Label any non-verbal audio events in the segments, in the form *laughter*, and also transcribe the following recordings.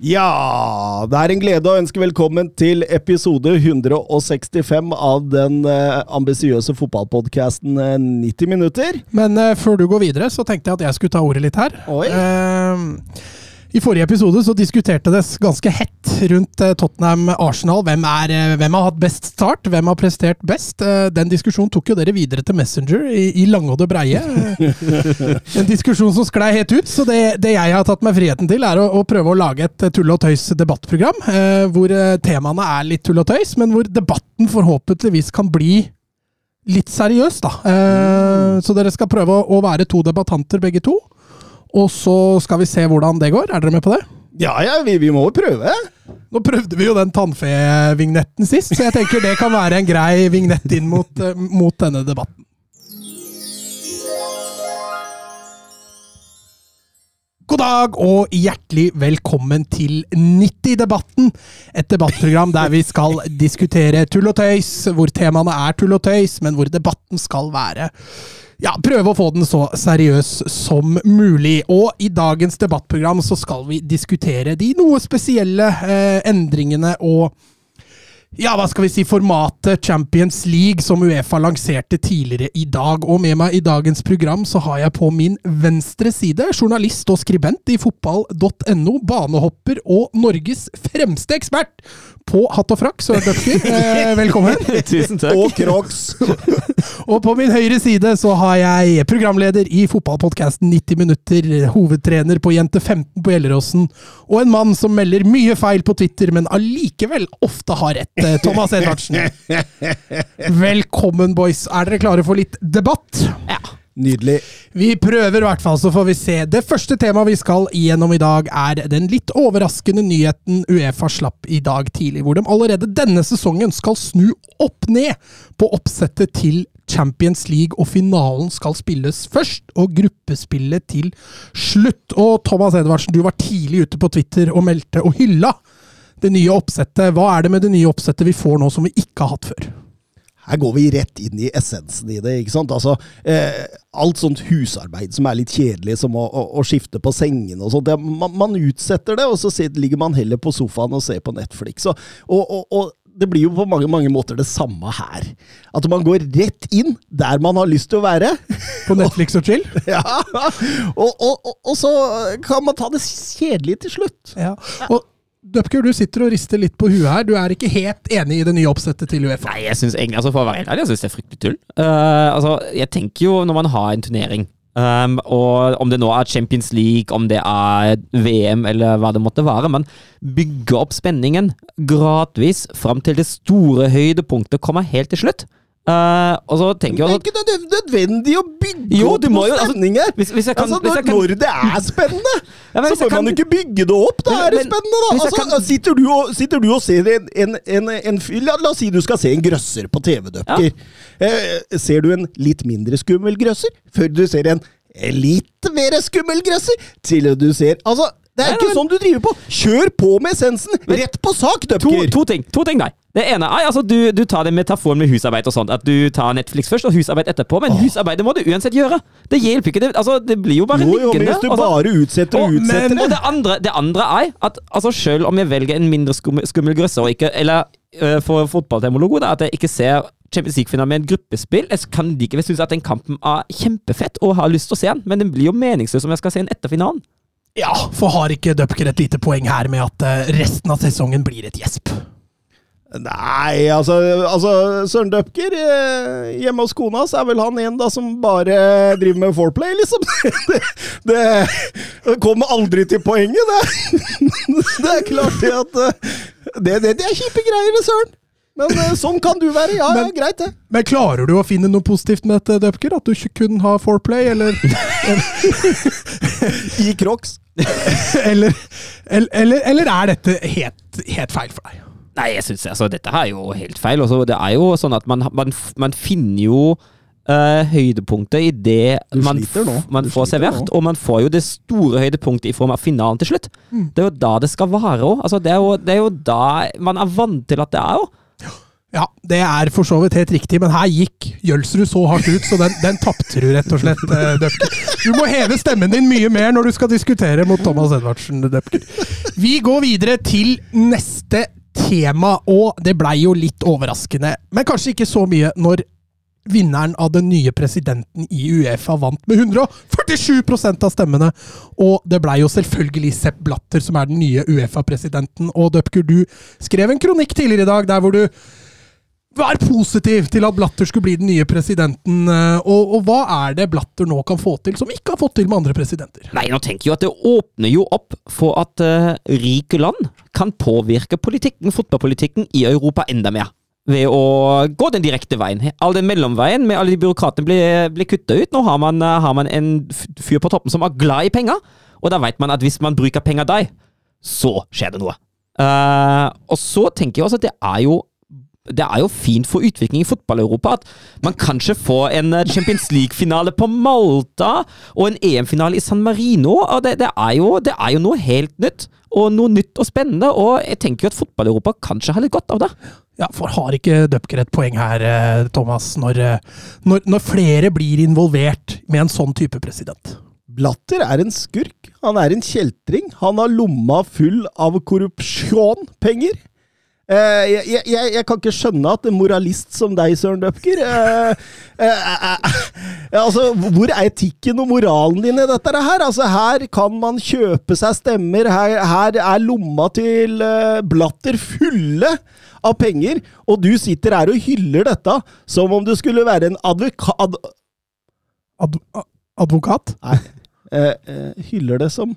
Ja, det er en glede å ønske velkommen til episode 165 av den eh, ambisiøse fotballpodkasten eh, 90 minutter. Men eh, før du går videre, så tenkte jeg at jeg skulle ta ordet litt her. Oi. Eh, I forrige episode så diskuterte det ganske hett rundt eh, Tottenham-Arsenal. Hvem, eh, hvem har hatt best start? Hvem har prestert best? Eh, den diskusjonen tok jo dere videre til Messenger i, i det breie. En diskusjon som sklei helt ut. Så det, det jeg har tatt meg friheten til, er å, å prøve å lage et tull og tøys-debattprogram. Eh, hvor temaene er litt tull og tøys, men hvor debatten forhåpentligvis kan bli litt seriøs, da. Eh, så dere skal prøve å være to debattanter, begge to. Og så skal vi se hvordan det går. Er dere med på det? Ja, ja, vi, vi må jo prøve. Nå prøvde vi jo den tannfe-vignetten sist, så jeg tenker det kan være en grei vignett inn mot, eh, mot denne debatten. God dag og hjertelig velkommen til 90-debatten. Et debattprogram der vi skal diskutere tull og tøys, hvor temaene er tull og tøys, men hvor debatten skal være ja, prøve å få den så seriøs som mulig. Og i dagens debattprogram så skal vi diskutere de noe spesielle eh, endringene og ja, hva skal vi si, formatet Champions League som Uefa lanserte tidligere i dag. Og med meg i dagens program så har jeg på min venstre side journalist og skribent i fotball.no, banehopper og Norges fremste ekspert på hatt og frakk, Søren Døpker. *laughs* Eh, velkommen. Tusen takk. Og Crocs. *laughs* Og på min høyre side så har jeg programleder i fotballpodkasten 90 minutter, hovedtrener på Jente 15 på Gjelleråsen, og en mann som melder mye feil på Twitter, men allikevel ofte har rett. Eh, Thomas Edvardsen. Velkommen, boys. Er dere klare for litt debatt? Ja. Nydelig. Vi prøver i hvert fall, så får vi se. Det første temaet vi skal gjennom i dag, er den litt overraskende nyheten Uefa slapp i dag tidlig, hvor de allerede denne sesongen skal snu opp ned på oppsettet til Champions League, og finalen skal spilles først, og gruppespillet til slutt. Og Thomas Edvardsen, du var tidlig ute på Twitter og meldte og hylla det nye oppsettet. Hva er det med det nye oppsettet vi får nå som vi ikke har hatt før? Her går vi rett inn i essensen i det. ikke sant? Altså, eh, Alt sånt husarbeid som er litt kjedelig, som å, å, å skifte på sengene og sånt, man, man utsetter det, og så ligger man heller på sofaen og ser på Netflix. Og, og, og, det blir jo på mange, mange måter det samme her. At man går rett inn der man har lyst til å være. På Netflix og chill? *laughs* ja, og, og, og, og så kan man ta det kjedelige til slutt. Ja. Og Dupker, du sitter og rister litt på huet her. Du er ikke helt enig i det nye oppsettet til Uefa? Nei, jeg synes egentlig, altså for å være helt ærlig, jeg synes det er fryktelig tull. Uh, altså, jeg tenker jo når man har en turnering, um, og om det nå er Champions League, om det er VM eller hva det måtte være, men bygge opp spenningen gradvis fram til det store høydepunktet kommer helt til slutt. Eh, og så tenker Det er ikke nødvendig- å bygge Jo, opp du må noe altså, hvis- hvis kan- altså, når, kan- når det er spennende, *laughs* Ja, så bør kan, man jo ikke bygge det opp! Da er det spennende, da! Altså, kan- sitter, du og, sitter du og ser en, en, en, en la, la oss si du skal se en grøsser på TV-døkker. Eh, ser du en litt mindre skummel grøsser før du ser en litt mer skummel grøsser til du ser Altså, det er ikke sånn du driver på! Kjør på med essensen! Rett på sak, to, to ting. To ting der. Det ene er altså du, du tar den metaforen med husarbeid og sånt. At du tar Netflix først og husarbeid etterpå. Men husarbeidet må du uansett gjøre. Det hjelper ikke. Det, altså, det blir jo bare Jo, jo, liggende. hvis du og bare utsetter og utsetter men, og det andre, det andre er at altså, selv om jeg velger en mindre skummel, skummel grøsser, og ikke, eller uh, for fotballtermologo, da, at jeg ikke ser Champions League-finalen med et gruppespill, jeg kan likevel synes at den kampen er kjempefett og har lyst til å se den, men den blir jo meningsløs om jeg skal se den etter finalen. Ja, for har ikke Dupker et lite poeng her med at eh, resten av sesongen blir et gjesp? Nei, altså, altså Søren Dupker eh, hjemme hos kona, så er vel han en da som bare driver med foreplay, liksom. *laughs* Det, det, det kommer aldri til poenget, det. *laughs* Det er klart det at eh, Det, det, det er kjipe greier, det, Søren. Men eh, sånn kan du være. Ja, ja, greit, det. Men klarer du å finne noe positivt med dette, Døpker? At du ikke kun har foreplay, eller *laughs* I Crocs. eller, eller, eller, eller er dette helt, helt feil for deg? Nei, jeg synes altså, dette er jo helt feil. Også, det er jo sånn at man, man, man finner jo uh, høydepunktet i det man, man får servert. nå. Og man får jo det store høydepunktet i form av finalen til slutt. Mm. Det er jo da det skal vare òg. Altså, det, det er jo da man er vant til at det er òg. Ja, det er for så vidt helt riktig, men her gikk Jølsrud så hardt ut, så den, den tapte du rett og slett, eh, Døpker. Du må heve stemmen din mye mer når du skal diskutere mot Thomas Edvardsen, Døpker. Vi går videre til neste tema, og det blei jo litt overraskende, men kanskje ikke så mye når vinneren av den nye presidenten i Uefa vant med 147% av stemmene. Og det blei jo selvfølgelig Sepp Blatter som er den nye Uefa-presidenten. Og Døpker, du skrev en kronikk tidligere i dag der hvor du var positiv til at Blatter skulle bli den nye presidenten. eh, Og, og hva er det Blatter nå kan få til, som ikke har fått til med andre presidenter? Nei, nå tenker jeg jo at det åpner jo opp for at uh, rike land kan påvirke politikken, fotballpolitikken i Europa enda mer. Ved å gå den direkte veien. All den mellomveien med alle de byråkratene blir, blir kutta ut. Nå har man, eh, har man en fyr på toppen som er glad i penger, og da vet man at hvis man bruker penger der, så skjer det noe. Uh, og så tenker jeg også at det er jo det er jo fint for utvikling i fotball-Europa at man kanskje får en eh, Champions League-finale på Malta og en EM-finale i San Marino. og det, det, er jo, det er jo noe helt nytt, og noe nytt og spennende. Og jeg tenker jo at fotball-Europa kanskje har litt godt av det. Ja, for har ikke Dupker et poeng her, eh, Thomas, når, eh, når, når flere blir involvert med en sånn type president? Blatter er en skurk. Han er en kjeltring. Han har lomma full av korrupsjonpenger. Eh, jeg, jeg, jeg, kan ikke skjønne at en moralist som deg, Søren Døpker eh, eh, eh, eh, altså, Hvor er etikken og moralen din i dette her? Altså, her kan man kjøpe seg stemmer. Her, her er lomma til eh, Blatter fulle av penger, og du sitter her og hyller dette som om du skulle være en advokat... Ad, Ad, advokat? Nei. Eh, eh, hyller det som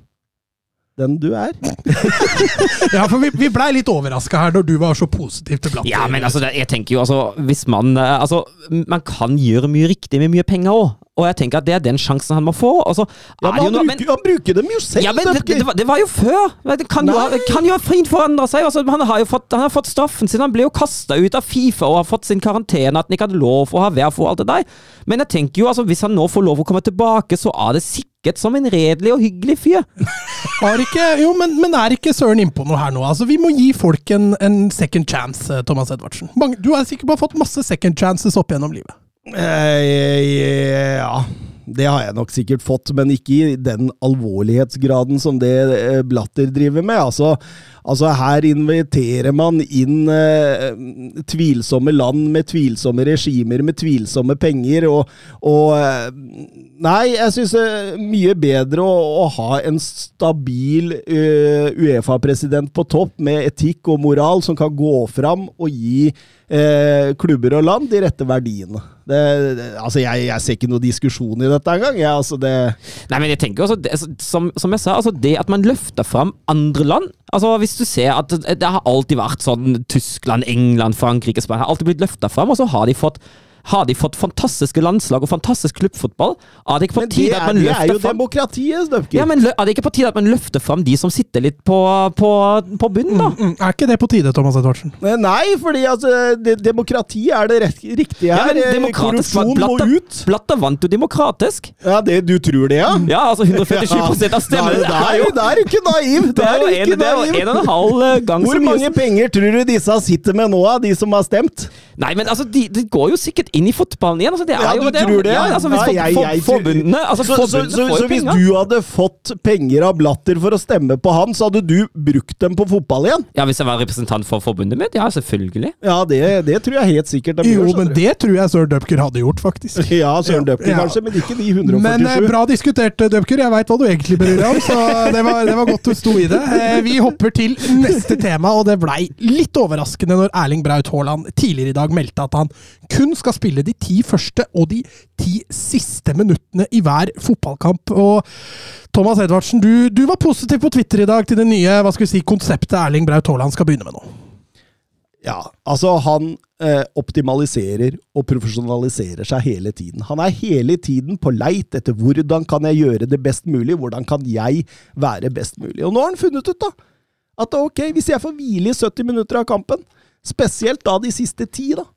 den du er. *laughs* Ja, for vi, vi blei litt overraska her når du var så positiv til Blatter. Ja, men altså, det, jeg tenker jo altså Hvis man eh, Altså, man kan gjøre mye riktig med mye penger òg. Og jeg tenker at det er den sjansen han må få. Altså, så Ja, er men det jo han, noe, bruker, han bruker dem jo selv, Ja, men det, det, det, var, det var jo før! Det kan jo, kan jo fint forandre seg. Altså, han, har jo fått, han har fått straffen sin. Han ble jo kasta ut av Fifa og har fått sin karantene. At han ikke hadde lov å ha vær for alt det der. Men jeg tenker jo, altså, hvis han nå får lov å komme tilbake, så er det sikkert som en redelig og hyggelig fyr. Har ikke, jo, men, men er ikke Søren innpå noe her nå? Altså, Vi må gi folk en, en second chance, eh, Thomas Edvardsen. Mange, du har sikkert bare fått masse second chances opp gjennom livet. Eh, ja, det har jeg nok sikkert fått, men ikke i den alvorlighetsgraden som det eh, Blatter driver med. Altså, altså her inviterer man inn eh, tvilsomme land med tvilsomme regimer med tvilsomme penger, og, og eh, Nei, jeg syns det er mye bedre å, å ha en stabil eh, Uefa-president på topp med etikk og moral som kan gå fram og gi eh, klubber og land de rette verdiene. Det, det, altså jeg, jeg ser ikke noen diskusjon i dette engang. Jeg, altså det, Nei, men jeg tenker også, det, altså, som, som jeg sa, altså det at man løfter fram andre land Altså Hvis du ser at det har alltid vært sånn Tyskland, England, Frankrike, Spania har alltid blitt løfta fram, og så har de fått har de fått fantastiske landslag og fantastisk klubbfotball? Er det ikke på tide at man det er løfter jo fram demokratiet, Støvke. ja, men Er det ikke på tide at man løfter fram de som sitter litt på, på, på bunnen, da? Mm, er ikke det på tide, Thomas Edvardsen? Nei, fordi altså, det, demokrati er det rett, riktige Ja, her. men Eh, Korrupsjon må Blatter, ut. Blatter vant jo demokratisk. Ja, det, Du tror det, ja? Ja, altså 147 *laughs* av stemmene. Da, Det er ikke naiv! det er en, ikke det naiv. en og en halv eh, gang Hvor så mye mange penger tror du disse sitter med nå, de som har stemt? Nei, men altså, de, de går jo sikkert inn i fotballen igjen. Altså, det er Ja, jo, du tror det? Ja, altså, hvis Ja, jeg- jeg forbundene altså, Så, så, så, så hvis penger. du hadde fått penger av Blatter for å stemme på han, så hadde du brukt dem på fotball igjen? Ja, Hvis jeg var representant for forbundet mitt? Ja, selvfølgelig. Ja, det, det tror jeg helt sikkert de Jo, gjør. men det tror jeg Søren Dupker hadde gjort, faktisk. *laughs* Ja, Søren Dupker Ja. kanskje, men ikke de 147. Men eh, bra diskutert, Dupker. Jeg veit hva du egentlig bryr deg om, så det var, det var godt du sto i det. Eh, Vi hopper til neste tema, og det blei litt overraskende når Erling Braut Haaland tidligere i dag meldte at han kun skal spille de ti første og de ti siste minuttene i hver fotballkamp. Og Thomas Edvardsen, du, du var positiv på Twitter i dag til det nye hva skal vi si, konseptet Erling Braut Haaland skal begynne med nå. Ja, altså han eh, optimaliserer og profesjonaliserer seg hele tiden. Han er hele tiden på leit etter hvordan kan jeg gjøre det best mulig, hvordan kan jeg være best mulig. Og nå har han funnet ut, da, at ok, hvis jeg får hvile i 70 minutter av kampen, spesielt da de siste ti, da,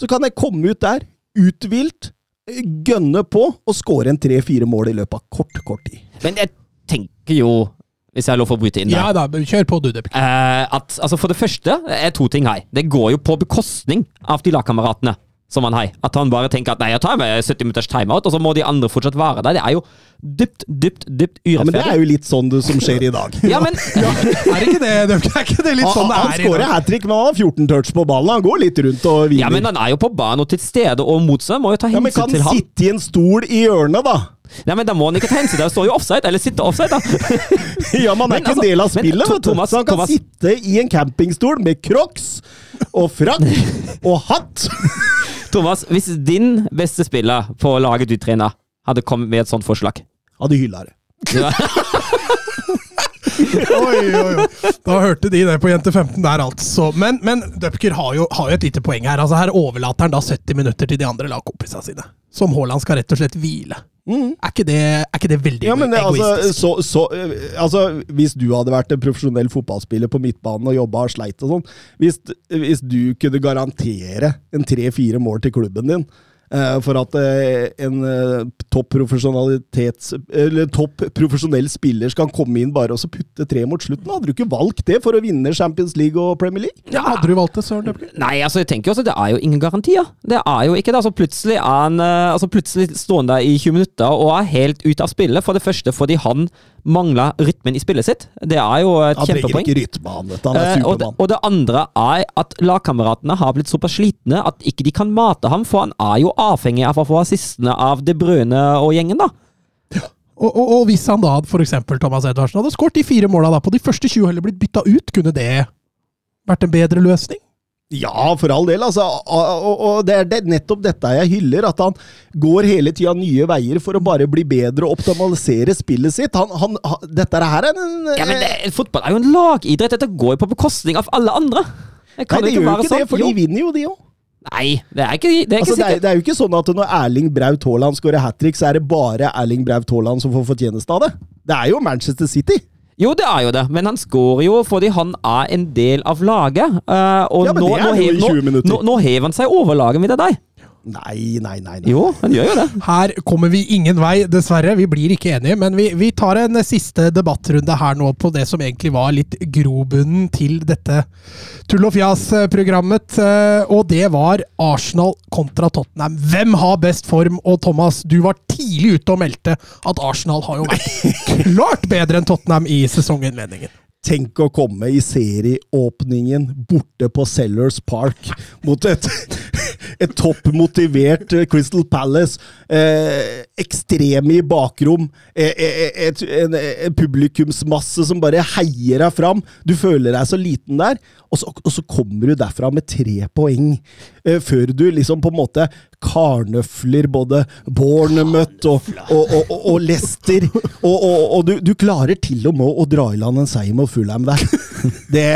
så kan jeg komme ut der, uthvilt, eh, gønne på og skåre en tre-fire mål i løpet av kort, kort tid. Men jeg tenker jo, hvis jeg har lov å bryte inn der Ja da, kjør på du. Eh, at, altså For det første er to ting her. Det går jo på bekostning av de lagkameratene som han har. At han bare tenker at nei, jeg tar med 70 minutters timeout, og så må de andre fortsatt være der. Det er jo dypt, dypt, dypt Ja, men det er jo litt sånn det som skjer i dag. Ja, men *laughs* Er ikke det, det Er ikke det litt sånn det han er i skårer hat trick, men han har 14 touch på ballen. Han går litt rundt og hviler. Ja, men han er jo på banen og til stede, og motstanderen må jo ta hensyn Ja, men kan til han. sitte i en stol i hjørnet, da! Nei, men Da må han ikke ta hensyn til det. Han står jo offside, eller sitte offside, da. *laughs* Ja, man er Men ikke altså- en del av spillet, men, vet du. Thomas- Så han kan Thomas- sitte i en campingstol med crocs og frakk *laughs* og hatt. Thomas, hvis din beste spiller på laget du trener, hadde kommet med et sånt forslag Hadde hylla det. Ja. *laughs* Oi, oi, oi. Da hørte de det på Jente 15 der, altså. Men, men Dupker har jo, har jo et lite poeng her. Altså Her overlater han da 70 minutter til de andre lagkompisene sine. Som Haaland skal rett og slett hvile. Er, ikke det, er ikke det veldig Ja, men det, altså, egoistisk? så, så, eh, altså, Hvis du hadde vært en profesjonell fotballspiller på midtbanen og jobba og sleit og sånn hvis, hvis du kunne garantere en tre-fire mål til klubben din for at eh, en eh, topp. Topp profesjonell spiller skal komme inn bare og så putte tre mot slutten, hadde du ikke valgt det for å vinne Champions League og Premier League? ja, hadde du valgt det, Søren Døbler? Nei, altså jeg tenker også Det er jo ingen garantier. Det er jo ikke det. altså Plutselig er han eh, altså plutselig stående der i 20 minutter og er helt ute av spillet. For det første fordi han mangler rytmen i spillet sitt. Det er jo et Han trenger kjempepoeng. ikke rytme, han. Han er Eh, og, det, og det andre er at lagkameratene har blitt såpass slitne at ikke de kan mate ham, for han er jo avhengig av å få assistene av De Brøne og gjengen, da. Og, og, og hvis han da eksempel Thomas Edvardsen hadde skåret de fire måla på de første 20 heller blitt bytta ut, kunne det vært en bedre løsning? Ja, for all del. altså. Og, det er nettopp dette jeg hyller. At han går hele tida nye veier for å bare bli bedre og optimalisere spillet sitt. Han, han, dette her er en Ja, men det, Fotball er jo en lagidrett. Dette går jo på bekostning av alle andre. Det kan Nei, det ikke gjør jo være ikke det, sånn. for de vinner jo, de òg. Nei, det er ikke, det er ikke Altså, det, er, det er jo ikke sånn at når Erling Braut Haaland skårer hat trick, så er det bare Erling Braut Haaland som får fortjeneste av det. Det er jo Manchester City. Jo, det er jo det, men han skårer jo fordi han er en del av laget. Uh, og Ja, men nå, det er nå, jo i 20 minutter. nå, nå hever han seg over laget mitt av deg. Nei, nei, nei. nei. Jo, han gjør jo det. Her kommer vi ingen vei, dessverre. Vi blir ikke enige, men vi, vi tar en siste debattrunde her nå på det som egentlig var litt grobunnen til dette tull og fjas-programmet. eh, Og det var Arsenal kontra Tottenham. Hvem har best form? Og Thomas, du var tidlig ute og meldte at Arsenal har jo vært *laughs* klart bedre enn Tottenham i sesonginnledningen. Tenk å komme i serieåpningen borte på Sellers Park mot et, *laughs* et toppmotivert motivert Crystal Palace. Eh, ekstreme i bakrom. Eh, eh, et, en, en publikumsmasse som bare heier deg fram. Du føler deg så liten der, og så, og så kommer du derfra med tre poeng. Eh, før du liksom på en måte karnøfler både Bournemouth og, og, og, og, Leicester. Og du, du klarer til og med å dra i land en seier mot Fulham der. Det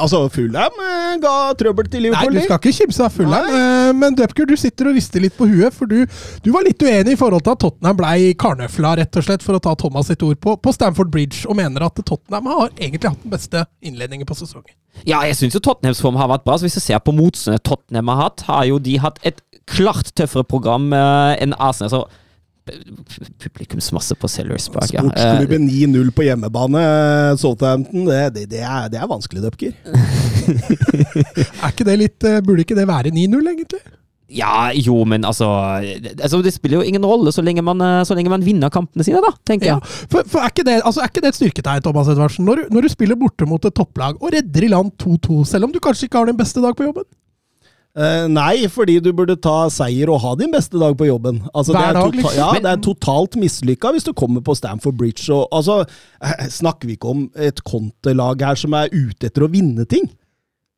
Altså, Fulham eh, ga trøbbel til Nei, du skal ikke kimse av Fulham, eh, men Dupker, du sitter og rister litt på huet, for du, du var litt uenig i forhold til at Tottenham blei karnøfla, rett og slett, for å ta Thomas sitt ord, på, på Stamford Bridge, og mener at Tottenham har egentlig hatt den beste innledningen på sesongen. Ja, jeg syns jo Tottenhams form har vært bra. Så hvis du ser på motstanderne Tottenham har hatt, har jo de hatt et klart tøffere program eh, enn Arsenal. Så publikumsmasse på Sellers Park, ja. Eh, Sportsklubben 9-0 på hjemmebane, eh, Southampton. Det, det, det, er, det er vanskelig, Dupker. *laughs* Er ikke det litt, eh, Burde ikke det være 9-0, egentlig? Ja, jo, men altså, altså Det spiller jo ingen rolle så lenge man, eh, så lenge man vinner kampene sine, da, tenker Ja, jeg. for, for er, ikke det, altså er ikke det et styrketegn, Thomas Edvardsen, når, du- når du spiller borte mot et topplag og redder i land 2-2, selv om du kanskje ikke har din beste dag på jobben? Eh, nei, fordi du burde ta seier og ha din beste dag på jobben. Altså, Hver det er dag, liksom. Ja, det er totalt mislykka hvis du kommer på Stamford Bridge og altså, eh, Snakker vi ikke om et kontelag her som er ute etter å vinne ting?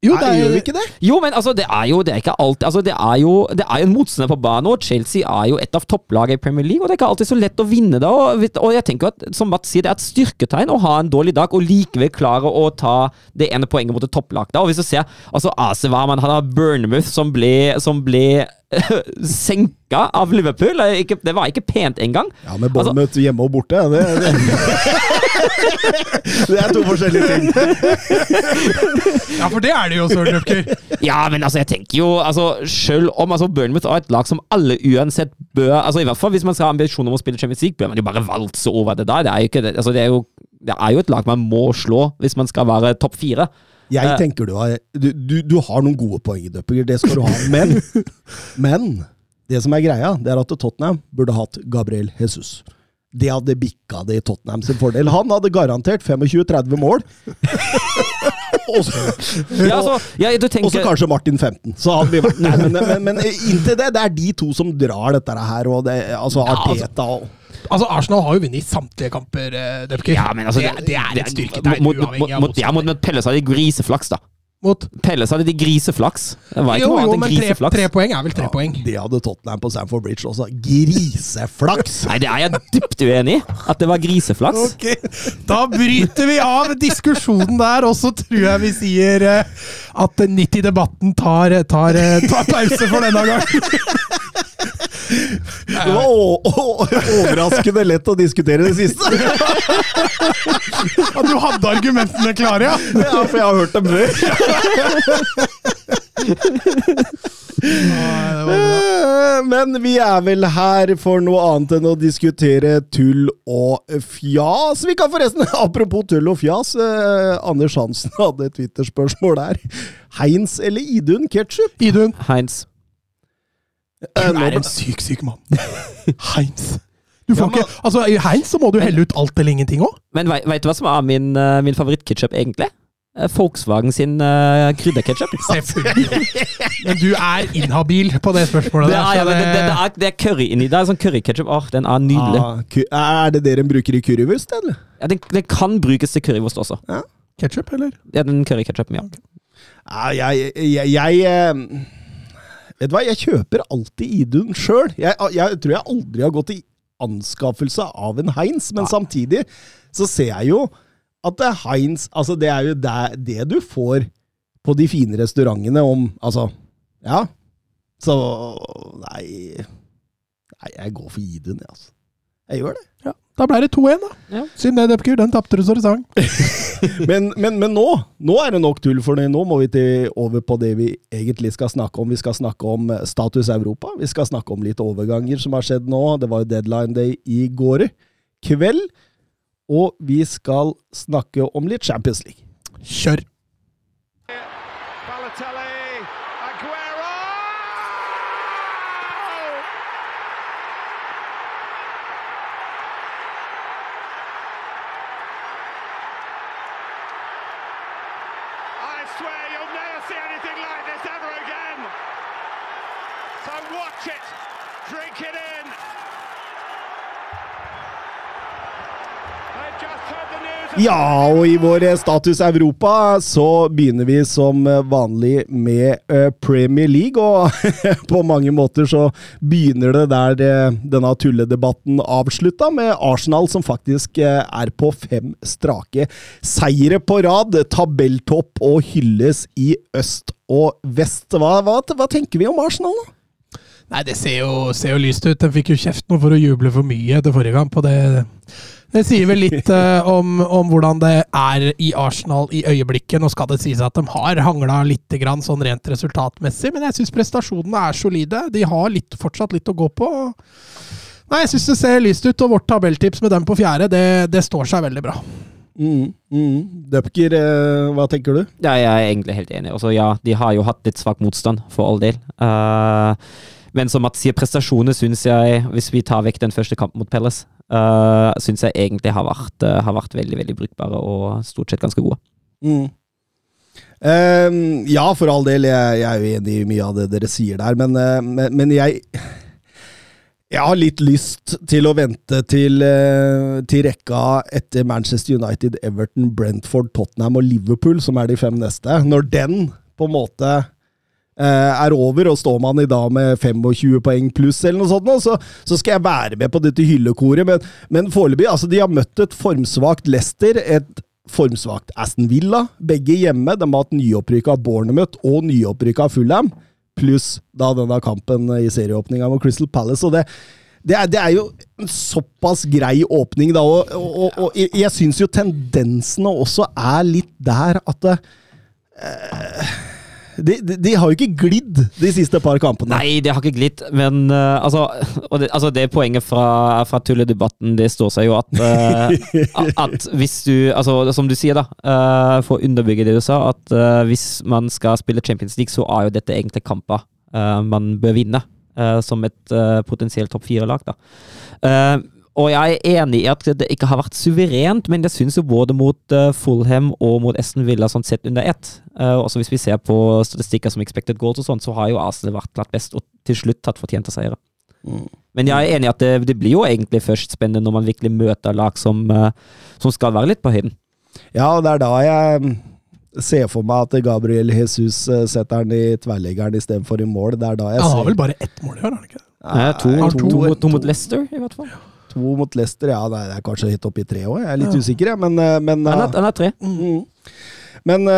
Jo, Nei, det gjør vi er, ikke det? Jo, men altså, det er jo det er ikke alltid altså, Det er jo det er jo en motstander på banen, og Chelsea er jo et av topplagene i Premier League. Og det er ikke alltid så lett å vinne da. Og, og jeg tenker at, som Mats sier, det er et styrketegn å ha en dårlig dag og likevel klare å ta det ene poenget mot et topplag. da. Og hvis du ser altså AC Warman, han har Burnmouth som ble, som ble *laughs* senka av Liverpool. Det er Ikke, det var ikke pent engang. Ja, med Altså- hjemme og borte. Det, det. *laughs* det er to forskjellige ting. ja, for det er det jo, Søren Løpker. Ja, men altså, jeg tenker jo altså, Selv om altså, Bournemouth er et lag som alle uansett bør altså I hvert fall hvis man skal ha ambisjoner om å spille Champions League, bør man jo bare valse over det der. Det er jo, ikke, det, altså, det er jo, det er jo et lag man må slå hvis man skal være topp fire. Jeg Eh. tenker du har, du, du, du har noen gode poeng, Duppiger. Det skal du ha. Men, men det som er greia, det er at Tottenham burde hatt Gabriel Jesus. Det hadde bikka det i Tottenham sin fordel. Han hadde garantert 25-30 mål. *laughs* Og så Ja, altså, ja, du og så tenker kanskje Martin 15. Så hadde vi vært Nei, men, men, men inntil det, det er de to som drar dette her. Og det, altså Arteta og Altså, Arsenal har jo vunnet samtlige kamper, Dupker. Ja, men altså, det, det er et styrketegn, mot, mot, uavhengig av mot, ja, mot, mot så har de griseflaks, da. Mot. Pelles hadde de griseflaks. Det Jo, jo, men tre, griseflaks. tre poeng er vel tre poeng. De hadde Tottenham på Sanford Bridge også. Griseflaks! *laughs* Nei, det er jeg dypt uenig i. At det var griseflaks. Ok, Da bryter vi av diskusjonen der, og så tror jeg vi sier eh, at 90-debatten tar, tar, eh, tar pause for denne gang. *laughs* Det var å, å, overraskende lett å diskutere det siste. At du hadde argumentene klare, ja. Ja, for jeg har hørt dem før. Men vi er vel her for noe annet enn å diskutere tull og fjas. Vi kan forresten, apropos tull og fjas, eh, Anders Hansen hadde et Twitter-spørsmål der. Heins eller Idun ketsjup? Idun. Heinz. Du er en syk, syk mann. *laughs* Heinz. Du får Ja, men- ikke, altså, I Heinz så må du helle ut alt eller ingenting òg. Men vei- vet du hva som er min, uh, min favorittketchup, egentlig? Eh, Volkswagen sin uh, krydderketchup. *laughs* Selvfølgelig. Men du er inhabil på det spørsmålet. Det er, der, ja, det, det, det, er, det er curry inni der. Sånn curryketchup. Åh, den er nydelig. Ah, er det det den bruker i currywurst, eller? Ja, den, den kan brukes til currywurst også. Ketchup, eller? Ja, den curryketchupen, ja. Ja, jeg, jeg, jeg eh, Vet du hva, jeg kjøper alltid Idun sjøl. Jeg, jeg tror jeg aldri har gått i anskaffelse av en Heinz, men samtidig så ser jeg jo at det er Heinz Altså, det er jo det, det du får på de fine restaurantene om Altså, ja. Så Nei Nei, jeg går for Idun, jeg, altså. Jeg gjør det. Ja. Da ble det 2-1, da. Ja. Siden det, Dupker, den tapte du så det sang. *laughs* Men, men, men nå nå er det nok tull, for nå må vi til, over på det vi egentlig skal snakke om. Vi skal snakke om eh, status Europa. Vi skal snakke om litt overganger som har skjedd nå. Det var jo deadline day i går kveld. Og vi skal snakke om litt Champions League. Kjør. Ja, og i vår status Europa så begynner vi som vanlig med eh, Premier League, og *laughs* på mange måter så begynner det der eh, denne tulledebatten avslutta, med Arsenal som faktisk eh, er på fem strake seire på rad, tabelltopp og hylles i øst og vest. Hva, hva, hva tenker vi om Arsenal, da? Nei, det ser jo, ser jo lyst ut. De fikk jo kjeft nå for å juble for mye etter forrige kamp. og det, det sier vel litt uh, om, om hvordan det er i Arsenal i øyeblikket. Nå skal det sies at de har hangla litt grann sånn rent resultatmessig, men jeg syns prestasjonene er solide. De har litt, fortsatt litt å gå på. Nei, jeg syns det ser lyst ut, og vårt tabelltips med dem på fjerde, det, det står seg veldig bra. Mm, mm. Dupker, eh, hva tenker du? Ja, jeg er egentlig helt enig. Også, ja, de har jo hatt litt svak motstand, for all del. Eh, men som Mats sier, prestasjoner syns jeg, hvis vi tar vekk den første kampen mot Pelles, uh, syns jeg egentlig har vært, uh, har vært veldig veldig brukbare og stort sett ganske gode. Mm. Um, ja, for all del. Jeg, jeg er jo enig i mye av det dere sier der, men, uh, men, men jeg Jeg har litt lyst til å vente til, eh, til rekka etter Manchester United, Everton, Brentford, Tottenham og Liverpool, som er de fem neste. Når den på en måte er over, og står man i dag med 25 poeng pluss, eller noe sånt, så, så skal jeg være med på dette hyllekoret. Men, men foreløpig altså, De har møtt et formsvakt Leicester, et formsvakt Aston Villa, begge hjemme. De har hatt nyopprykka Bournemouth og nyopprykka Fulham, pluss da denne kampen i serieåpninga mot Crystal Palace. og det det er, det er, jo en såpass grei åpning, da, og, og, og jeg, jeg syns jo tendensene også er litt der at det, eh, de, de, de, har jo ikke glidd de siste par kampene. Nei, de har ikke glidd, men uh, altså, det, altså, det poenget fra, fra tulledebatten, det står seg jo at, *laughs* uh, at hvis du altså, Som du sier, da, uh, for å underbygge det du sa, at hvis man skal spille Champions League, så er jo dette egentlig kamper man bør vinne. Som et potensielt topp fire-lag. da. Uh, og jeg er enig i at det ikke har vært suverent, men jeg syns jo både mot Fulham og mot Esten Villa sånn sett under ett. også hvis vi ser på statistikker som expected goals og sånn, så har jo Arsenal vært klart best og til slutt tatt fortjente seire. Mm. Men jeg er enig i at det, det, blir jo egentlig først spennende når man virkelig møter lag som, som skal være litt på høyden. Ja, og det er da jeg ser for meg at Gabriel Jesus eh, setter den i tverrleggeren istedenfor i mål. Det er da jeg han ser har vel bare ett mål i år, har han ikke? Nei, to, to, to, to, mot Leicester, i hvert fall. To mot Leicester, ja. Det er kanskje hit opp i tre òg. Jeg er litt ja. usikker, men, eh, men Han er, han er tre. Mm. Men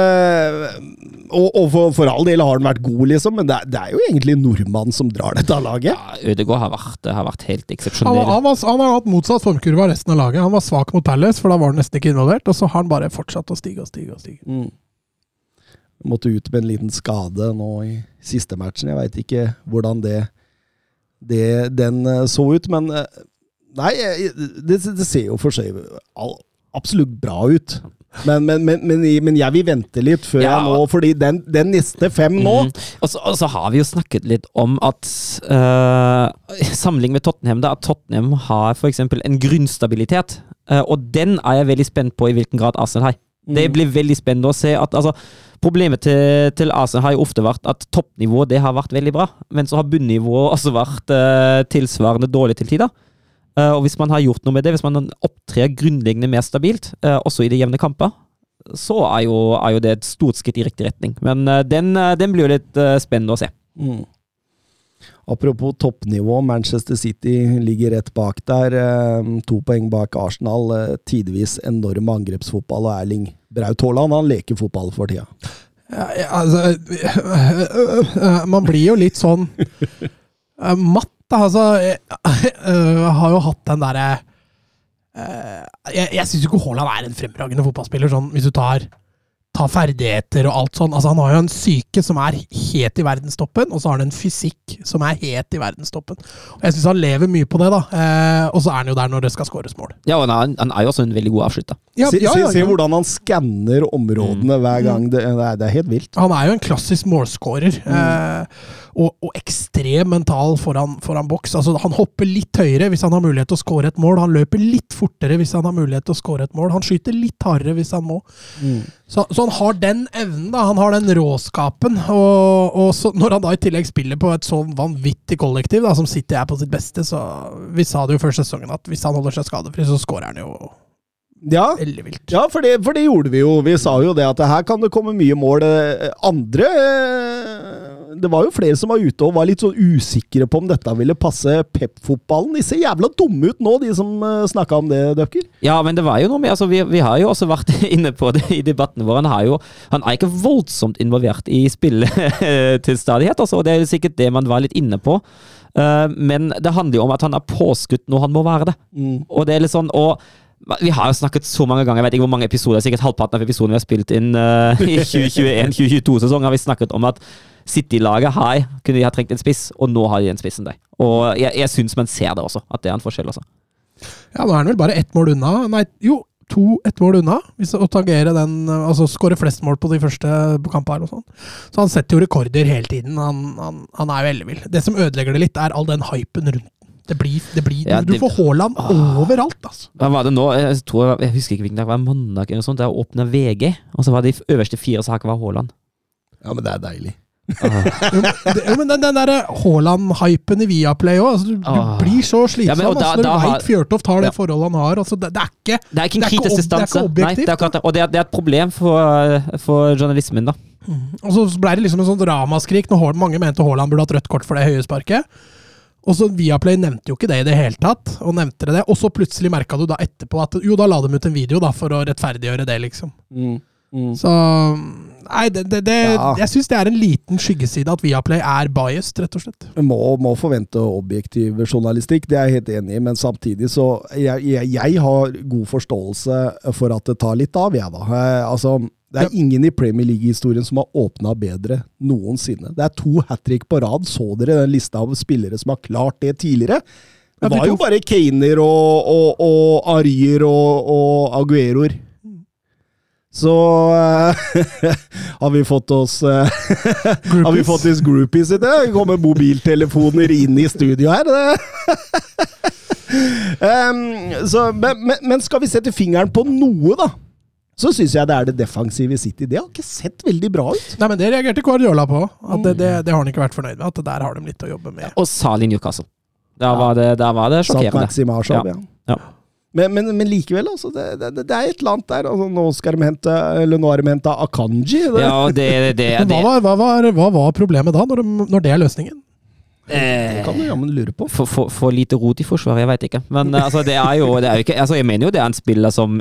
Og, og for, for, all del har han vært god, liksom, men det er, det er jo egentlig nordmann som drar dette laget. Ja, Ødegaard har vært, har vært helt eksepsjonell. Han, han, han, har hatt motsatt formkurve av resten av laget. Han var svak mot Palace, for da var han nesten ikke involvert. Og så har han bare fortsatt å stige og stige og stige. Mm. Måtte ut med en liten skade nå i siste matchen. Jeg veit ikke hvordan det, det, den eh, så ut, men eh, Nei, det, det ser jo for seg absolutt bra ut. Men, men, men, men, jeg vil vente litt før ja. jeg nå, fordi den, den neste fem nå mm. og, så, og, så, har vi jo snakket litt om at uh, Sammenlignet med Tottenham, da, at Tottenham har f.eks. en grunnstabilitet. Uh, og den er jeg veldig spent på i hvilken grad Arsenal har. Det mm. blir veldig spennende å se. at altså, Problemet til, til Arsenal har jo ofte vært at toppnivået det har vært veldig bra, men så har bunnivået også vært uh, tilsvarende dårlig til tider. Uh, og hvis man har gjort noe med det, hvis man opptrer grunnleggende mer stabilt, uh, også i de jevne kamper, så er jo, er jo, det et stort skritt i riktig retning. Men den, den, blir jo litt spennende å se. Mm. Apropos toppnivå, Manchester City ligger rett bak der. To poeng bak Arsenal. Tidvis enorm angrepsfotball, og Erling Braut Haaland han leker fotball for tida. Ja, altså *laughs* Man blir jo litt sånn matt, da. Altså, jeg, jeg har jo hatt den derre uh, Jeg, jeg syns jo ikke Haaland er en fremragende fotballspiller, sånn hvis du tar tar ferdigheter og alt sånn. Altså, han har jo en syke som er helt i verdenstoppen, og så har han en fysikk som er helt i verdenstoppen. Og Jeg syns han lever mye på det, da. Eh, og så er han jo der når det skal skåres mål. Ja, og han han er jo også en veldig god avslutter. Ja, se, ja, ja, se, hvordan han skanner områdene mm. hver gang. Det, det, det, er, helt vilt. Han er jo en klassisk målskårer. Mm. Eh, og, og, ekstrem mental foran, foran boks. Altså, han hopper litt høyere hvis han har mulighet til å skåre et mål. Han løper litt fortere hvis han har mulighet til å skåre et mål. Han skyter litt hardere hvis han må. Mm. Så, så, han har den evnen, da. Han har den råskapen. Og, og så, når han da i tillegg spiller på et så vanvittig kollektiv da, som City er på sitt beste, så Vi sa det jo før sesongen at hvis han holder seg skadefri, så skårer han jo ja, ja for, det, for, det, gjorde vi jo. Vi sa jo det at her kan det komme mye mål. Eh, andre eh, Det var jo flere som var ute og var litt sånn usikre på om dette ville passe Pep-fotballen. De ser jævla dumme ut nå, de som eh, snakka om det, Døkker. Ja, men det var jo noe med altså, vi, vi, har jo også vært *laughs* inne på det i debatten vår. Han, har jo, han er ikke voldsomt involvert i spillet *laughs* til stadighet. Altså, og det er jo sikkert det man var litt inne på. Uh, men det handler jo om at han er påskutt når han må være det. Mm. Og det er litt sånn, og vi har jo snakket så mange ganger, jeg vet ikke hvor mange episoder, sikkert halvparten av episodene vi har spilt inn uh, i *laughs* 2021-2022-sesongen, har vi snakket om at City-laget har kunne de ha trengt en spiss, og nå har de en spiss enn deg. Og jeg, jeg syns man ser det også, at det er en forskjell. også. Ja, nå er han vel bare ett mål unna. Nei, jo, to ett mål unna. Hvis å tangere den, altså skåre flest mål på de første kampene. og sånn. Så han setter jo rekorder hele tiden. Han, han, han er jo ellevill. Det som ødelegger det litt, er all den hypen rundt det blir, det blir ja, Du får Haaland ah, overalt, altså. Hva var det nå? Jeg, tror, jeg husker ikke hvilken dag det var. Mandag eller noe sånt. Jeg åpna VG, og så var de øverste fire sakene var Haaland. Ja, men det er deilig. Ah. jo, men den, den der Haaland-hypen i Viaplay òg. Altså, du, ah. du, blir så slitsom ja, men, altså, når du veit Fjørtoft har det ja. forholdet han har. Altså, det, det, er ikke Det er ikke en kritisk distanse. Og det er, det er, et problem for, for journalismen, da. Og så ble det liksom en sånn ramaskrik når mange mente Haaland burde hatt rødt kort for det høyesparket. Og så Viaplay nevnte jo ikke det i det hele tatt, og nevnte det. Og så plutselig merka du da etterpå at jo, da la de ut en video da for å rettferdiggjøre det, liksom. Mm. Mm. Så Nei, det, det, det, Ja. jeg syns det er en liten skyggeside at Viaplay er biased, rett og slett. må, må forvente objektiv journalistikk, det er jeg helt enig i, men samtidig så jeg, jeg, jeg har god forståelse for at det tar litt av, jeg, da. Eh, altså, det er ingen i Premier League-historien som har åpna bedre noensinne. Det er to hat trick på rad. Så dere den lista av spillere som har klart det tidligere? Det var jo bare Kaner og, og, og Arier og, og Agueroer. Så uh, *laughs* har vi fått oss uh, *laughs* Har vi fått oss groupies i det? Kommer mobiltelefoner inn i studio her. *laughs* Em, så, men, men skal vi sette fingeren på noe, da? Så syns jeg det er det defensive City. Det har ikke sett veldig bra ut. Nei, men Det reagerte Guardiola på. At det, det, det har han ikke vært fornøyd med. At der har de litt å jobbe med. Og Sali Newcastle. Der var det, der var det sjokkerende. Maxim Ja. ja. Ja. Men, men, men likevel, altså. Det, det, det er et eller annet der. Altså, nå skal de hente Eller nå har de henta Akanji. Det, Ja, det, det, det, *laughs* hva var, hva var, hva var problemet da, når, de, når det er løsningen? det kan du jammen lure på. for, for, for lite rot i forsvaret, jeg veit ikke. Men eh, altså, det er jo, det er jo ikke altså, Jeg mener jo det er en spiller som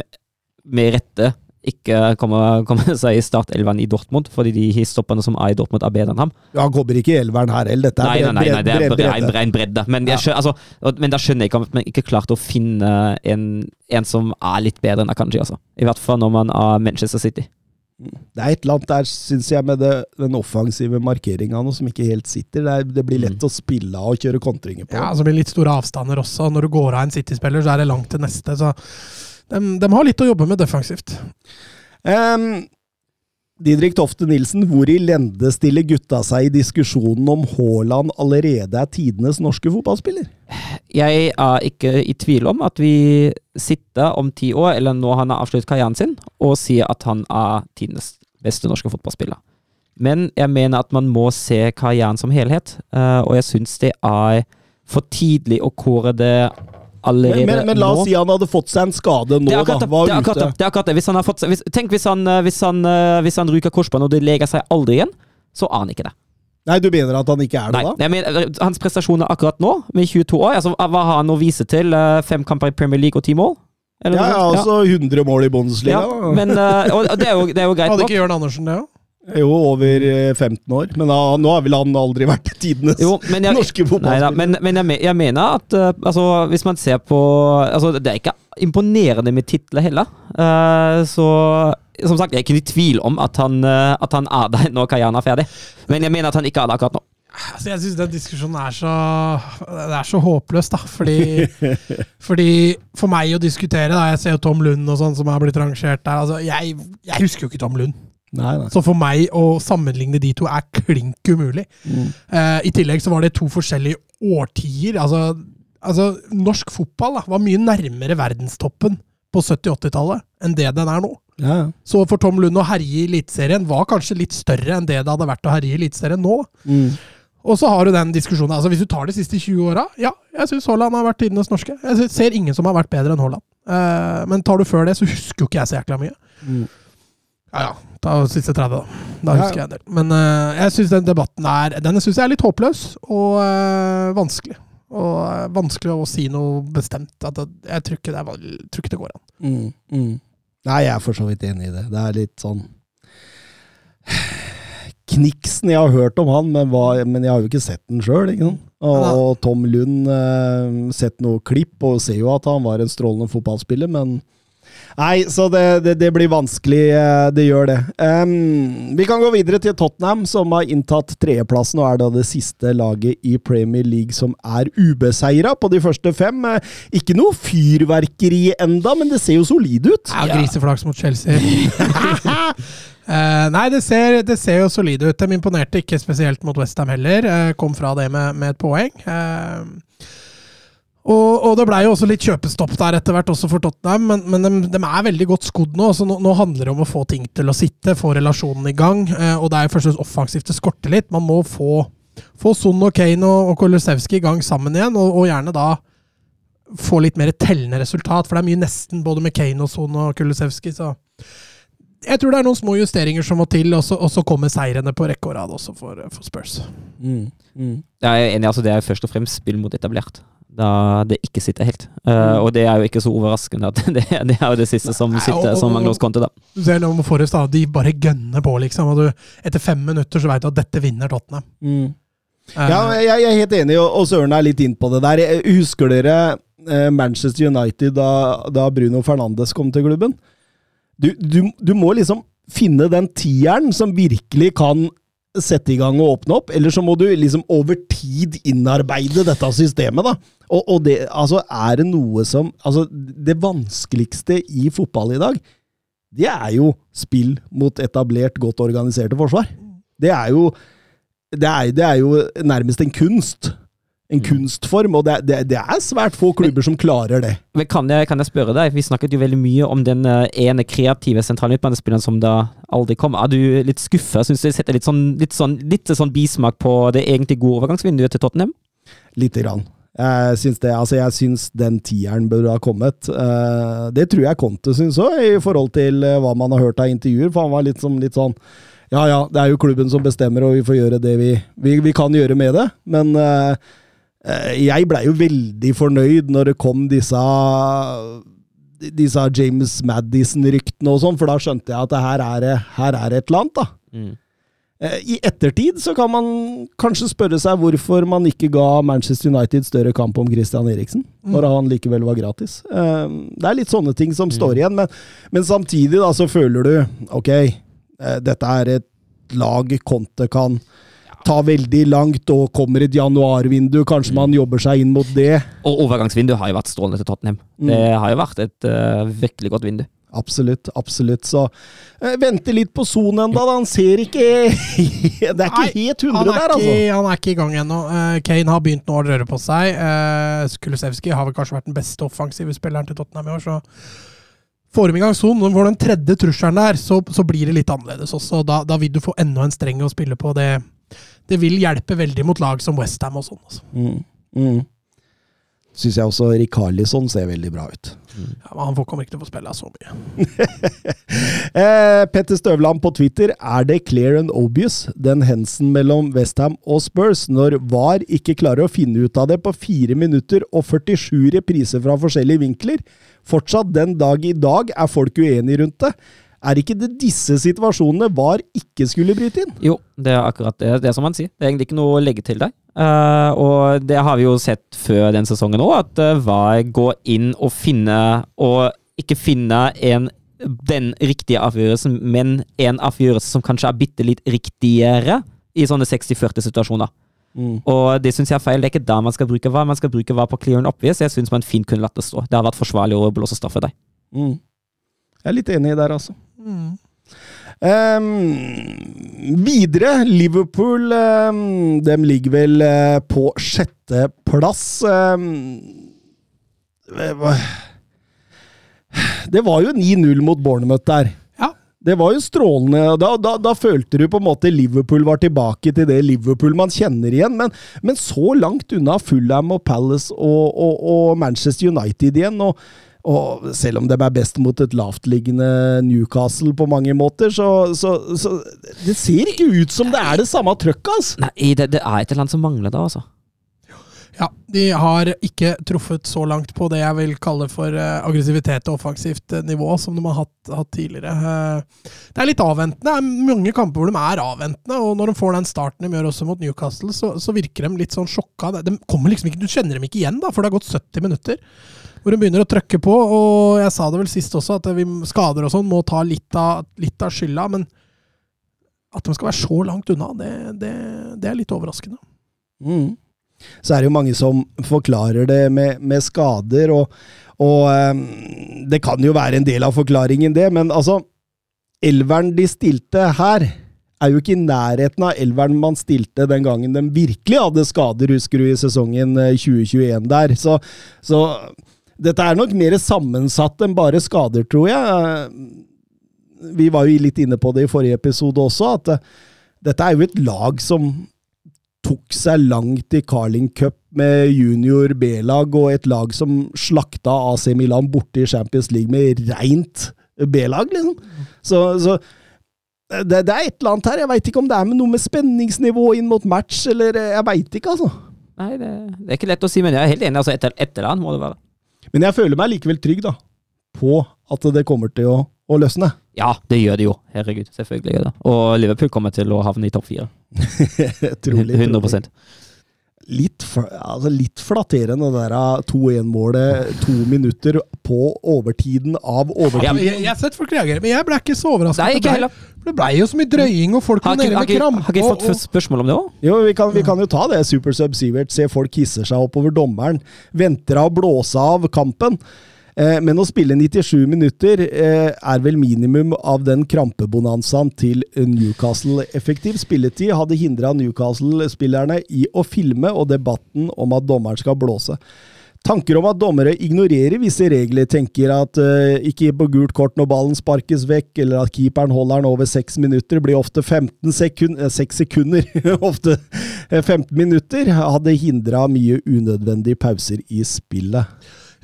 med rette ikke kommer, kommer *laughs* seg i startelveren i Dortmund, fordi de stopperne som er i Dortmund, er bedre enn ham. Ja, Han kommer ikke i elveren her heller. Dette Nei, er nei, nei, nei, det er bred- bred- bredde. ren bredde. Men, jeg skjønner, altså, men da skjønner jeg ikke at man ikke klarte å finne en, en som er litt bedre enn Akanji, altså. I hvert fall når man er Manchester City. Det er et eller annet der, syns jeg, med det, den offensive markeringa som ikke helt sitter. Det, er, det blir lett å spille av og kjøre kontringer på. Ja, altså blir det litt store avstander også. Når du går av en City-spiller, så er det langt til neste. Så de, de har litt å jobbe med defensivt. Um, Didrik Tofte Nilsen, hvor i lende stiller gutta seg i diskusjonen om Haaland allerede er tidenes norske fotballspiller? Jeg er ikke i tvil om at vi sitter om ti år, eller når han har avsluttet karrieren sin, og sier at han er tidenes beste norske fotballspiller. Men jeg mener at man må se karrieren som helhet, eh, og jeg syns det er for tidlig å kåre det allerede Men, men, men la nå. oss si han hadde fått seg en skade nå, Det akkurat, da. det. Var Det akkurat ute. det, er akkurat det. Hvis han har fått, seg- hvis, tenk hvis han, eh, hvis, han, eh, hvis han ryker korsbåndet, og det leger seg aldri igjen, så aner han ikke det. Nei, du mener at han ikke er det Nei, da? mener, eh, Hans prestasjoner akkurat nå, med 22 år, altså, hva har han å vise til? Fem kamper i Premier League og ti mål? Eller Ja, ja, altså 100 mål i Bundesliga. Ja, men, og og det, er jo, det er jo *laughs* greit Hadde ikke Jørn Andersen det òg? Jo, over eh, 15 år. Men da, nå har vel han aldri vært tidenes Jo, men jeg, norske fotballspiller. men, men jeg, jeg mener at uh, altså, hvis man ser på altså, Det er ikke imponerende med titler heller. Uh, så som sagt, jeg er ikke i tvil om at han, uh, at han er der når karrieren er ferdig. Men jeg mener at han ikke er der akkurat nå. Altså, jeg syns den diskusjonen er så Det er så håpløs, da. Fordi, *laughs* fordi For meg å diskutere, da Jeg ser jo Tom Lund og sånn som har blitt rangert der. Altså, jeg, jeg husker jo ikke Tom Lund. Nei, nei. Så for meg å sammenligne de to er klink umulig. Mm. Eh, I tillegg så var det to forskjellige årtier. Altså, altså norsk fotball da, var mye nærmere verdenstoppen på 70-80-tallet enn det den er nå. Ja, ja. Så for Tom Lund å herje i Eliteserien var kanskje litt større enn det det hadde vært å herje i Eliteserien nå. Mm. Og så har du den diskusjonen. altså Hvis du tar de siste 20 åra, ja, jeg syns Haaland har vært tidenes norske. Jeg ser ingen som har vært bedre enn Haaland. Eh, men tar du før det, så husker jo ikke jeg så jækla mye. Mm. Ja ja, ta siste 30, da. Da Ja, husker jeg en del. Men uh, jeg syns den debatten er Den synes jeg er litt håpløs og uh, vanskelig. Og uh, vanskelig å si noe bestemt. At det, jeg tror ikke det, tror ikke det går an. Mm. Mm. Nei, jeg er for så vidt enig i det. Det er litt sånn Kniksen jeg har hørt om han, men, hva, men jeg har jo ikke sett den sjøl. Og, og Tom Lund eh, sett noe klipp og ser jo at han var en strålende fotballspiller, men Nei, så det, det, det blir vanskelig. eh, Det gjør det. Um, vi kan gå videre til Tottenham, som har inntatt tredjeplassen og er da det siste laget i Premier League som er ubeseira på de første fem. Eh, Ikke noe fyrverkeri enda, men det ser jo solid ut. Ja, Griseflaks mot Chelsea. Uh, *laughs* nei, det ser, det ser jo solide ut. De imponerte ikke spesielt mot Westham heller. Uh, kom fra det med, med et poeng. Eh, og, og det blei jo også litt kjøpestopp der etter hvert, også for Tottenham. Men, men de, de er veldig godt skodd nå. så nå, nå handler det om å få ting til å sitte, få relasjonen i gang. eh, og det er jo først og fremst offensivt det skorter litt. Man må få, få Son og Kane og, og Kolosevskij i gang sammen igjen, og, og gjerne da få litt mer tellende resultat. For det er mye nesten både med Kane og Son og Kulusevski. Så Jeg tror det er noen små justeringer som må til, og så, og så kommer seirene på rekke og rad også for, for Spurs. Mm. Mm. Jeg er enig, altså det er først og fremst spill mot etablert. Da det ikke sitter helt. Eh, Mm. og det er jo ikke så overraskende at *laughs* det, det er jo det siste som Nei, sitter og- som Magnus Conte, da. Du ser nå Forrest, da, de bare gønner på, liksom. Og du, etter fem minutter så veit du at dette vinner Tottenham. Mm. Eh, Ja, jeg, jeg er helt enig, og, og Søren er litt inn på det der. Jeg- Husker dere eh, Manchester United da, da Bruno Fernandes kom til klubben? Du, du, du må liksom finne den tieren som virkelig kan sette i gang og åpne opp, eller så må du liksom over tid innarbeide dette systemet, da. Og, og det, altså, er det noe som Altså, det vanskeligste i fotball i dag, det er jo spill mot etablert, godt organiserte forsvar. Det er jo det er, det er jo nærmest en kunst. En kunstform, og det, det, det er svært få klubber som klarer det. Men kan jeg, kan jeg spørre deg, vi snakket jo veldig mye om den eh, ene kreative sentrale midtbanespilleren som da aldri kom. Er du litt skuffa? Syns du det setter litt sånn, litt sånn, litt sånn bismak på det egentlig gode overgangsvinduet til Tottenham? Lite grann. Jeg syns det, altså jeg syns den tieren burde ha kommet. Eh, det tror jeg Conte syns òg, i forhold til eh, hva man har hørt av intervjuer. For han var litt, som, litt sånn Ja ja, det er jo klubben som bestemmer, og vi får gjøre det vi, vi, vi kan gjøre med det. Men jeg blei jo veldig fornøyd når det kom disse disse James Madison-ryktene og sånn, for da skjønte jeg at det her er, det- her er det et eller annet, da. Mm. I ettertid så kan man kanskje spørre seg hvorfor man ikke ga Manchester United større kamp om Christian Eriksen, når han likevel var gratis. Eh, Det er litt sånne ting som står igjen, men, men samtidig da så føler du ok, eh, dette er et lag Conte kan ta veldig langt, og kommer et januarvindu, kanskje man jobber seg inn mot det. Og overgangsvinduet har jo vært strålende til Tottenham. Mm. Det har jo vært et uh, virkelig godt vindu. Absolutt, absolutt. Så uh, vente litt på Son ennå, da. Han ser ikke *laughs* Det er ikke Nei, helt han, hundre er der, altså. ikke, han er ikke i gang ennå. Uh, Kane har begynt nå å røre på seg. Uh, Kulusevski har vel kanskje vært den beste offensive spilleren til Tottenham i år, så får de i gang Son. Når de får den tredje trusselen der, så, så blir det litt annerledes også. Da, da vil du få enda en streng å spille på. Det, det vil hjelpe veldig mot lag som Westham og sånn. Altså. Mm. Mm. Syns jeg også Rikarlison ser veldig bra ut. Ja, men han kommer ikke til å få spille så mye. *laughs* Eh, Petter Støvland på Twitter. Er det clear and obvious, den hensen mellom Westham og Spurs, når VAR ikke klarer å finne ut av det på 4 minutter og 47 repriser fra forskjellige vinkler? Fortsatt den dag i dag er folk uenige rundt det. Er ikke det disse situasjonene VAR ikke skulle bryte inn? Jo, det er akkurat det, det er som han sier. Det er egentlig ikke noe å legge til der. Uh, og det har vi jo sett før den sesongen òg, at uh, VAR går inn og finner Og ikke finner en, den riktige avgjørelsen, men en avgjørelse som kanskje er bitte litt riktigere i sånne 60-40-situasjoner. Mm. Og det syns jeg er feil. Det er ikke da man skal bruke VAR. Man skal bruke VAR på clear and obvious. Jeg syns man fint kunne latt det stå. Det har vært forsvarlig å blåse straffe deg. Mm. Jeg er litt enig i der, altså. Mm. Ehm, videre, Liverpool um, De ligger vel uh, på sjetteplass. Um, det var jo 9-0 mot Bournemouth der. Ja. Det var jo strålende. Da, da, da følte du på en måte Liverpool var tilbake til det Liverpool man kjenner igjen. Men, men så langt unna Fulham og Palace og, og, og Manchester United igjen. og og selv om de er best mot et lavtliggende Newcastle på mange måter, så, så, så Det ser ikke ut som det er det samme trøkket, altså! Nei, det, det er et eller annet som mangler da, altså. Ja, de har ikke truffet så langt på det jeg vil kalle for eh, aggressivitet og offensivt eh, nivå, som de har hatt, hatt tidligere. Eh, det er litt avventende. Det er mange kamper hvor de er avventende, og når de får den starten de gjør også mot Newcastle, så, så virker de litt sånn sjokka. De kommer liksom ikke, Du kjenner dem ikke igjen, da, for det har gått 70 minutter. Hvor hun begynner å trykke på, og jeg sa det vel sist også, at vi skader og sånn må ta litt av, litt av skylda, men at de skal være så langt unna, det, det, det er litt overraskende. Mm. Så er det jo mange som forklarer det med, med skader, og, og um, det kan jo være en del av forklaringen, det, men altså Elveren de stilte her, er jo ikke i nærheten av elveren man stilte den gangen de virkelig hadde skader, husker du, i sesongen eh, 2021 der. Så, så dette er nok mer sammensatt enn bare skader, tror jeg. Vi var jo litt inne på det i forrige episode også, at eh, dette er jo et lag som tok seg langt i Carling Cup med junior B-lag, og et lag som slakta AC Milan borte i Champions League med reint B-lag, liksom. Så, så det, det, er et eller annet her. Jeg veit ikke om det er med noe med spenningsnivå inn mot match, eller jeg veit ikke, altså. Nei, det, det, er ikke lett å si, men jeg er helt enig. altså Et, et eller annet må det være. Men jeg føler meg likevel trygg, da. På at det kommer til å, å løsne. Ja, det gjør det jo. Herregud, selvfølgelig gjør det. Og Liverpool kommer til å havne i topp fire. trolig. 100 trolig litt, altså litt flatterende, det der 2-1-målet to minutter på overtiden av overtiden. jeg, jeg har sett folk reagere, men jeg ble ikke så overrasket. Nei, ikke heller. Det blei jo så mye drøying, og folk var nede med krampe. Har ikke fått spørsmål om det òg? Jo, vi kan, vi kan, jo ta det. Super Sub-Sivert. Se folk hisser seg oppover dommeren. Venter av å blåse av kampen. Eh, men å spille 97 minutter eh, er vel minimum av den krampebonanzaen til Newcastle. Effektiv spilletid hadde hindra Newcastle-spillerne i å filme, og debatten om at dommeren skal blåse. Tanker om at dommere ignorerer visse regler, tenker at uh, ikke på gult kort når ballen sparkes vekk, eller at keeperen holder den over seks minutter, blir ofte 15 sekund, eh, 6 sekunder, *laughs* ofte 15 minutter, hadde hindra mye unødvendige pauser i spillet.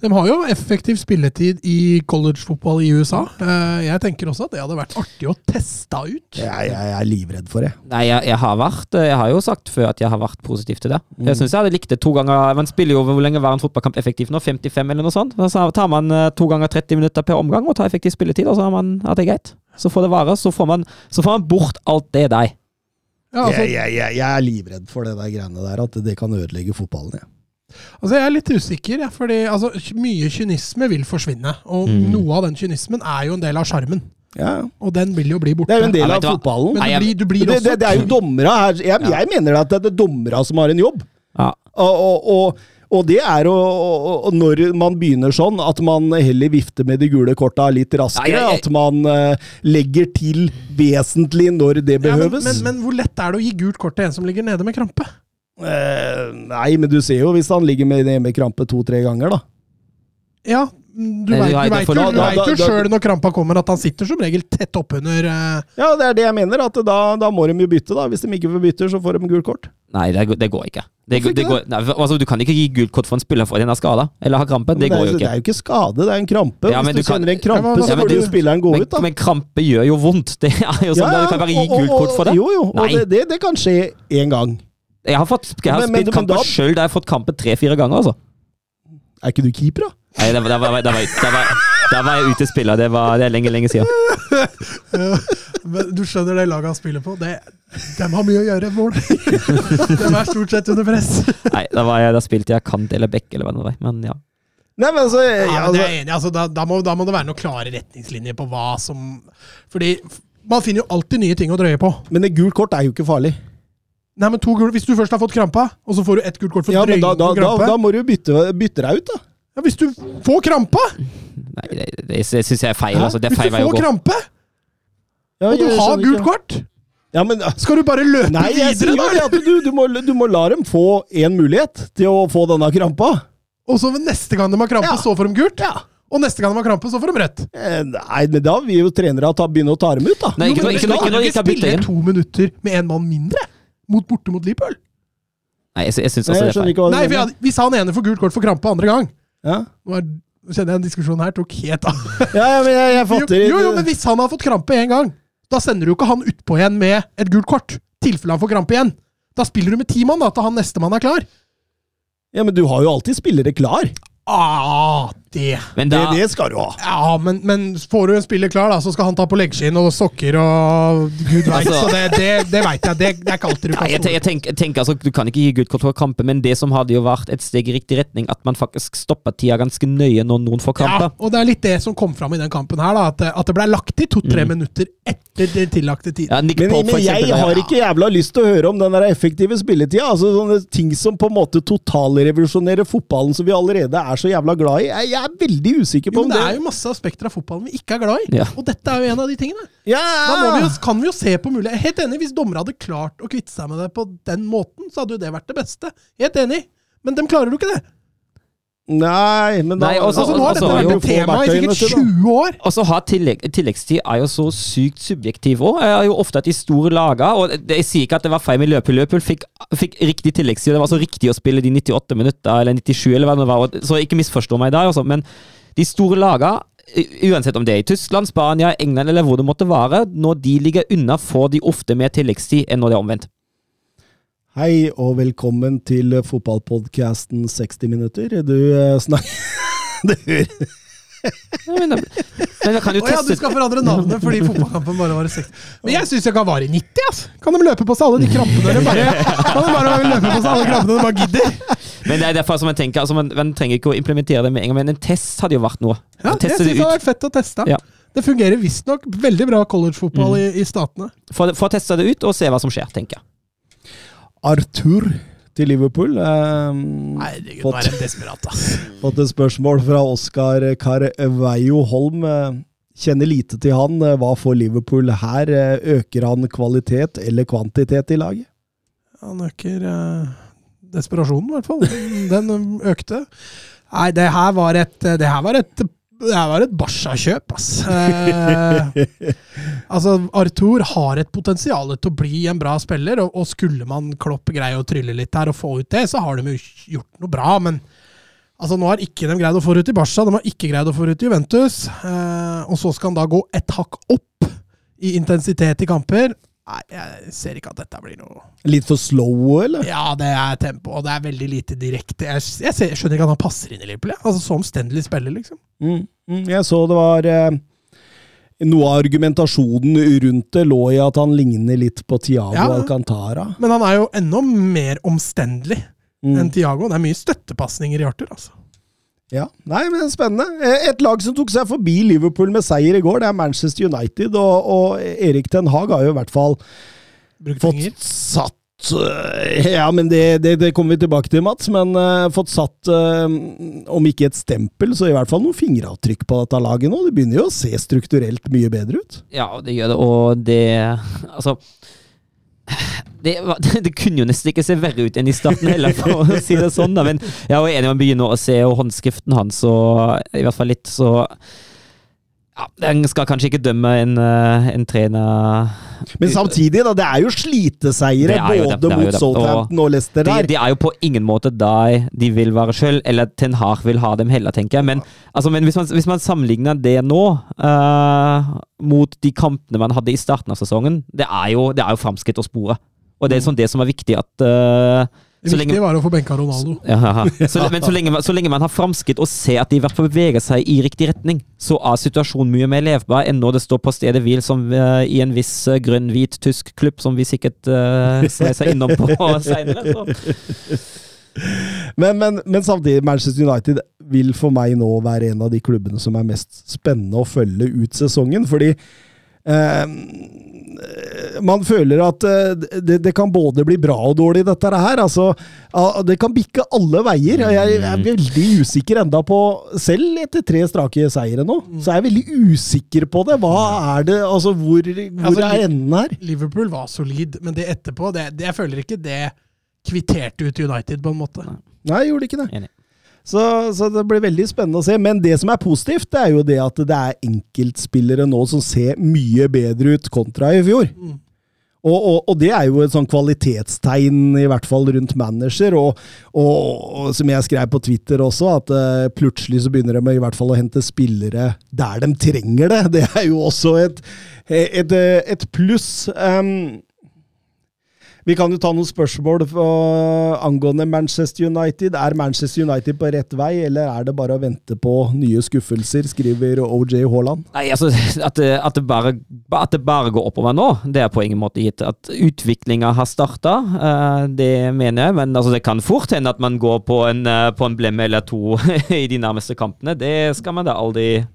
De har jo effektiv spilletid i collegefotball i USA. Eh, jeg tenker også at det hadde vært artig å teste ut. Jeg, jeg, er livredd for det. Nei, jeg, jeg, har vært Jeg har jo sagt før at jeg har vært positiv til det. Mm. Jeg syns jeg hadde likt det to ganger. Man spiller jo hvor lenge var en fotballkamp effektiv nå? 55 eller noe sånt? Så tar man eh, to ganger 30 minutter per omgang og tar effektiv spilletid, og så har man at det er greit. Så får det vare. Så får man, så får man bort alt det der. Ja, altså, jeg, jeg, er livredd for det der greiene der, at det kan ødelegge fotballen. Ja. Altså Jeg er litt usikker, ja, fordi altså, mye kynisme vil forsvinne. Og mm. noe av den kynismen er jo en del av sjarmen. Ja. Og den vil jo bli borte. Det er jo en del av fotballen. Men du blir, du blir det, det, det, er jo dommere her. Jeg, jeg mener at det er dommere som har en jobb. Ja. Og, og, og, og, det er å, når man begynner sånn, at man heller vifter med de gule korta litt raskere. At man uh, legger til vesentlig når det behøves. Men, men, men, hvor lett er det å gi gult kort til en som ligger nede med krampe? Eh, nei, men du ser jo hvis han ligger med, hjemmekrampe krampe to-tre ganger, da. Ja, du veit jo sjøl når krampa kommer at han sitter som regel tett oppunder uh... Ja, det er det jeg mener. at da, da, må de jo bytte, da. Hvis de ikke får bytte, så får de gult kort. Nei, det, det går ikke. Det, det går, nei, altså, du kan ikke gi gult kort for en spiller For den er skada eller har krampe. Det, går jo ikke. Det er jo ikke skade, det er en krampe. Ja, Hvis du, du kan, kjenner en krampe, ja, så får jo spilleren gå men, ut, da. Men krampe gjør jo vondt. *laughs* Det er jo sånn, ja, Du kan bare gi gult kort for det. Jo, jo, og det, det kan skje én gang. Jeg har, fått, jeg har men, spilt kamper da... sjøl der jeg har fått kampen tre-fire ganger, altså. Er ikke du keeper, da? Nei, da var, var, var, var, jeg ute spiller. Det, det er lenge, lenge siden. *laughs* men du skjønner det laget han spiller på? Det, de har mye å gjøre, mål. *laughs* de er stort sett under press. Nei, da, jeg, da, spilte jeg kant eller bekk, eller hva det var. Men ja. Nei, men altså, ja, ja, er enig, altså da, da, må, da, må, det være noen klare retningslinjer på hva som Fordi man finner jo alltid nye ting å drøye på. Men et gult kort er jo ikke farlig. Nei, men to gul, Hvis du først har fått krampa, og så får du ett gult kort for ja, drøying da, da, da, da, må du bytte, bytte deg ut, da. Ja, Hvis du får krampa! Nei, det, det, det syns jeg er feil. Altså, det er feil hvis du får krampe, ja, og du har gult ikke. kort ja, men, Skal du bare løpe nei, videre, da? Du, du, må, du, må, la dem få én mulighet til å få denne krampa. Og så neste gang de har krampe, ja. så får de gult? Ja. Og neste gang de har krampe, så får de rødt. Eh, nei, men da vil jo trenere ta, begynne å ta dem ut, da. Nei, ikke, jo, men, ikke, ikke, ikke, ikke spille to minutter med en mann mindre mot borte mot Liverpool. Nei, jeg, jeg syns også det er feil. Nei, for jeg, Hvis han ene får gult kort for krampe andre gang ja. Nå er, kjenner jeg en diskusjon her tok helt av. *laughs* ja, ja, men jeg, jeg fatter jo, jo, jo, men hvis han har fått krampe én gang, da sender du ikke han utpå igjen med et gult kort. tilfelle han får krampe igjen. Da spiller du med ti mann til han nestemann er klar. Ja, men du har jo alltid spillere klar. Ah, det. Da, det, det skal du ha. Ja, men, men, får du en spiller klar, da, så skal han ta på leggskinn og sokker og gud veit. Altså, så det, det, det veit jeg. Det, det, er ikke alltid du kan ja, jeg, jeg, tenker, jeg altså, Du kan ikke gi gult kort for kamper, men det som hadde jo vært et steg i riktig retning, at man faktisk stopper tida ganske nøye når noen får kamper. Ja, og det er litt det som kom fram i den kampen her, da, at, at det ble lagt til to-tre mm. minutter etter den tillagte tiden. Ja, men, men, jeg har ikke jævla lyst til å høre om den der effektive spilletida. Altså, sånne ting som på en måte totalrevolusjonerer fotballen som vi allerede er så jævla glad i jeg, jeg, er veldig usikker på jo, om det Det er jo masse aspekter av fotballen vi ikke er glad i, ja. og dette er jo en av de tingene. Ja. Da vi jo, kan vi jo se på mulighet. Helt enig, hvis dommere hadde klart å kvitte seg med det på den måten, så hadde jo det vært det beste. Helt enig. Men dem klarer jo ikke det. Nei, men da Nei, også, altså, Nå har dette vært et tema i sikkert 20 år! Og så har tillegg, tilleggstid er jo så sykt subjektiv òg. Har jo ofte at de store lagene Og jeg sier ikke at det var feil med Løpet. Løpet fikk, fikk riktig tilleggstid. Det var så riktig å spille de 98 minutter, eller 97, eller hva det var. Så ikke misforstå meg der, også, Men de store lagene uansett om det er i Tyskland, Spania, England eller hvor det måtte være, når de ligger unna, får de ofte mer tilleggstid enn når det er omvendt. Hei og velkommen til fotballpodkasten 60 minutter. Du eh, snakker *laughs* Du Men, men kan jo Å ja, du skal forandre navnet fordi fotballkampen bare var i 60. Men jeg syns jeg kan vare i 90, Altså. Kan de løpe på seg alle de krampene? de bare, kan de bare løpe på seg alle krampene de bare gidder? Men det er derfor som jeg tenker, altså man, man trenger ikke å implementere det med en gang, men en test hadde jo vært noe. Ja, jeg synes syns det det hadde vært fett å teste. Ja. Det fungerer visstnok veldig bra collegefotball i, i statene. Få få testa det ut og se hva som skjer, tenker jeg. Arthur til Liverpool. Eh, Herregud, nå fått, er de desperate, ass. *laughs* fått et spørsmål fra Oskar Carveio Holm. Eh, Kjenner lite til han. Eh, Hva får Liverpool her? Eh, Øker han kvalitet eller kvantitet i laget? Han øker eh, desperasjonen, i hvert fall. Den økte. Nei, det her var et Det her var et det her var et Barca-kjøp, ass. Eh, altså, Arthur har et potensial til å bli en bra spiller, og, og skulle man Klopp greie å trylle litt her og få ut det, så har de jo gjort noe bra, men altså, nå har ikke de greid å få det ut i Barca, de har ikke greid å få det ut i Juventus, eh, og så skal han da gå et hakk opp i intensitet i kamper. Nei, jeg ser ikke at dette blir noe Litt for slow, eller? ja, det er tempo, og det er veldig lite direkte. Jeg, jeg, ser, jeg skjønner ikke at han passer inn i Liverpool. jeg. Altså, Så omstendelig spiller, liksom. Mm, mm, jeg så det var eh, Noe av argumentasjonen rundt det lå i at han ligner litt på Tiago Ja. Alcantara. Men han er jo enda mer omstendelig Mm. enn Tiago. Det er mye støttepasninger i Arthur, altså. Ja, nei, men spennende. Eh, Et lag som tok seg forbi Liverpool med seier i går, det er Manchester United. Og, og Erik Ten Hag har jo i hvert fall fått satt Ja, men det, det, det kommer vi tilbake til, Mats. Men uh, fått satt, uh, om ikke et stempel, så i hvert fall noen fingeravtrykk på dette laget nå. Det begynner jo å se strukturelt mye bedre ut. Ja, det gjør det, og det Altså det, *laughs* det kunne jo nesten ikke se verre ut enn i starten heller, for å si det sånn. da, Men jeg er enig, man begynner å se og håndskriften hans, og i hvert fall litt, så ja, Den skal kanskje ikke dømme en, eh, en trener Men samtidig, da, det er jo sliteseiere er jo både det mot. Southampton og Leicester de, der. de er jo på ingen måte der de vil være sjøl, eller Ten Hag vil ha dem heller, tenker jeg. Men, altså, men hvis, man, hvis man sammenligner det nå uh, mot de kampene man hadde i starten av sesongen, det er jo, det er jo framskritt å spore. Og det er sånn det som er viktig at eh, Det så viktige var å få benka Ronaldo. ja, ja, ja. *laughs* Så, men så lenge, så lenge man har framskritt og ser at de i hvert fall beveger seg i riktig retning, så er situasjonen mye mer levbar enn når det står på stedet hvil som uh, i en viss uh, grønn-hvit tysk klubb, som vi sikkert uh, ser innom på *laughs* seinere. Men, men, men samtidig, Manchester United vil for meg nå være en av de klubbene som er mest spennende å følge ut sesongen. Fordi eh, man føler at eh, det, det kan både bli bra og dårlig, dette her. Altså, ah, det kan bikke alle veier. Jeg er veldig usikker enda på Selv etter tre strake seire nå, så er jeg veldig usikker på det. Hva er det Altså, hvor, hvor Altså, er enden her? Liverpool var solid, men det etterpå det, det, Jeg føler ikke det kvitterte ut United, på en måte. Nei, jeg gjorde ikke det. Enig. Så, så det blir veldig spennende å se. Men det som er positivt, det er jo det at det er enkeltspillere nå som ser mye bedre ut kontra i fjor. Mm. Og, og, og det er jo et sånn kvalitetstegn, i hvert fall rundt manager. Og, og, som jeg skrev på Twitter også, at uh, plutselig så begynner de i hvert fall å hente spillere der de trenger det. Det er jo også et, et, et pluss. Um, vi kan jo ta noen spørsmål angående Manchester United. Er Manchester United på rett vei, eller er det bare å vente på nye skuffelser, skriver OJ Haaland. Nei, altså, at det, at, det bare, at det bare går oppover nå, det er på ingen måte gitt. At utviklinga har starta, det mener jeg. Men altså, det kan fort hende at man går på en, eh, på en blemme eller to *laughs* i de nærmeste kampene. Det skal man da aldri,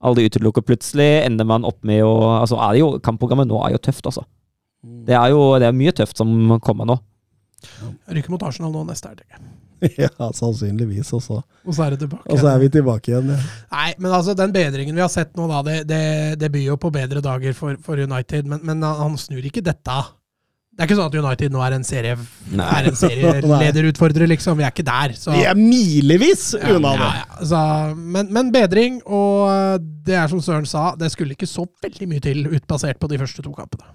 aldri utelukke. Plutselig ender man opp med å altså, jo, Kampprogrammet nå er jo tøft, altså. Det er jo det er mye tøft som kommer nå. Ryker mot Arsenal nå neste helg. *laughs* ja, sannsynligvis også. Og så er det tilbake. Og så er vi tilbake igjen. Ja. Nei, men altså, den bedringen vi har sett nå, da, det, det, det byr jo på bedre dager for, for United. Men, men han snur ikke dette. Det er ikke sånn at United nå er en, serie, er en serielederutfordrer, *laughs* liksom. Vi er ikke der. Så, Vi er milevis unna det! ja, ja. Så, men, men bedring, og det er som Søren sa, det skulle ikke så veldig mye til utbasert på de første to kampene.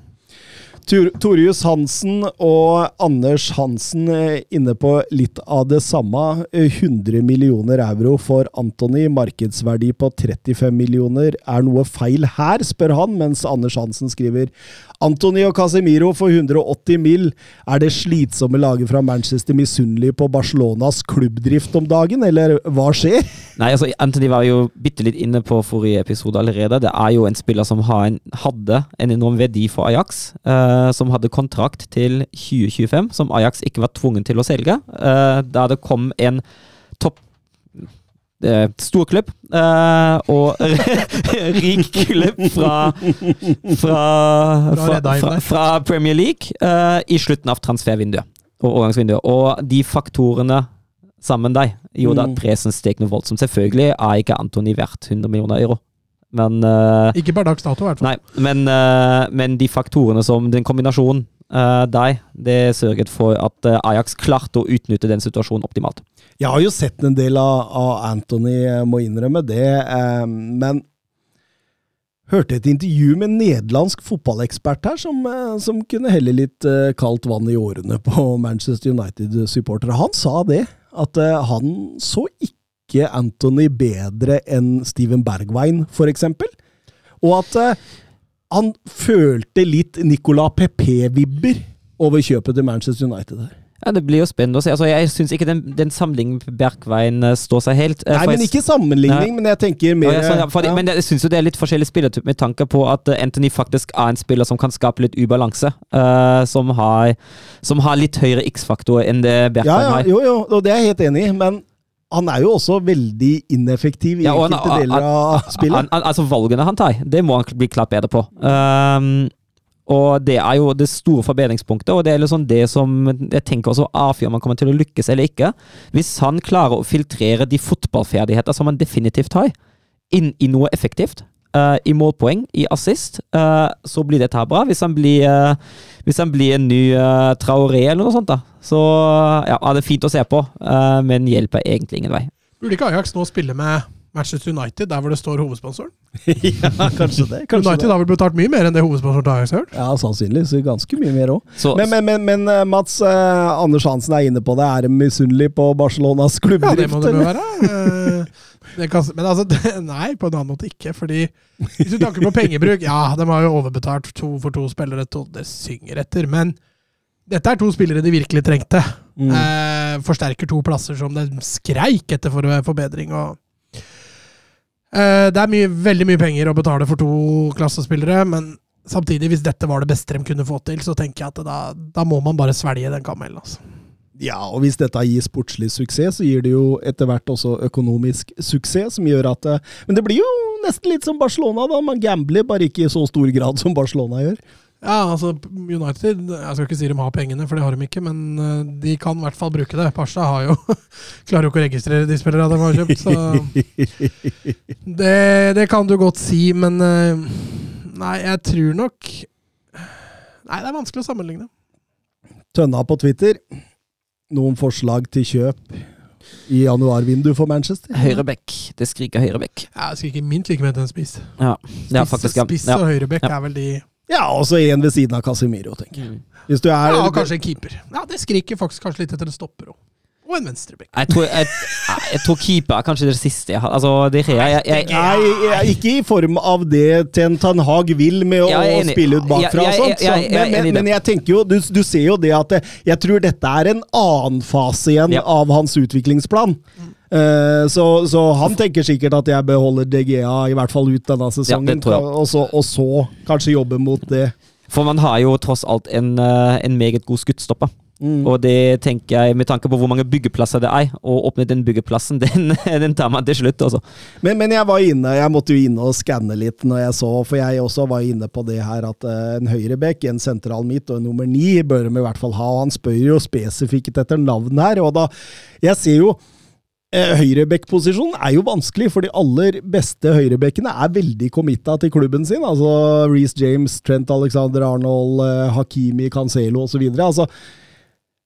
Torjus Hansen og Anders Hansen eh, inne på litt av det samme. Eh, 100 millioner euro for Antony, markedsverdi på 35 millioner. Er noe feil her, spør han, mens Anders Hansen skriver Antony og Casemiro for 180 mill. Er det slitsomme laget fra Manchester misunnelige på Barcelonas klubbdrift om dagen, eller hva skjer? Nei, altså Anthony var jo bitte litt inne på forrige episode allerede. Det er jo en spiller som en, hadde en enorm verdi for Ajax. eh, som hadde kontrakt til 2025, som Ajax ikke var tvungen til å selge. eh, da det kom en topp eh, storklubb uh, og *laughs* rik klubb fra fra, fra, fra, Premier League uh, i slutten av transfervinduet og overgangsvinduet. Og de faktorene sammen der gjorde Mm. at presen steg noe voldsomt. Selvfølgelig er ikke Antony verdt 100 millioner euro, men uh, Ikke per dags dato, i hvert fall. Nei, men, eh, men de faktorene som den kombinasjonen der, det sørget for at eh, Ajax klarte å utnytte den situasjonen optimalt. Jeg har jo sett en del av, av Anthony, jeg må innrømme det, eh, men hørte et intervju med en nederlandsk fotballekspert her, som, eh, som kunne helle litt eh, kaldt vann i årene på Manchester United-supportere. Han sa det, at eh, han så ikke Anthony bedre enn Steven Bergwijn, eksempel. Og at eh, han følte litt Nicolas Pepe-vibber over kjøpet til Manchester United. der. Ja, Det blir jo spennende å se. Altså, jeg syns ikke den, den sammenligningen med Bergveien eh, står seg helt. eh, Nei, men jeg- ikke sammenligning, Nei. men jeg tenker mer ja, sånn, ja, for, ja. Men jeg syns jo det er litt forskjellig spillertype med tanke på at eh, Anthony faktisk er en spiller som kan skape litt ubalanse. Uh, som, har, som har litt høyere X-faktor enn det Bjerkveien har. ja, jo, jo, og det er jeg helt enig i, men han er jo også veldig ineffektiv i Ja, enkelte deler av spillet. Han, han, altså Valgene han tar, det må han bli klart bedre på. Um, og det er jo det store forbedringspunktet, og det er liksom det som jeg tenker også avgjør om han kommer til å lykkes eller ikke. Hvis han klarer å filtrere de fotballferdigheter som han definitivt har, inn i noe effektivt, uh, i målpoeng, i assist, uh, så blir dette bra. Hvis han blir, uh, hvis han blir en ny Traoré eller noe sånt, da, så ja, er det fint å se på, men hjelper egentlig ingen vei. Burde ikke Ajax nå spille med Manchester United, der hvor det står hovedsponsoren? *laughs* ja, kanskje det. Kanskje United det. har vel betalt mye mer enn det hovedsponsoren har hørt? Ja, sannsynligvis. Ganske mye mer òg. Men, men, men, men eh, Mats, eh, Anders Hansen er inne på det. Er de misunnelige på Barcelonas Ja, det må det være. Eh, Det kan, men altså, *laughs* det, nei, på en annen måte ikke. Fordi hvis du tanker på pengebruk Ja, de har jo overbetalt to for to spillere, to, det synger etter. Men dette er to spillere de virkelig trengte. Mm. Eh, forsterker to plasser som de skreik etter for forbedring. Og, det er mye, veldig mye penger å betale for to klassespillere, men samtidig, hvis dette var det beste de kunne få til, så tenker jeg at da, da må man bare svelge den kamelen. Altså. Ja, og hvis dette gir sportslig suksess, så gir det jo etter hvert også økonomisk suksess, som gjør at eh, Men det blir jo nesten litt som Barcelona, da. Man gambler, bare ikke i så stor grad som Barcelona gjør. Ja, altså United Jeg skal ikke si de har pengene, for det har de ikke, men eh, de kan i hvert fall bruke det. Pasha har jo *laughs* klarer jo ikke å registrere de spillerne de har kjøpt, så *laughs* det, det kan du godt si, men eh, Nei, jeg tror nok Nei, det er vanskelig å sammenligne. Tønna på Twitter. Noen forslag til kjøp i januarvinduet for Manchester? Høyrebekk. Det skriker høyrebekk. Ja, det skriker minst like mye til en spiss. Ja. Spiss Ja. og høyrebekk Ja. er vel de Ja, og så en ved siden av Casemiro, tenker jeg. Mm. Hvis du er Ja, og kanskje en keeper. Ja, Det skriker faktisk kanskje litt etter en stopper òg. Og en venstrebekk. Jeg tror, jeg, jeg tror keeper er kanskje det siste jeg har. Altså, det jeg, jeg, jeg, Nei, jeg- ikke i form av det Ten Hag vil med å, spille ut bakfra og sånt. så- men, men, men jeg tenker jo, du, du ser jo det at jeg tror dette er en annen fase igjen Ja. av hans utviklingsplan. Eh, så, så han tenker sikkert at jeg beholder DGA i hvert fall ut denne sesongen, ja, og, så, og så kanskje jobbe mot det. For man har jo tross alt en, eh, en meget god skuddstopper. Mm. Og det tenker jeg, med tanke på hvor mange byggeplasser det er, å åpne den byggeplassen, *laughs* den, den tar man til slutt, altså. Men, men jeg var inne, jeg måtte jo inne og skanne litt når jeg så, for jeg også var inne på det her at eh, en høyrebekk, en sentral midt og en nummer ni bør de i hvert fall ha. og Han spør jo spesifikt etter navn her, og da Jeg ser jo eh, Høyrebekkposisjonen er jo vanskelig, for de aller beste høyrebekkene er veldig committa til klubben sin. Altså Reece James, Trent Alexander Arnold, eh, Hakimi, Cancelo osv. Altså,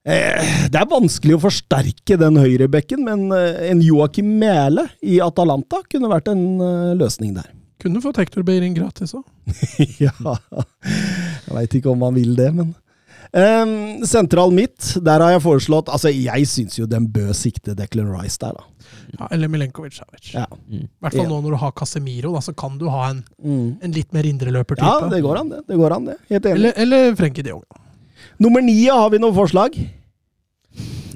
eh, det er vanskelig å forsterke den høyrebekken, men eh, en Joakim Mæle i Atalanta kunne vært en eh, løsning der. Kunne fått Hector Beirin gratis òg. *laughs* ja. Jeg veit ikke om han vil det, men Ehm, Sentral midt, der har jeg foreslått Altså, jeg syns jo den bør sikte Declan Rice der, da. Ja, eller Milenkovic Savic. Ja, I hvert fall nå når du har Casemiro, da, så kan du ha en, mm. en litt mer indreløpertype. ja det går an, det. Det går an, det. Helt enig. Eller, eller Frenkie de Jong. Nummer ni, har vi noen forslag?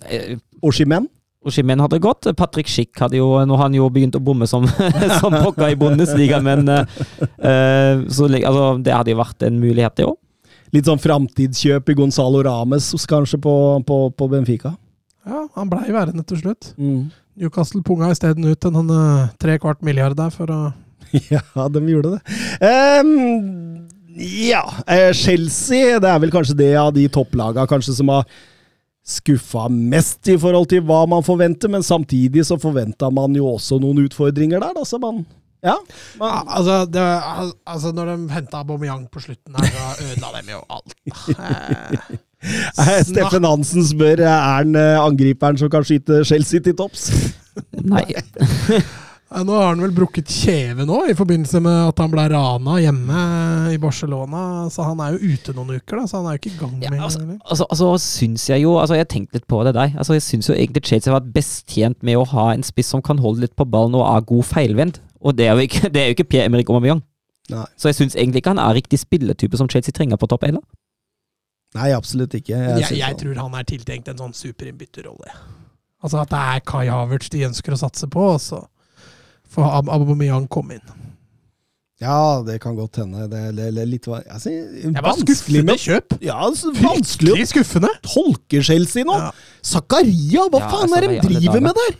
Eh, Oshimen? Oshimen hadde gått. Patrick Schick hadde jo Nå har han jo begynt å bomme som, *laughs* som pokker i Bundesliga, men eh, eh, så, altså, Det hadde jo vært en mulighet, det òg. Litt sånn framtidskjøp i Gonzalo Rames kanskje på, på, på Benfica. Ja, han blei værende til slutt. Mm. Newcastle punga isteden ut en eh, tre kvart milliard der for å *laughs* Ja, de gjorde det. Um, ja, eh, Chelsea det er vel kanskje det av de topplaga kanskje som har skuffa mest i forhold til hva man forventer, men samtidig så forventa man jo også noen utfordringer der, da, så man Ja. ja, altså, det, altså, når de henta Aubameyang på slutten her, da ødela dem jo alt. *laughs* Eh, Eh, Steffen Hansen spør er han eh, angriperen som kan skyte Chelsea til topps. *laughs* Nei. *laughs* Eh, Nå har han vel brukket kjeve nå, i forbindelse med at han ble rana hjemme i Barcelona. Så han er jo ute noen uker, da, så han er jo ikke i gang Ja, med altså, eller? altså, altså syns jeg jo altså Jeg har tenkt litt på det der. Altså, jeg syns jo egentlig Chelsea har vært best tjent med å ha en spiss som kan holde litt på ballen og er god feilvendt. Og det er jo ikke, *laughs* det er jo ikke Pierre-Emerick Aubameyang. Nei. Så jeg syns egentlig ikke han er riktig spilletype som Chelsea trenger på topp heller. Nei, absolutt ikke. Jeg, jeg, jeg tror han er tiltenkt en sånn superinnbytterrolle. Altså at det er Kai Havertz de ønsker å satse på, og så får Ab Aubameyang komme inn. Ja, det kan godt hende. Det er- det litt altså, Det var vanskelig skuffende med kjøp. Ja, altså, vanskelig å Fryktelig skuffende. tolke Chelsea nå. Ja. Zakaria, hva Ja, faen altså, er det de driver med der?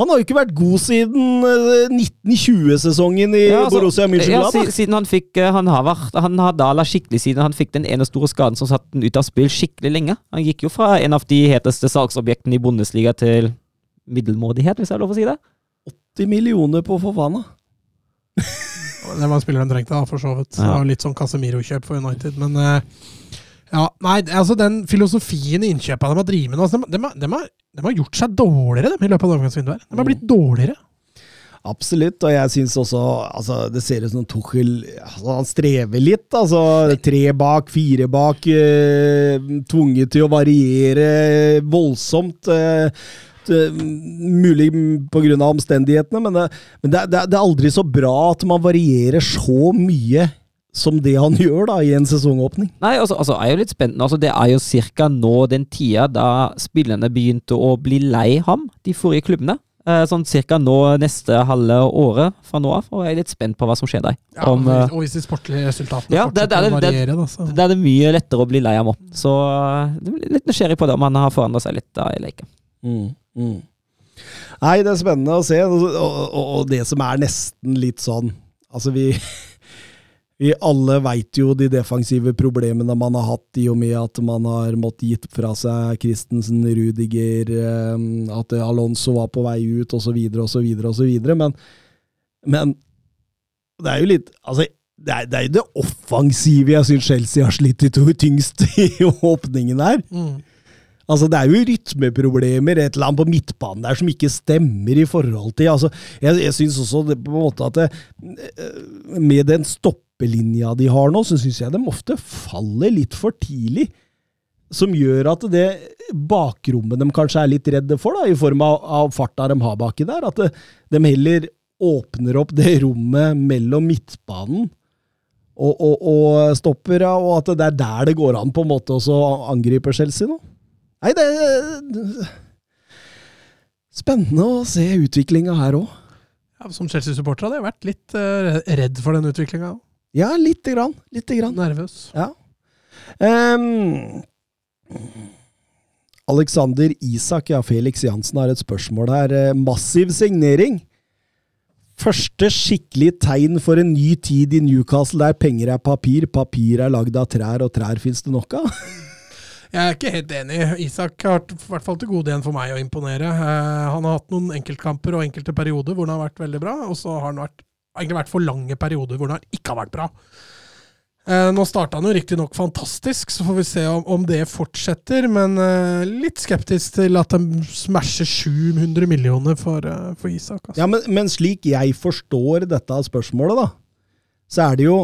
Ja, Han har jo ikke vært god siden eh, 1920-sesongen i Ja, altså, Borussia Ja, Mönchengladbach. si- siden han fikk eh, Han har vært Han har dala skikkelig siden han fikk den ene store skaden som satte den ut av spill skikkelig lenge. Han gikk jo fra en av de heteste salgsobjektene i Bundesliga til middelmådighet, hvis jeg har lov å si det. 80 millioner på Fofana. *laughs* Det var en spiller de trengte, da, for så vidt. Det var litt sånn Casemiro-kjøp for United, men eh, ja, nei, altså Den filosofien i innkjøpene de har drevet med nå, altså, de, de, de, har- de har gjort seg dårligere de, i løpet av overgangsvinduet. De har blitt dårligere. Absolutt, og jeg syns også altså, Det ser ut som Tuchel altså, Han strever litt. altså Tre bak, fire bak. Eh, tvunget til å variere voldsomt. Eh, mulig pga. omstendighetene, men, det, men det, det, det er aldri så bra at man varierer så mye som det han *laughs* gjør da i en sesongåpning. Nei, altså, altså er jo litt spennende. Altså, det er jo ca. nå den tida da spillerne begynte å bli lei ham, de forrige klubbene. Eh, sånn ca. nå neste halve året fra nå av, og jeg er litt spent på hva som skjer der. Ja, Om, eh, og hvis de sportlige resultatene Ja, det- det er fortsetter å det- det- variere, da, så Da er det mye lettere å bli lei ham òg. Så eh, jeg litt nysgjerrig på det, om han har forandra seg litt da i leken. Mm, mm. Nei, det er spennende å se, og, og, og det som er nesten litt sånn Altså, vi *laughs* Vi alle veit jo de defensive problemene man har hatt i og med at man har måttet gitt fra seg Christensen, Rudiger, eh, at Alonso var på vei ut, osv., osv., osv. Men, men det er jo litt Altså, det er, det er jo det offensive jeg syns Chelsea har slitt i to tyngst i *laughs* åpningen her. mm. Altså, Det er jo rytmeproblemer, et eller annet på midtbanen der som ikke stemmer i forhold til altså, Jeg, jeg syns også det, på en måte at det, eh, med den stoppelinja de har nå, så syns jeg de ofte faller litt for tidlig. Som gjør at det bakrommet de kanskje er litt redde for, da, i form av, av farta de har baki der, at det, de heller åpner opp det rommet mellom midtbanen og, og, og stoppere, og at det er der det går an på en måte å angripe Chelsea nå. Nei, det er Spennende å se utviklinga her òg. ja, Som Chelsea-supporter hadde jeg vært litt eh, redd for den utviklinga. Ja, lite grann. Lite grann. Nervøs. Ja. Um, Alexander Isak, ja, Felix Jansen har et spørsmål her. Eh, Massiv signering. Første skikkelig tegn for en ny tid i Newcastle der penger er papir, papir er lagd av trær, og trær fins det nok av. *laughs* Jeg er ikke helt enig. Isak har i hvert fall til gode igjen for meg å imponere. Eh, han har hatt noen enkeltkamper og enkelte perioder hvor han har vært veldig bra, og så har han vært, egentlig vært for lange perioder hvor han ikke har vært bra. Eh, nå starta han jo riktignok fantastisk, så får vi se om, om det fortsetter. Men eh, litt skeptisk til at de smasher 700 millioner for, eh, for Isak. Altså. Ja, men, men slik jeg forstår dette spørsmålet, da, så er det jo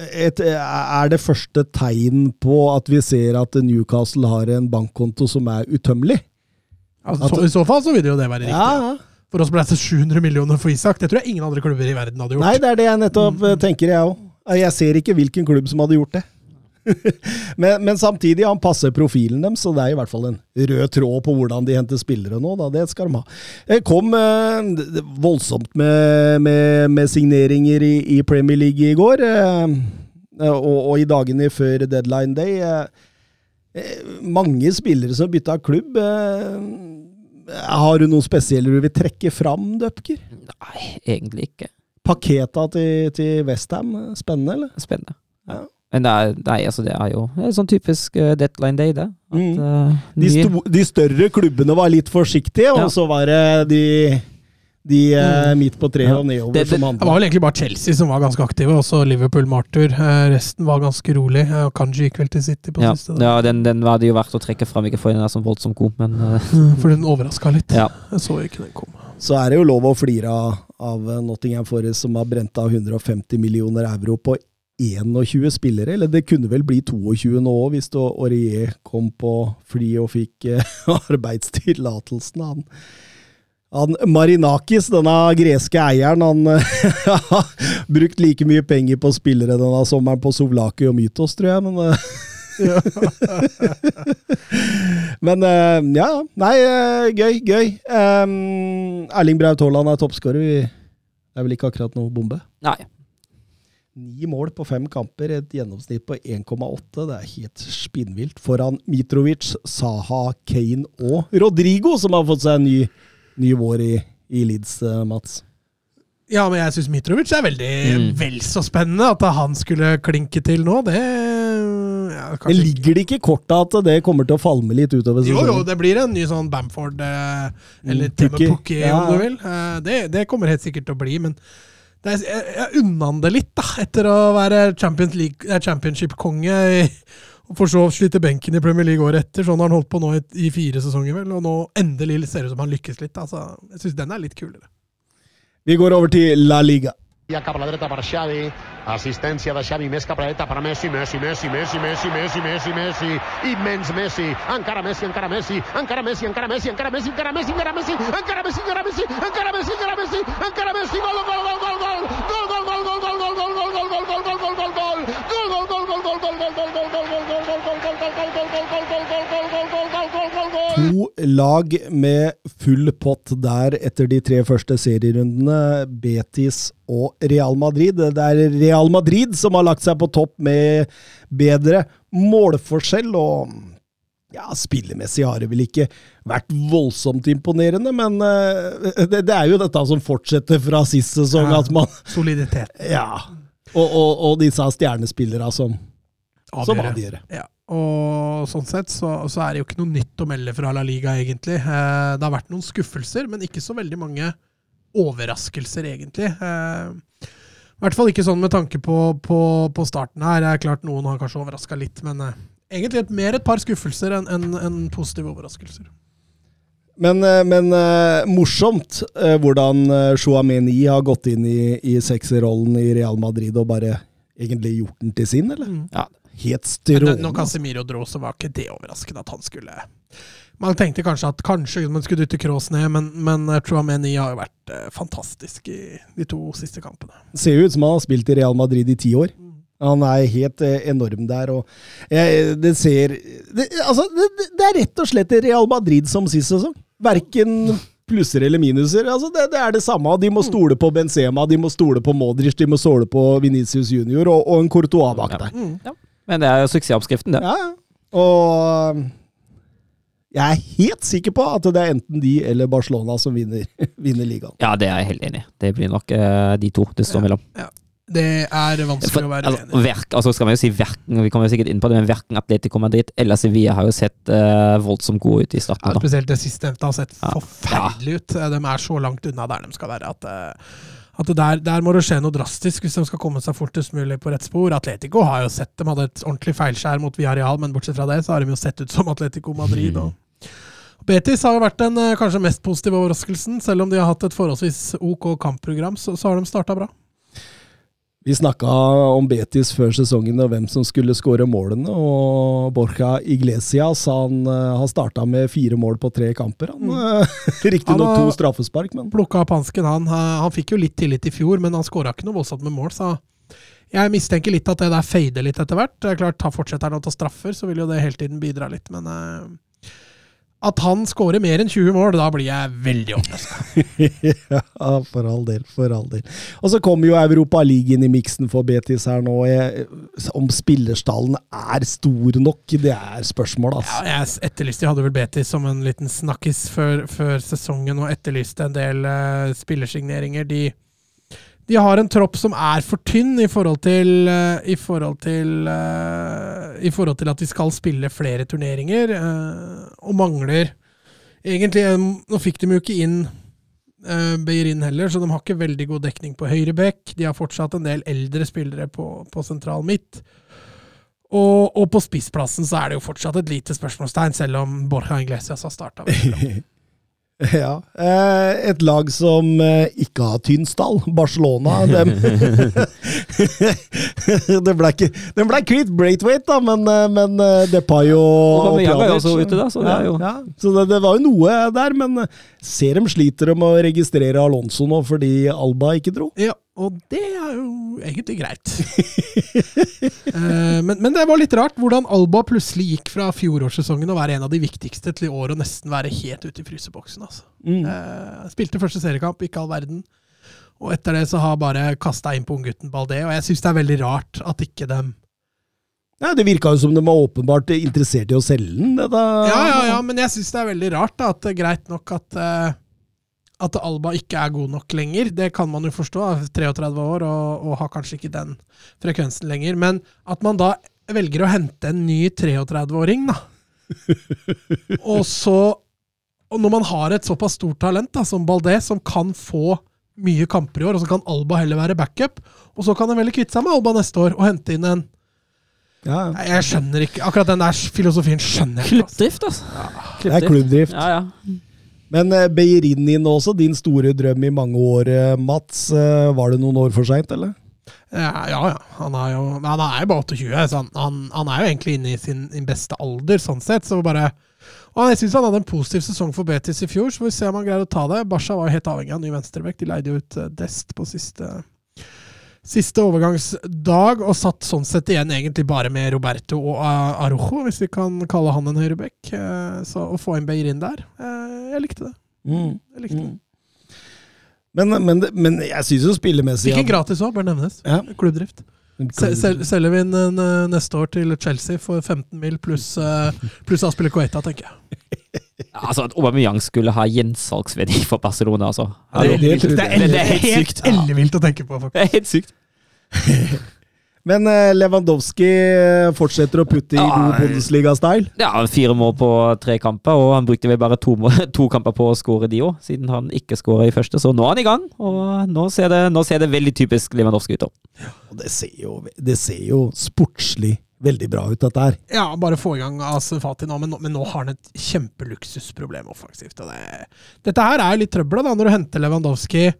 et, er det første tegn på at vi ser at Newcastle har en bankkonto som er utømmelig? Altså, så, I så fall så vil det jo det være riktig. Ja, Ja, For oss ble det 700 millioner for Isak. Det tror jeg ingen andre klubber i verden hadde gjort. Nei, det er det jeg nettopp eh, tenker, jeg òg. Jeg ser ikke hvilken klubb som hadde gjort det. *laughs* men, men samtidig, han passer profilen dem, så det er i hvert fall en rød tråd på hvordan de henter spillere nå. Da. Det skal de ha. Det kom eh, voldsomt med, med, med signeringer i, i Premier League i går, eh, og, og i dagene før deadline day. Eh, eh, mange spillere som bytta klubb. Eh, har du noen spesielle du vil trekke fram, Døpker? Nei, egentlig ikke. Paketa til, til Westham, spennende, eller? Spennende. Ja. Men det er, nei, altså det er jo det er sånn typisk eh, deadline day, det. At, eh, De, de større klubbene var litt forsiktige, Ja. og så var det de, de eh, midt på treet og nedover Det- det- som Det var vel egentlig bare Chelsea som var ganske aktive, også Liverpool Martyr. Eh, Resten var ganske rolig. Eh, Kanji gikk vel til City på ja, siste. da. ja den, den var det jo verdt å trekke fram, ikke for den er sånn voldsomt god, men eh, Mm, *laughs* For den overraska litt. ja. Jeg så ikke den komme. Så er det jo lov å flire av, av Nottingham Forest, som har brent av 150 millioner euro på 21 spillere. Eller det kunne vel bli 22 nå òg, hvis Aurier kom på fly og fikk eh, *laughs* arbeidstillatelsen. Han, han Marinakis, denne greske eieren, han eh, *laughs* har brukt like mye penger på spillere denne sommeren på Sovlaki og Mytos, tror jeg. Men, eh, *laughs* men eh, ja, nei, gøy, gøy. Um, Erling Braut Haaland er toppskårer. Det er vel ikke akkurat noe bombe? Nei. Ni mål på fem kamper, et gjennomsnitt på 1,8. Det er helt spinnvilt. Foran Mitrovic, Saha, Kane og Rodrigo, som har fått seg en ny, ny vår i, i Leeds, eh, Mats. Ja, men jeg syns Mitrovic er veldig Mm. vel så spennende. At han skulle klinke til nå, det ja, Men kanskje ligger det ikke i korta at det kommer til å falme litt utover Jo, jo, det blir en ny sånn Bamford eh, eller Mm, Temme Pukki. Ja, om du vil. Eh, det, det kommer helt sikkert til å bli, men det er, jeg, jeg unner han det litt, da. Etter å være Champions League- championship-konge. For så å slite benken i Premier League året etter. Sånn har han holdt på nå i, i fire sesonger, vel. Og nå endelig ser det ut som han lykkes litt. Altså, jeg syns den er litt kulere. Vi går over til La Liga. Ja assistència de Xavi més cap a la per Messi, Messi, Messi, Messi, Messi, Messi, Messi, Messi, immens Messi, encara Messi, encara Messi, encara Messi, encara Messi, encara Messi, encara Messi, encara Messi, encara Messi, encara Messi, encara Messi, encara Messi, encara Messi, gol, gol, gol, gol, gol, gol, gol, gol, gol, gol, gol, gol, gol, gol, gol, gol, gol, gol, gol, To lag med full pott der etter de tre første serierundene, Betis og Real Madrid. Det er Real Madrid som har lagt seg på topp med bedre målforskjell, og ja, spillemessig har det vel ikke vært voldsomt imponerende, men eh, det, det er jo dette som fortsetter fra sist sesong, Ja. at man Soliditet. *laughs* Ja. Og, og, og disse stjernespillere som, som Avgjøre. avgjør. Ja, og sånn sett så, så er det jo ikke noe nytt å melde fra La Liga, egentlig. Eh, det har vært noen skuffelser, men ikke så veldig mange overraskelser, egentlig. Eh, I hvert fall ikke sånn med tanke på, på, på starten her. Det er klart Noen har kanskje overraska litt, men eh, egentlig et, mer et par skuffelser enn en, en positive overraskelser. Men, eh, men eh, morsomt eh, hvordan uh, Chouameni har gått inn i, i sekserrollen i Real Madrid og bare egentlig gjort den til sin, eller? Mm. Ja. Helt strålende. Når Casemiro dro, så var ikke det overraskende at han skulle Man tenkte kanskje at kanskje man skulle dytte Kroos ned, men, men Chouameni har jo vært eh, fantastisk i de to siste kampene. Ser jo ut som han har spilt i Real Madrid i ti år. Han er helt eh, enorm der, og jeg, det ser det, Altså, det, det er rett og slett Real Madrid som sist sesong. Verken plusser eller minuser. Altså, det, det er det samme. De må stole på Benzema, de må stole på Modric, de må stole på Venicius Junior og, og en Courtois bak der. Ja. Men det er jo suksessoppskriften, det. Ja, ja. Og jeg er helt sikker på at det er enten de eller Barcelona som vinner, *laughs* vinner ligaen. Ja, det er jeg helt enig i. Det blir nok uh, de to det står mellom. Det er vanskelig For, å være altså, enig i. verk, altså skal man jo si verken, Vi kommer jo sikkert inn på det, men verken Atletico Madrid eller Sevilla har jo sett uh, voldsomt gode ut i starten. Ja, spesielt det sistnevnte har sett Ja. forferdelig ut. De er så langt unna der de skal være at, eh, at der, der må det skje noe drastisk hvis de skal komme seg fortest mulig på rett spor. Atletico har jo sett dem hadde et ordentlig feilskjær mot Villarreal, men bortsett fra det så har de jo sett ut som Atletico Madrid. Mm. Betis har jo vært den eh, kanskje mest positive overraskelsen. Selv om de har hatt et forholdsvis OK kampprogram, så, så har de starta bra. Vi snakka om Betis før sesongen og hvem som skulle skåre målene. og Borja Iglesias han uh, har starta med fire mål på tre kamper. Han, uh, *laughs* Riktignok to straffespark, men Plukka opp hansken, han. Han han fikk jo litt tillit i fjor, men han skåra ikke noe voldsomt med mål, så jeg mistenker litt at det der fader litt etter hvert. Det er klart, Fortsetter han å ta straffer, så vil jo det hele tiden bidra litt, men eh, At han skårer mer enn 20 mål, da blir jeg veldig overraska. *laughs* ja, for all del. For all del. Og så kommer jo Europa League inn i miksen for Betis her nå. Jeg, om spillerstallen er stor nok, det er spørsmålet, altså. Ja, jeg etterlyste, jeg hadde vel Betis som en liten snakkis før, før sesongen og etterlyste en del uh, spillersigneringer. De, de har en tropp som er for tynn i forhold til eh, i forhold til eh, I forhold til at de skal spille flere turneringer, eh, og mangler egentlig en- Nå fikk de jo ikke inn Beirin heller, så de har ikke veldig god dekning på høyre bekk. De har fortsatt en del eldre spillere på, på sentral midt. Og, og på spissplassen så er det jo fortsatt et lite spørsmålstegn, selv om Borja Inglesias har starta. *laughs* *laughs* Ja. Eh, et lag som eh, ikke har tynn stall, Barcelona, dem *laughs* Det ble ikke Den ble kvitt Braithwaite, da, men, eh, men Depay og er Pjanic- også ute, da, så det jo- ja. Så det, det var jo noe der, men ser de sliter med å registrere Alonso nå fordi Alba ikke dro. Ja, og det er jo egentlig greit. *laughs* Eh, men, men det var litt rart hvordan Alba plutselig gikk fra fjorårssesongen å være en av de viktigste til i år å nesten være helt ute i fryseboksen. Altså. Mm. Uh, spilte første seriekamp, ikke all verden. Og etter det så har bare kasta inn på unggutten Baldé, og jeg syns det er veldig rart at ikke dem Ja, det virka jo som de var åpenbart interessert i å selge den. Ja, ja, ja, men jeg syns det er veldig rart da, at det er greit nok at, eh, at Alba ikke er god nok lenger. Det kan man jo forstå, er 33 år og, og har kanskje ikke den frekvensen lenger. Men at man da velger å hente en ny 33-åring, da. *laughs* og så Og når man har et såpass stort talent da, som Baldé, som kan få mye kamper i år, og så kan Alba heller være backup, og så kan de heller kvitte seg med Alba neste år og hente inn en Ja, Jeg skjønner ikke Akkurat den der filosofien skjønner jeg ikke. altså. Klubbdrift, altså. det er klubbdrift. Ja, ja. Men uh, Beirin også, din store drøm i mange år, eh, Mats. eh, var det noen år for seint, eller? Ja, ja. Han er jo han er jo bare 28, så han, han, han er jo egentlig inne i sin, sin beste alder, sånn sett. Så bare og Jeg syns han hadde en positiv sesong for Betis i fjor, så får vi se om han greier å ta det. Barca var jo helt avhengig av ny venstrebekk. De leide jo ut eh, Dest på siste, siste overgangsdag, og satt sånn sett igjen egentlig bare med Roberto og uh, Arojo, hvis vi kan kalle han en høyrebekk. Eh, så å få inn Beirin der, eh, jeg likte det. Jeg likte det. Men, men, men jeg syns jo spillemessig Ikke gratis òg, bør nevnes. Ja. Klubbdrift. Sel- Selger vi inn en, eh, neste år til Chelsea for 15 mil pluss pluss Aspille Coeta, tenker jeg. *laughs* Altså, At Aubameyang skulle ha gjensalgsverdi for Barcelona, altså. Det det tror det er, Det er helt ellevilt å tenke på. faktisk. Det er helt sykt. *laughs* Men eh, Lewandowski eh, fortsetter å putte i god Bundesliga-style. Ja, fire mål på tre kamper, og han brukte vel bare to, *laughs* to kamper på å skåre de òg, siden han ikke skåra i første. Så nå er han i gang, og nå ser det, nå ser det veldig typisk Lewandowski ut. Og det ser jo, det ser jo sportslig veldig bra ut, dette her. Ja, bare få i gang Asfati nå, men, nå- men nå har han et kjempeluksusproblem offensivt. Og det, dette her er jo litt trøbbel da, når du henter Lewandowski,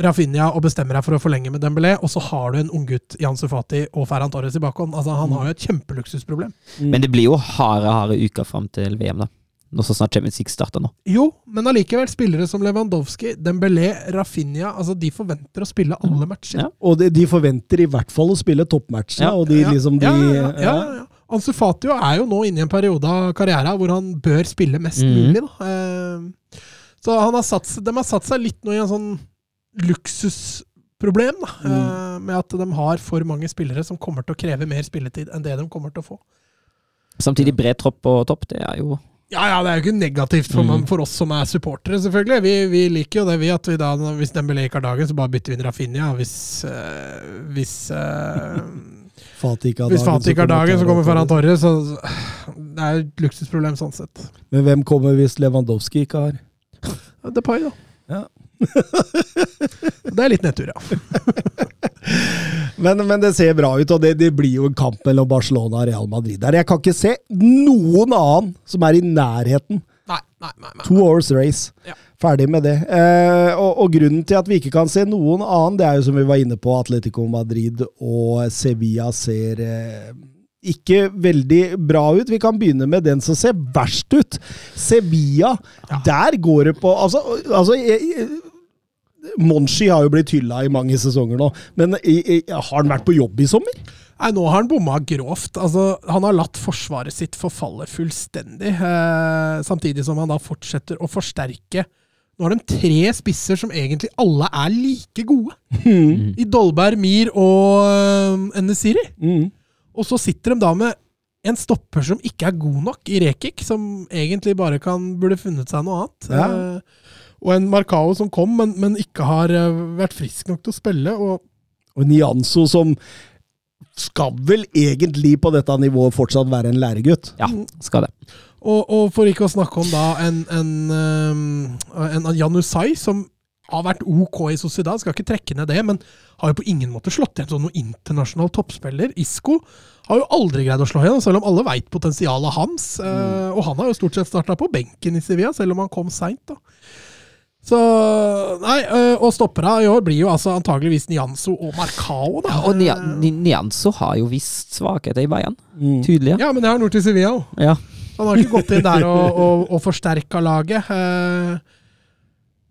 Rafinha og bestemmer deg for å forlenge med Dembélé, og så har du en unggutt Jan Sufati og Ferran Torres i bakhånd. Altså, han har jo et kjempeluksusproblem. Men det blir jo harde, harde uker fram til VM, da. Nå så snart Champions League starter nå. Jo, men allikevel, spillere som Lewandowski, Dembélé, Rafinha, altså de forventer å spille alle matcher. Ja. Og de, de forventer i hvert fall å spille toppmatchene, Ja. og de Ja, liksom de ja, ja, ja, ja, ja. Ansu Fatio er jo nå inne i en periode av karrieren hvor han bør spille mest mm. mulig. Da. Eh, Så han har satt, de har satt seg litt nå i en sånn luksusproblem, da, Mm. med at de har for mange spillere som kommer til å kreve mer spilletid enn det de kommer til å få. Samtidig bred tropp på topp, det er jo Ja, ja, det er jo ikke negativt for, man, for oss som er supportere, selvfølgelig. Vi, vi liker jo det, vi, at vi da, hvis Dembélé ikke har dagen, så bare bytter vi inn Rafinha. Hvis, øh, hvis *laughs* øh, Fatih ikke har Hvis dagen, ikke har dagen, så kommer Ferran Torres. Torres. Så det er et luksusproblem sånn sett. Men hvem kommer hvis Lewandowski ikke har? Depay, da. Ja. *laughs* det er litt nedtur, ja. *laughs* Men, men det ser bra ut, og det, det blir jo en kamp mellom Barcelona og Real Madrid der. Jeg kan ikke se noen annen som er i nærheten Nei, nei, nei. nei. Two hours race. Ja. Ferdig med det. Eh, og, og grunnen til at vi ikke kan se noen annen, det er jo som vi var inne på, Atletico Madrid og Sevilla ser eh, ikke veldig bra ut. Vi kan begynne med den som ser verst ut. Sevilla. Der går det på Altså, altså jeg, jeg, Monchi har jo blitt hylla i mange sesonger nå, men i, i, har han vært på jobb i sommer? Nei, Nå har han bomma grovt. Altså, han har latt forsvaret sitt forfalle fullstendig, eh, samtidig som han da fortsetter å forsterke. Nå har de tre spisser som egentlig alle er like gode. I Dolberg, Mir og uh, Enesiri. Mm. Og så sitter de da med en stopper som ikke er god nok i Rekik, som egentlig bare kan, burde funnet seg noe annet. Ja. Eh, og en Marcao som kom, men, men ikke har eh, vært frisk nok til å spille. Og Og Nianzo som skal vel egentlig på dette nivået fortsatt være en læregutt. Ja, skal det. Og, og for ikke å snakke om da en, en, en, en Janusai som har vært OK i Sociedad, skal ikke trekke ned det, men har jo på ingen måte slått igjen som noen internasjonal toppspiller. Isco har jo aldri greid å slå igjen, selv om alle veit potensialet hans. Mm. og han har jo stort sett starta på benken i Sevilla, selv om han kom seint. Så Nei, eh, og stoppera i år blir jo altså antageligvis Nianzo og Marcao, da. Ja, og Nia- Nianzo har jo visst svakheter i Bayern. Tydelige. Ja, men det har han gjort i Sevilla òg. Ja. Han har ikke gått inn der og, og, og forsterka laget. Eh,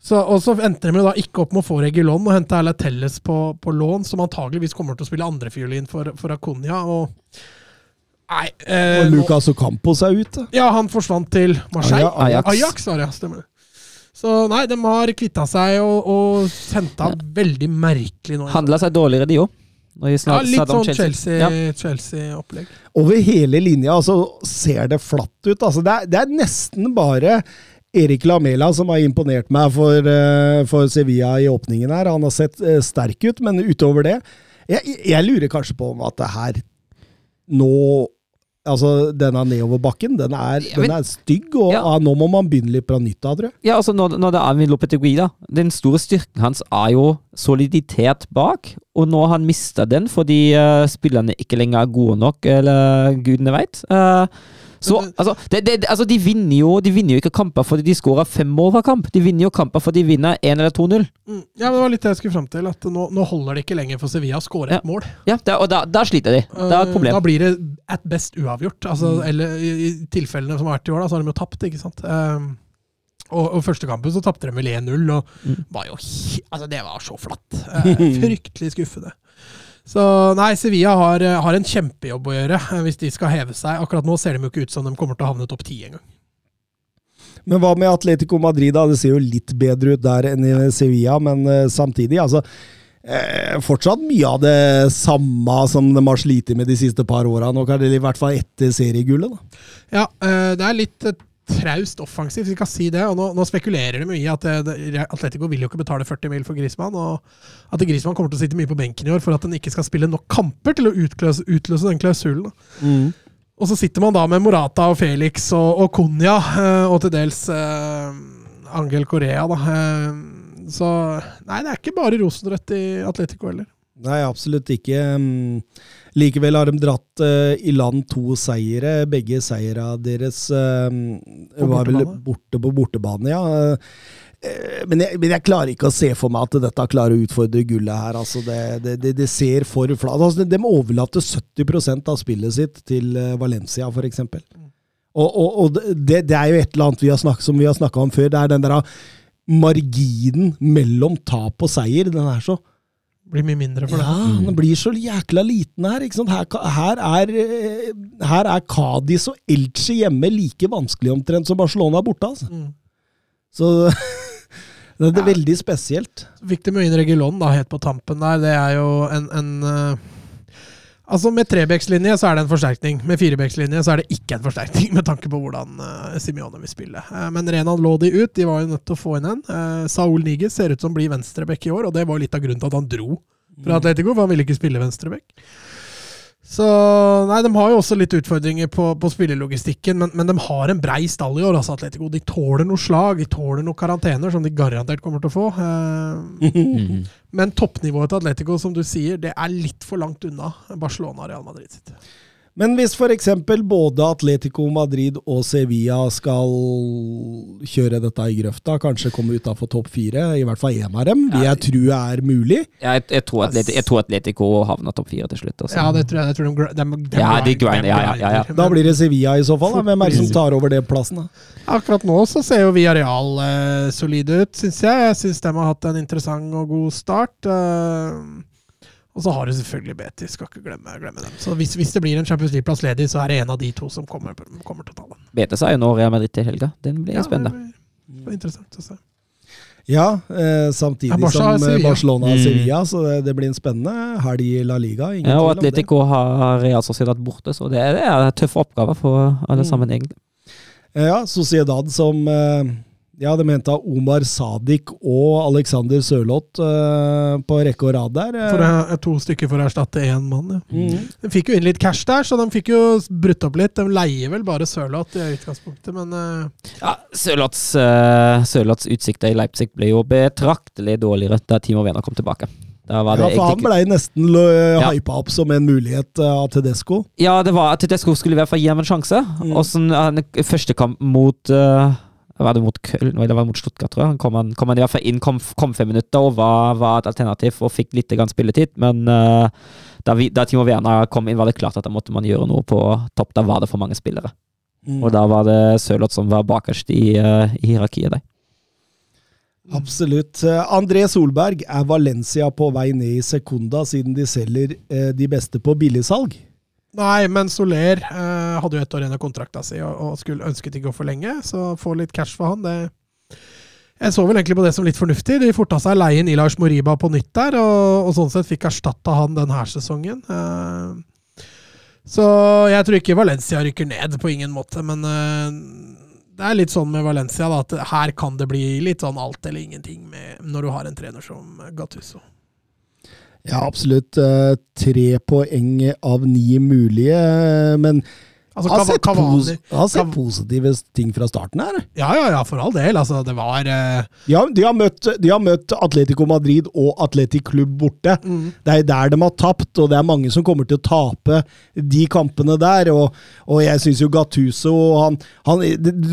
så, og så endte de jo da ikke opp med å få Regulon og hente Erla Telles på, på lån, som antageligvis kommer til å spille andrefiolin for, for Akunya. Og Nei eh, Og Lucas Ocampos er ute. Ja, han forsvant til Marseille. Ajax. Ajax. Ajax var det, ja. Stemmer det. Så nei, de har kvitta seg og, og henta veldig merkelig nå. Handla seg dårligere, de òg. Ja, litt sånn Chelsea. Ja. Chelsea-opplegg. Over hele linja altså, ser det flatt ut. Altså, det, er, det er nesten bare Erik Lamela som har imponert meg for, eh, for Sevilla i åpningen her. Han har sett eh, sterk ut, men utover det Jeg, jeg lurer kanskje på om at det her nå Altså, denne nedoverbakken, den er, Ja, den er stygg, og Ja. ah, nå må man begynne litt fra nytt av, tror jeg. Ja, altså når, når det er med Lopetegui, da. Den store styrken hans er jo soliditet bak, og nå har han mista den fordi uh, spillerne ikke lenger er gode nok, eller gudene veit. Så altså, det, det, altså de, vinner jo, de vinner jo ikke kamper fordi de skårer fem mål hver kamp. De vinner jo kamper fordi de vinner 1 eller 2-0. Mm. Ja, Det var litt det jeg skulle fram til. At nå, nå holder det ikke lenger for Sevilla å skåre et Ja. mål. Ja, det, og da, da sliter de. Det er et Eh, problem. Da blir det at best uavgjort. Altså, Eller i, i tilfellene som har vært i år, da, så har de jo tapt, ikke sant. Um, og, og første kampen så tapte de vel 1-0, og Mm. var jo Altså, det var så flatt. Uh, *laughs* fryktelig skuffende. Så nei, Sevilla har, eh, har en kjempejobb å gjøre eh, hvis de skal heve seg. Akkurat nå ser de jo ikke ut som de kommer til å havne topp ti engang. Men hva med Atletico Madrid? da? Det ser jo litt bedre ut der enn i Sevilla, men uh, samtidig, altså eh, Fortsatt mye av det samme som de har slitt med de siste par åra. Nå kan det i hvert fall etter seriegullet. da. Ja, eh, det er litt eh, traust offensivt, vi kan si det. Og nå, nå spekulerer de mye i at det, det, Atletico vil jo ikke betale 40 mil for Griezmann, og at Griezmann kommer til å sitte mye på benken i år for at han ikke skal spille nok kamper til å utløse, utløse den klausulen. Mm. Og så sitter man da med Morata og Felix og, og Konya, eh, og til dels eh, Angel Corea, da. Eh, så nei, det er ikke bare rosenrødt i Atletico heller. Nei, absolutt ikke. Mm, Likevel har de dratt uh, i land to seire. Begge seira deres uh, var vel borte på bortebane, ja. Eh, Men jeg, men jeg klarer ikke å se for meg at dette klarer å utfordre gullet her. Altså det, det, det, det ser for flat altså De overlater 70 av spillet sitt til eh, Valencia, f.eks. Og, og, og det, det er jo et eller annet vi har snakket, som vi har snakka om før. Det er den der marginen mellom tap og seier. Den er så Blir mye mindre for ja, det. den blir så jækla liten her. ikke sant? Her, her, er, eh, her er Cádiz og Elche hjemme like vanskelig omtrent som Barcelona borte. altså. Mm. Så *laughs* det er veldig spesielt. Så fikk de jo inn Regulon da, helt på tampen der. Det er jo en, en eh, Altså Med trebekslinje så er det en forsterkning. Med firebekslinje så er det ikke en forsterkning, *laughs* med tanke på hvordan uh, Simione vil spille. Uh, men Renan lå de ut. De var jo nødt til å få inn en. Uh, Saul Niges ser ut som blir venstrebekk i år, og det var litt av grunnen til at han dro fra Atletico, for han ville ikke spille venstrebekk. Så Nei, de har jo også litt utfordringer på, på spillelogistikken, men, men de har en brei stall i år, altså Atletico. De tåler noe slag, de tåler noen karantener, som de garantert kommer til å få. Eh, *laughs* men toppnivået til Atletico, som du sier, det er litt for langt unna Barcelona og Real Madrid sitt. Men hvis f.eks. både Atletico Madrid og Sevilla skal kjøre dette i grøfta, kanskje komme utafor topp fire, i hvert fall én av dem, vil jeg tro er mulig. Jeg, jeg, tror Atletico, jeg tror Atletico havner topp fire til slutt. Også. Ja, det tror jeg. jeg tror de, de, de Ja, de grind- grinder, ja, ja, ja, ja. Da blir det Sevilla i så fall. Da. Hvem er det som tar over den plassen? da? Akkurat nå så ser jo Villarreal eh, solide ut, syns jeg. Jeg syns de har hatt en interessant og god start. eh, og så har du selvfølgelig Betis, skal ikke glemme, glemme dem. Så hvis, hvis det blir en Champions League-plass ledig, så er det en av de to som kommer, kommer til å ta den. Betes er jo nå Real Madrid til helga. Den blir Ja, spennende. det blir interessant å se. Ja, eh, samtidig Ja, Barca som eh, Sevilla. Barcelona og Mm. Sevilla, så det, det blir en spennende helg i La Liga. Ingen Ja, og tvil om det. Atletico har Real Sociedad borte, så det, det er tøffe oppgaver for alle Mm. sammen, egentlig. Eh, Ja, Sociedad som eh, Ja, de henta Omar Sadik og Alexander Sørloth uh, på rekke og rad der. eh. For det er to stykker for å erstatte én mann. Ja. Mm. De fikk jo inn litt cash der, så de fikk jo brutt opp litt. De leier vel bare Sørloth i utgangspunktet, men uh... Ja, Sørloths uh, Sørloths utsikter i Leipzig ble jo betraktelig dårligere da Timo Werner kom tilbake. Da var Ja, for han blei nesten Ja. hypa opp som en mulighet av Tedesco. Ja, det var at Tedesco skulle i hvert fall gi ham en sjanse. Mm. Og sånn, han, første kamp mot uh, Var det mot Köln? Nei, det mot Stuttgart, tror jeg. Han kom, han, kom han i hvert fall inn, kom, kom fem minutter og var, var et alternativ og fikk litt grann spilletid. Men uh, da, vi, da Timo Werner kom inn, var det klart at da måtte man gjøre noe på topp. Da var det for mange spillere. Mm. Og da var det Sørloth som var bakerst i, uh, i hierarkiet der. Absolutt. André Solberg, er Valencia på vei ned i sekunda, siden de selger eh, de beste på billigsalg? Nei, men Soler eh, hadde jo ett år igjen av kontrakta si og, og skulle ønsket ikke å forlenge, så få litt cash for han, det Jeg så vel egentlig på det som litt fornuftig. De forta seg leien i Lars Moriba på nytt der, og, og sånn sett fikk erstatta han denne sesongen. Eh, så jeg tror ikke Valencia rykker ned, på ingen måte, men eh, det er litt sånn med Valencia da, at her kan det bli litt sånn alt eller ingenting med, når du har en trener som Gattuso. Ja, absolutt. eh, Tre poeng av ni mulige, eh, men Altså, sett, pos Cavani har sett positive ting fra starten her. Ja, ja, ja, for all del. Altså, det var eh, har, de har, møtt, de har møtt Atletico Madrid og Atletic Klubb borte. mm. Det er der de har tapt, og det er mange som kommer til å tape de kampene der. Og, og jeg syns jo Gattuso han, han,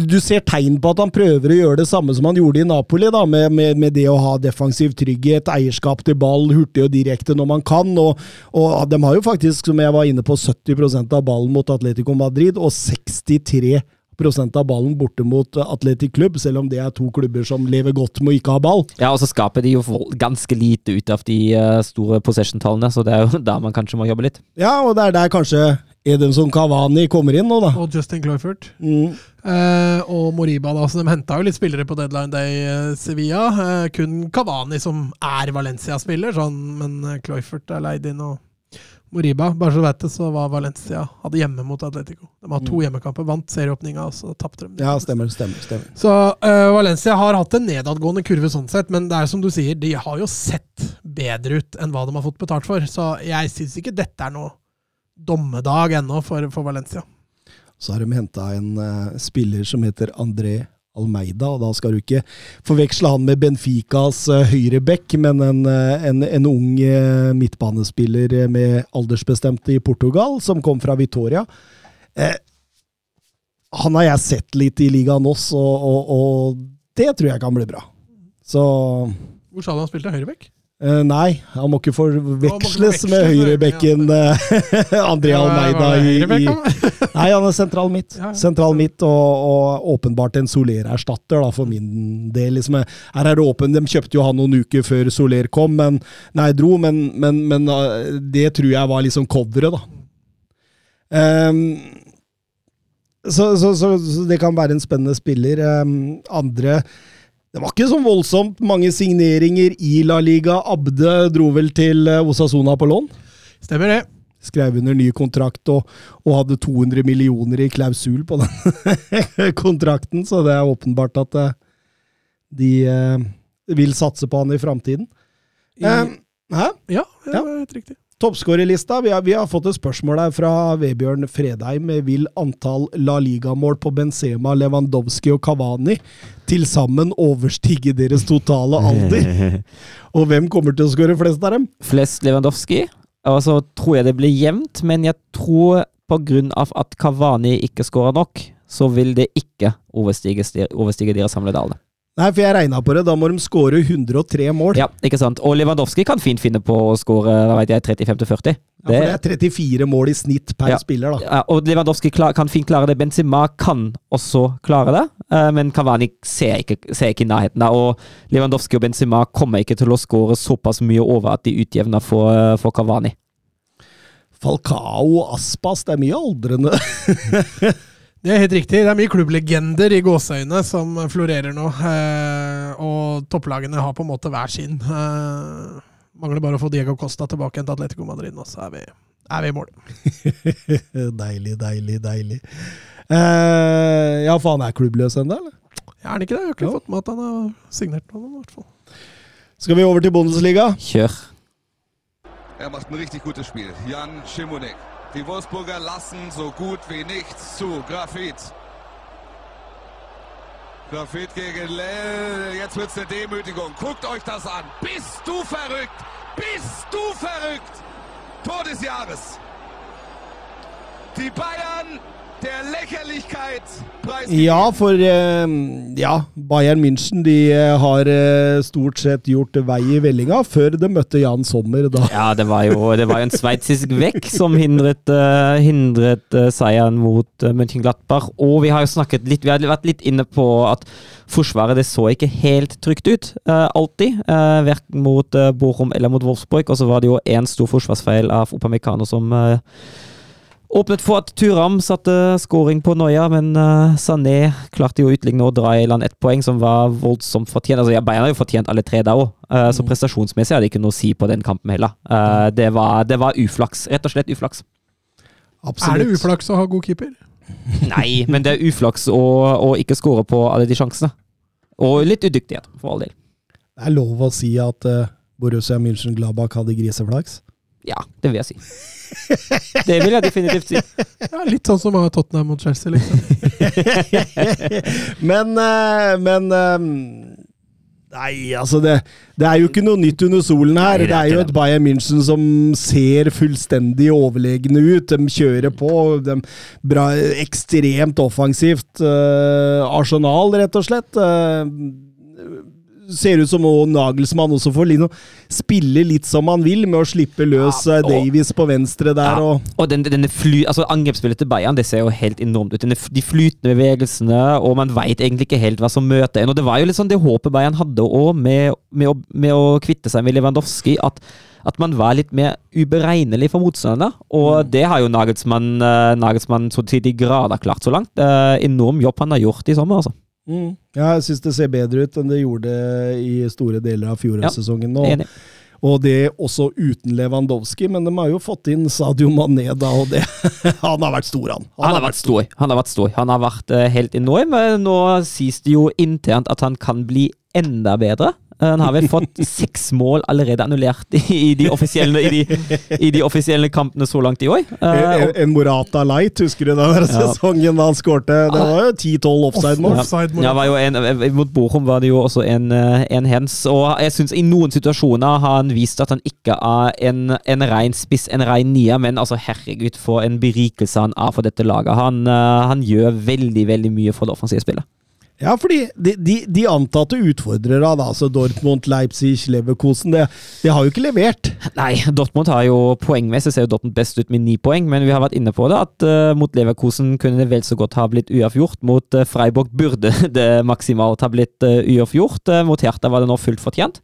Du ser tegn på at han prøver å gjøre det samme som han gjorde i Napoli, da, med, med, med det å ha defensiv trygghet, eierskap til ball, hurtig og direkte når man kan. Og, og de har jo faktisk, som jeg var inne på, 70% av ballen mot Atletico Madrid, og 63 prosent av ballen borte mot Atletic Klubb, selv om det er to klubber som lever godt med å ikke ha ball. Ja, og så skaper de jo ganske lite ut av de eh, store possession-tallene, så det er jo *laughs* der man kanskje må jobbe litt. Ja, og det er der kanskje Edinson Cavani kommer inn nå, da. Og Justin Cloyford. Mm. Eh, og Moriba, da. Så de henta jo litt spillere på deadline day, eh, Sevilla. Eh, kun Cavani som er Valencia-spiller, sånn, men eh, Cloyford er leid inn. og Moriba, bare så du vet det, så var Valencia hadde hjemme mot Atletico. De har to hjemmekamper, vant serieåpninga, og så tapte de. Ja, stemmer, stemmer. stemmer. Så uh, Valencia har hatt en nedadgående kurve sånn sett, men det er som du sier, de har jo sett bedre ut enn hva de har fått betalt for. Så jeg syns ikke dette er noe dommedag ennå for, for Valencia. Så har de henta en uh, spiller som heter André Almeida, og da skal du ikke forveksle han med Benficas høyreback, høyrebekk, men en, eh, en, en ung eh, midtbanespiller eh, med aldersbestemte i Portugal, som kom fra Vitoria. Eh, han har jeg sett litt i ligaen også, og, og, og det tror jeg kan bli bra. Så Hvor sa du han spilte høyrebekk? Eh, Nei, han må ikke forveksles med høyrebekken eh, *laughs* André Almeida i, i *laughs* Nei, han er sentral midt. Sentral midt, og, og åpenbart en Soler-erstatter, da, for min del. Liksom. Her er det åpen. De kjøpte jo han noen uker før Soler kom, men Nei, dro, men, men, men uh, det tror jeg var liksom coveret, da. Um, så, så, så, så det kan være en spennende spiller. Um, andre Det var ikke så voldsomt mange signeringer i La Liga. Abde dro vel til eh, Osasona på lån? Stemmer det. skrev under ny kontrakt og, og hadde 200 millioner i klausul på den *laughs* kontrakten, så det er åpenbart at eh, de eh, vil satse på han i framtiden. I- Eh, hæ? Ja, det var helt riktig. Toppskårerlista. Vi, vi har fått et spørsmål her fra Vebjørn Fredheim. Vil antall La Liga-mål på Benzema, Lewandowski og Cavani til sammen overstige deres totale alder? *laughs* Og hvem kommer til å skåre flest av dem? Flest Lewandowski. Og så tror jeg det blir jevnt, men jeg tror pga. at Kavani ikke skårer nok, så vil det ikke overstige, overstige deres samlede alder. Nei, for jeg regna på det. Da må de skåre 103 mål. Ja, ikke sant. Og Lewandowski kan fint finne på å skåre hva vet jeg, 35-40. Ja, for det er 34 mål i snitt per Ja. spiller, da. Ja, og Lewandowski kan fint klare det. Benzema kan også klare det, eh, men Cavani ser ikke, ser ikke i nærheten. Og Lewandowski og Benzema kommer ikke til å skåre såpass mye over at de utjevner for, eh, for Cavani. Falcao og Aspas, det er mye aldrende. *laughs* Det er helt riktig. Det er mye klubblegender i gåseøyne som florerer nå. Eh, og topplagene har på en måte hver sin. Eh, mangler bare å få Diego Costa tilbake til Atletico Madrid, nå, så er vi, er vi i mål. *laughs* deilig, deilig, deilig. Eh, ja, faen, er klubbløs ennå, eller? Ja, er han ikke det? Jeg har ikke Jo. fått med at han har signert noe, i hvert fall. Skal vi over til Bundesliga? Kjør. Er macht ein richtig gutes Spiel. Jan Schimonek. Die Wolfsburger lassen so gut wie nichts zu. Grafit. Grafit gegen Lell. Jetzt wird's eine Demütigung. Guckt euch das an. Bist du verrückt? Bist du verrückt? Tor des Jahres. Die Bayern. Ja, for eh, ja, Bayern München de eh, har eh, stort sett gjort vei i vellinga før de møtte Jan Sommer. Da. Ja, det var jo, det var jo en sveitsisk vekk som hindret, hindret seieren mot uh, Mönchenglattbach. Og vi har jo snakket litt, vi har vært litt inne på at Forsvaret det så ikke helt trygt ut, alltid. Uh, verken mot uh, Bochum eller mot Wolfsburg. Og så var det jo én stor forsvarsfeil av Opamecano som åpnet for at Turam satte scoring på Noia, men eh, Sané klarte jo å utligne og dra i land ett poeng, som var voldsomt fortjent. Altså, ja, Bayern har jo fortjent alle tre der òg, så prestasjonsmessig hadde det ikke noe å si på den kampen heller. Eh, det, var, det var uflaks. Rett og slett uflaks. Er det uflaks å ha god keeper? *laughs* Nei, men det er uflaks å, å ikke score på alle de sjansene. Og litt udyktighet, for all del. Det er lov å si at uh, Borussia München-Gladbach hadde griseflaks? Ja, det vil jeg si. Det vil jeg definitivt si. Ja, litt sånn som Tottenham mot Chelsea, liksom. *laughs* men eh, Men eh, Nei, altså det, det er jo ikke noe nytt under solen her. Det er jo et. Bayern München som ser fullstendig overlegne ut. De kjører på. De bra, ekstremt offensivt. Uh, Arsenal, rett og slett. Eh, ser ut som også Nagelsmann også får Lino spille litt som han vil, med å slippe løs Ja, eh, og- Davies på venstre der. Ja, og og den, denne fly, altså Angrepsspillet til Bayern det ser jo helt enormt ut. Denne, de flytende bevegelsene, og man veit egentlig ikke helt hva som møter en. Og Det var jo litt sånn det håpet Bayern hadde òg, med, med, med å kvitte seg med Lewandowski. at at man var litt mer uberegnelig for motstanderne. Og det har jo Nagelsmann, eh, Nagelsmann så til de grader klart så langt. Eh, enorm jobb han har gjort i sommer, altså. Mm. Ja, jeg syns det ser bedre ut enn det gjorde i store deler av fjorårssesongen. Og, det og det også uten Lewandowski, men de har jo fått inn Sadio Mané da, og det *laughs* Han har vært stor, han. Han har vært stor. Han har vært stor. Han har vært eh, helt enorm. Nå sies det jo internt at han kan bli enda bedre. Eh, Han har vel fått *laughs* seks mål allerede annullert i de offisielle, i de, i de offisielle kampene så langt i år. Eh, En, en Morata Light, husker du den der sesongen da han skårte? Det var jo 10-12 offside-mål. Offside. Ja, var jo en, eh, mot Bochum var det jo også en, eh, en hens. Og jeg syns i noen situasjoner har han vist at han ikke er en, en rein spiss, en rein nier, men altså herregud, for en berikelse han er for dette laget. Han, eh, han gjør veldig, veldig mye for det offensive spillet. Ja, fordi de, de, de antatte utfordrere, da, altså Dortmund, Leipzig, Leverkosen, det, det har jo ikke levert. Nei, Dortmund har jo poengmessig ser jo Dortmund best ut med ni poeng, men vi har vært inne på det at uh, mot Leverkosen kunne det vel så godt ha blitt uavgjort. Mot uh, Freiburg burde *laughs* det maksimalt ha blitt uh, uavgjort. Mot Hertha var det nå fullt fortjent.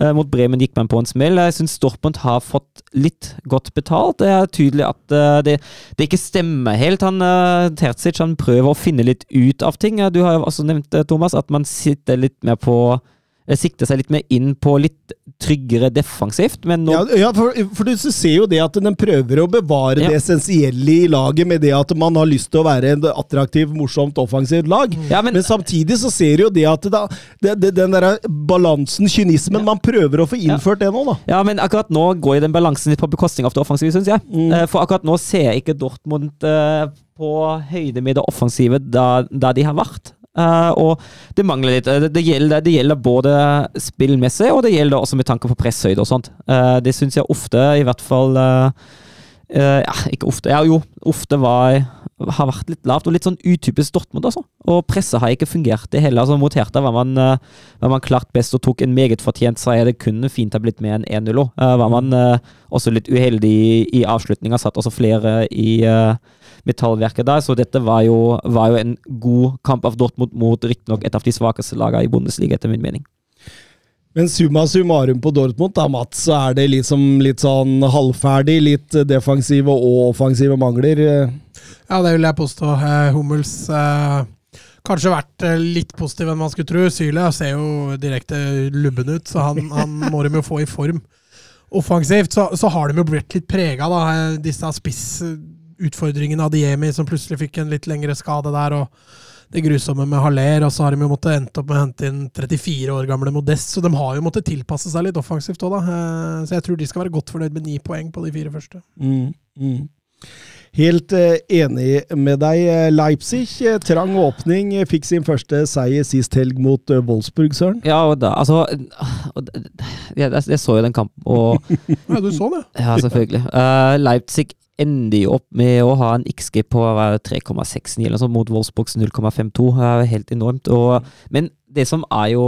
Eh, mot Bremen gikk man på en smell. Jeg syns Dortmund har fått litt godt betalt. Det er tydelig at eh, det, det ikke stemmer helt. Han, uh, Terzic han prøver å finne litt ut av ting. Eh, Du har jo også nevnt, eh, Thomas, at man sitter litt mer på eh, Sikter seg litt mer inn på litt tryggere defensivt, men nå Ja, ja for, for du ser jo det at den prøver å bevare Ja. det essensielle i laget med det at man har lyst til å være en attraktiv, morsomt, offensivt lag. Ja, men- men, samtidig så ser du jo det at da, det, det, den der balansen, kynismen, man prøver å få innført det nå, da. Ja, men akkurat nå går den balansen litt på bekostning av det offensive, syns jeg. Mm. For akkurat nå ser jeg ikke Dortmund uh, på høyde med det offensive da, da de har vært. Eh, og det mangler litt. Eh, Det, gjelder, det gjelder både spillmessig, og det gjelder også med tanke på presshøyde og sånt. Eh, det syns jeg ofte, i hvert fall ja, ikke ofte. Ja, jo, ofte var, har vært litt lavt, og litt sånn utypisk Dortmund, altså. Og presset har ikke fungert, det heller. Altså, mot Hertha var man, eh, var man klart best og tok en meget fortjent seier. Det kunne fint ha blitt med en 1-0 òg. var man eh, også litt uheldig i, i avslutninga, satt også flere i uh, metallverket der, så dette var jo, var jo en god kamp av Dortmund mot riktignok et av de svakeste lagene i Bundesliga, etter min mening. Men summa summarum på Dortmund, da, Mats, så er det liksom litt sånn halvferdig. Litt defensive og offensive mangler. Ja, det vil jeg påstå. Eh, Hummels eh, kanskje vært eh, litt positiv enn man skulle tro. Syle ser jo direkte lubben ut, så han, *laughs* han må de jo få i form. Offensivt så, så har de jo blitt litt prega, da. eh, Disse spissutfordringene av Diemi, som plutselig fikk en litt lengre skade der. og det grusomme med Haller, og så har de jo måttet endt opp med å hente inn 34 år gamle Modest, så de har jo måttet tilpasse seg litt offensivt òg, da. Så jeg tror de skal være godt fornøyd med ni poeng på de fire første. Mm, mm. Helt eh, enig med deg. Eh, Leipzig, eh, trang åpning, fikk sin første seier sist helg mot Wolfsburg, Søren. Ja, og da, altså og d- d- jeg, jeg så jo den kampen, og *laughs* Ja, du så det? Ja, selvfølgelig. Uh, Leipzig ender jo opp med å ha en XG på hva er det, 3,69 eller sånn mot Wolfsburgs 0,52. Det er helt enormt. Og, men det som er jo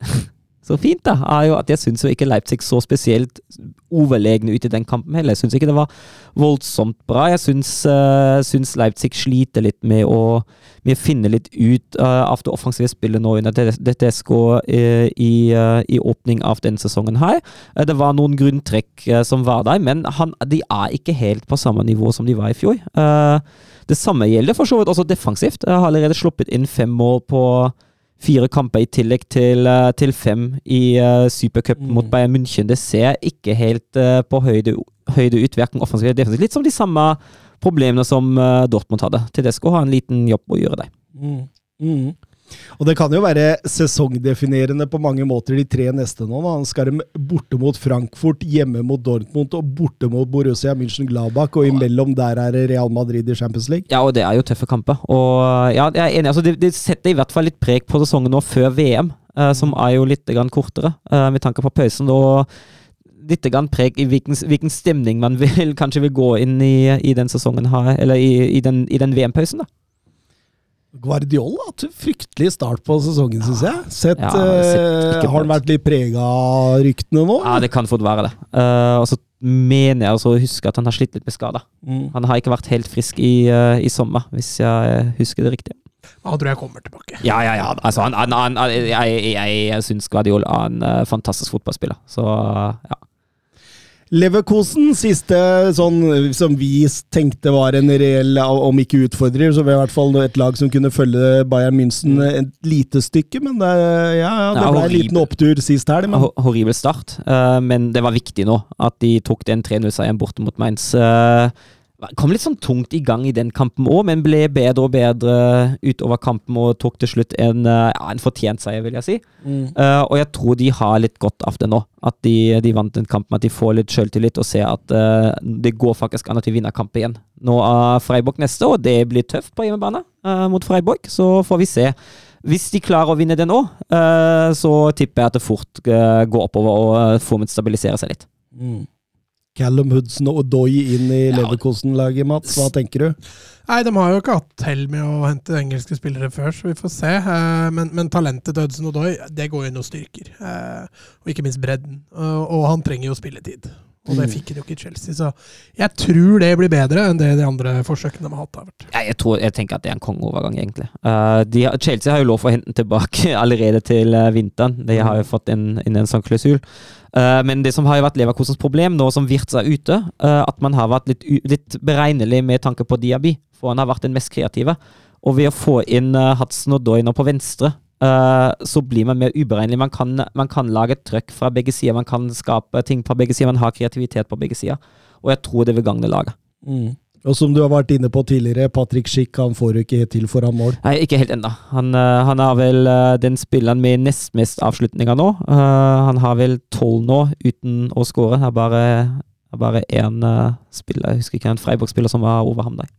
*laughs* så fint, da, er jo at jeg syns ikke Leipzig så spesielt overlegne ut i den kampen heller. Jeg syns ikke det var voldsomt bra. Jeg syns, uh, syns Leipzig sliter litt med å, med å finne litt ut uh, av det offensive spillet nå under Tedesco uh, i, eh, i åpning av denne sesongen her. Eh, det var noen grunntrekk eh, som var der, men han, de er ikke helt på samme nivå som de var i fjor. Eh, det samme gjelder for så vidt også defensivt. Jeg har allerede sluppet inn fem mål på fire kamper i tillegg til, eh, til fem i uh, supercup Mm. mot Bayern München. Det ser ikke helt uh, på høyde, høyde ut, verken offensivt eller defensivt. Litt som de samme problemene som uh, Dortmund hadde. Tedesco har en liten jobb å gjøre der. Mm. Mm. Og det kan jo være sesongdefinerende på mange måter, de tre neste nå. Da. Skal de borte mot Frankfurt, hjemme mot Dortmund og borte mot Borussia München-Gladbach, og imellom der er det Real Madrid i Champions League. Ja, og det er jo tøffe kamper. Og ja, jeg er enig. Altså, det, det setter i hvert fall litt preg på sesongen nå før VM, eh, som er jo litt grann kortere, eh, med tanke på pausen. og litt grann preg i hvilken, hvilken stemning man *laughs* vil, kanskje vil gå inn i, i den sesongen her, eller i, i den, i den VM-pausen. da. Guardiola hadde hatt en fryktelig start på sesongen, syns jeg. Sett, Ja, sett eh, har han vært litt prega av ryktene nå? Ja, det kan fort være det. Uh, og så mener jeg også å huske at han har slitt litt med skader. Mm. Han har ikke vært helt frisk i, uh, i sommer, hvis jeg husker det riktig. Han tror jeg kommer tilbake. Ja, ja, ja. Altså, han, han, han, jeg jeg, jeg syns Guardiola er en uh, fantastisk fotballspiller. Så ja. Leverkosen, siste sånn som vi tenkte var en reell, om ikke utfordrer, så var i hvert fall et lag som kunne følge Bayern München et lite stykke. Men det, ja, ja, det ble en liten opptur sist helg. Men Horribel start, eh, men det var viktig nå at de tok den 3-0-seieren bort mot Mainz. Eh, kom litt sånn tungt i gang i den kampen òg, men ble bedre og bedre utover kampen og tok til slutt en, eh, ja, en fortjent seier, vil jeg si. Eh, og jeg tror de har litt godt av det nå, at de, de vant den kampen, at de får litt sjøltillit og ser at uh, det går faktisk an at de vinner kampen igjen. Nå er Freiburg neste, og det blir tøft på hjemmebane uh, mot Freiburg, så får vi se. Hvis de klarer å vinne den òg, så tipper jeg at det fort går oppover og uh, formen stabiliserer seg litt. mm. Callum Hudson og Odoi inn i. Leverkosen-laget, Mats. Hva tenker du? Nei, de har jo ikke hatt hell med å hente engelske spillere før, så vi får se. Eh, Men, men talentet til Hudson Odoi, det går inn og styrker. Eh, Og ikke minst bredden. Og han trenger jo spilletid. Og det Mm. fikk han jo ikke i Chelsea, så jeg tror det blir bedre enn det de andre forsøkene de har hatt. Ja, jeg, tror, jeg tenker at det er en kongeovergang, egentlig. Uh, de, Chelsea har jo lov for å hente den tilbake *laughs* allerede til uh, vinteren. De har jo fått inn, inn en sånn klausul. Uh, men det som har jo vært Leverkosens problem nå som Wirtz er ute, at man har vært litt, litt beregnelig med tanke på Diaby, for han har vært den mest kreative. Og ved å få inn Hudson og Doyner på venstre, eh, så blir man mer uberegnelig. Man kan, man kan lage et trøkk fra begge sider, man kan skape ting fra begge sider, man har kreativitet på begge sider. Og jeg tror det vil gagne laget. Mm. Og som du har vært inne på tidligere, Patrick Schick han får jo ikke til foran mål. Nei, ikke helt ennå. Han, uh, han er vel uh, den spilleren med nest mest avslutninger nå. Han har vel tolv nå uten å skåre. Det er bare, er bare én spiller, jeg husker ikke, en Freiburg-spiller som var over ham der.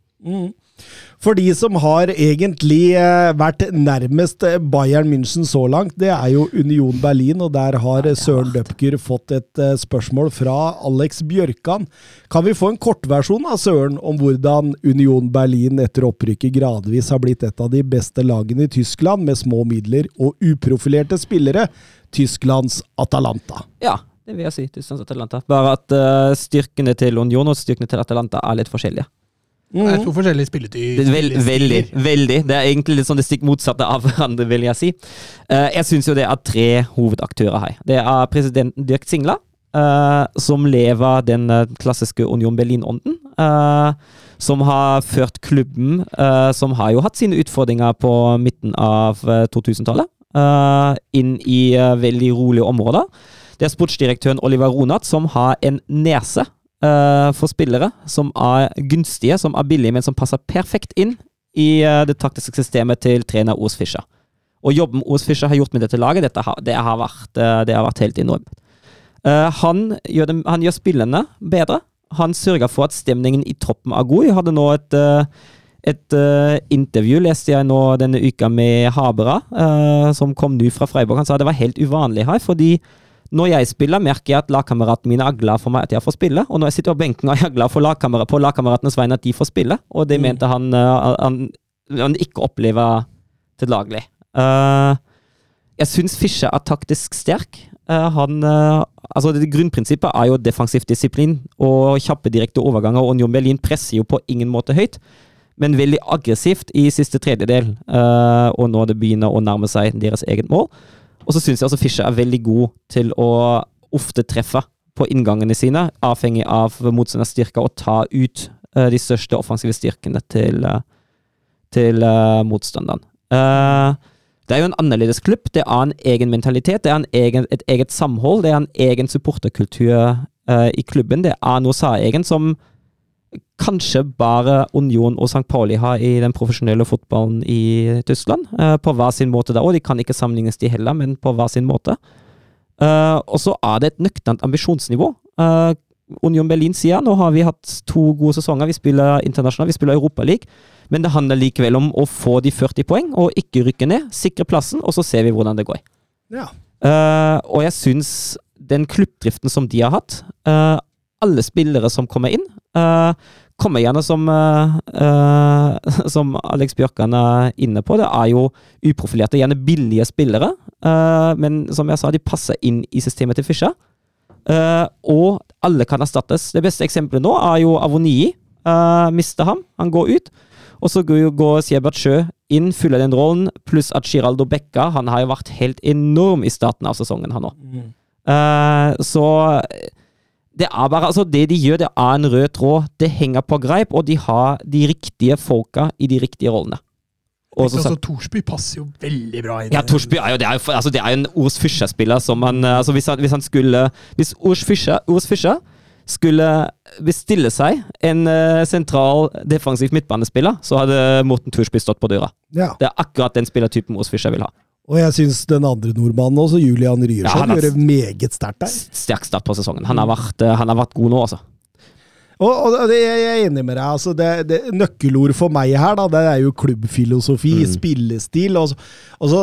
For de som har egentlig eh, vært nærmest eh, Bayern München så langt, det er jo Union Berlin, og der har eh, Søren Døpker fått et spørsmål fra Alex Bjørkan. Kan vi få en kortversjon av Søren om hvordan Union Berlin etter opprykket gradvis har blitt et av de beste lagene i Tyskland, med små midler og uprofilerte spillere? Tysklands Atalanta. Ja, det vil jeg si. Tysklands Atalanta. Bare at styrkene til Union og styrkene til Atalanta er litt forskjellige. Det er to forskjellige spilletyper. Vel, veldig, veldig. Det er egentlig litt sånn det stikk motsatte av *laughs* hverandre, vil jeg si. Uh, jeg syns jo det er tre hovedaktører her. Det er presidenten Dirk Singla, uh, som lever den eh, klassiske Union Berlin-ånden. Uh, som har ført klubben, eh, som har jo hatt sine utfordringer på midten av eh, 2000-tallet, eh, inn i eh, veldig rolige områder. Det er sportsdirektøren Oliver Ronat som har en nese eh, for spillere som er gunstige, som er billige, men som passer perfekt inn i uh, det taktiske systemet til trener Os Fischer. Og jobben Os Fischer har gjort med dette laget, dette har, det, har vært, uh, det har vært helt enormt. Han, gjør dem, han gjør spillene bedre. Han sørger for at stemningen i troppen er god. Jeg hadde nå et, et uh, intervju, leste jeg nå denne uka med Habera, uh, som kom nå fra Freiburg. Han sa det var helt uvanlig her, fordi når jeg spiller, merker jeg at lagkameratene mine er glad for meg at jeg får spille. Og når jeg sitter på benken, er jeg glad for lagkamera, på lagkameratenes vegne at de får spille. Og det mente han, eh, han, han ikke opplever til daglig. Uh, jeg syns Fischer er taktisk sterk. Uh, han, uh, altså det Grunnprinsippet er jo defensiv disiplin og kjappe direkte overganger. og Union Berlin presser jo på ingen måte høyt, men veldig aggressivt i siste tredjedel. og når det begynner å nærme seg deres eget mål. Og så syns jeg også Fischer er veldig god til å ofte treffe på inngangene sine, avhengig av motstanders styrke, og ta ut uh, de største offensive styrkene til, uh, til uh, motstanderen. Det er jo en annerledes klubb. Det er en egen mentalitet, det er en egen, et eget samhold, det er en egen supporterkultur i klubben. Det er noe særegent som kanskje bare Union og St. Pauli har i den profesjonelle fotballen i Tyskland. eh, på hver sin måte da, og de kan ikke sammenlignes de heller, men på hver sin måte. Eh, og så er det et nøkternt ambisjonsnivå. Eh, Union Berlin sier nå har vi hatt to gode sesonger, vi spiller internasjonalt, vi spiller Europaliga. Men det handler likevel om å få de 40 poeng, og ikke rykke ned. Sikre plassen, og så ser vi hvordan det går. Ja. Og jeg syns den klubbdriften som de har hatt Alle spillere som kommer inn, uh, kommer gjerne som uh, *laughs* Som Alex Bjørkan er inne på, det er jo uprofilerte, gjerne billige spillere. men som jeg sa, de passer inn i systemet til Fischer. Og alle kan erstattes. Det beste eksempelet nå er jo Avonii. Uh, mister ham, han går ut. Og så går, Siebert Sjø inn, fyller den rollen, pluss at Giraldo Becca Han har jo vært helt enorm i starten av sesongen, han òg. Eh, så det er bare Altså, det de gjør, det er en rød tråd. Det henger på greip, og de har de riktige folka i de riktige rollene. Også, Altså, Torsby passer jo veldig bra inn. ja, Torsby er jo, det er jo, altså, det er jo en Ors Fischer-spiller som han eh, altså hvis, han hvis han skulle Hvis Ors Fischer, Ors Fischer skulle bestille seg en uh, sentral defensiv midtbanespiller, så hadde Morten Torsby stått på døra. ja. Det er akkurat den spillertypen Ors Fischer vil ha. Og jeg syns den andre nordmannen også, Julian Ja, Ryerson, er- gjør det meget sterkt der. Sterk start på sesongen. Han har vært, eh, han har vært god nå, altså. Og, og det, jeg er enig med deg. altså det, det, Nøkkelord for meg her, da, det er jo klubbfilosofi, spillestil. Og, så- og så,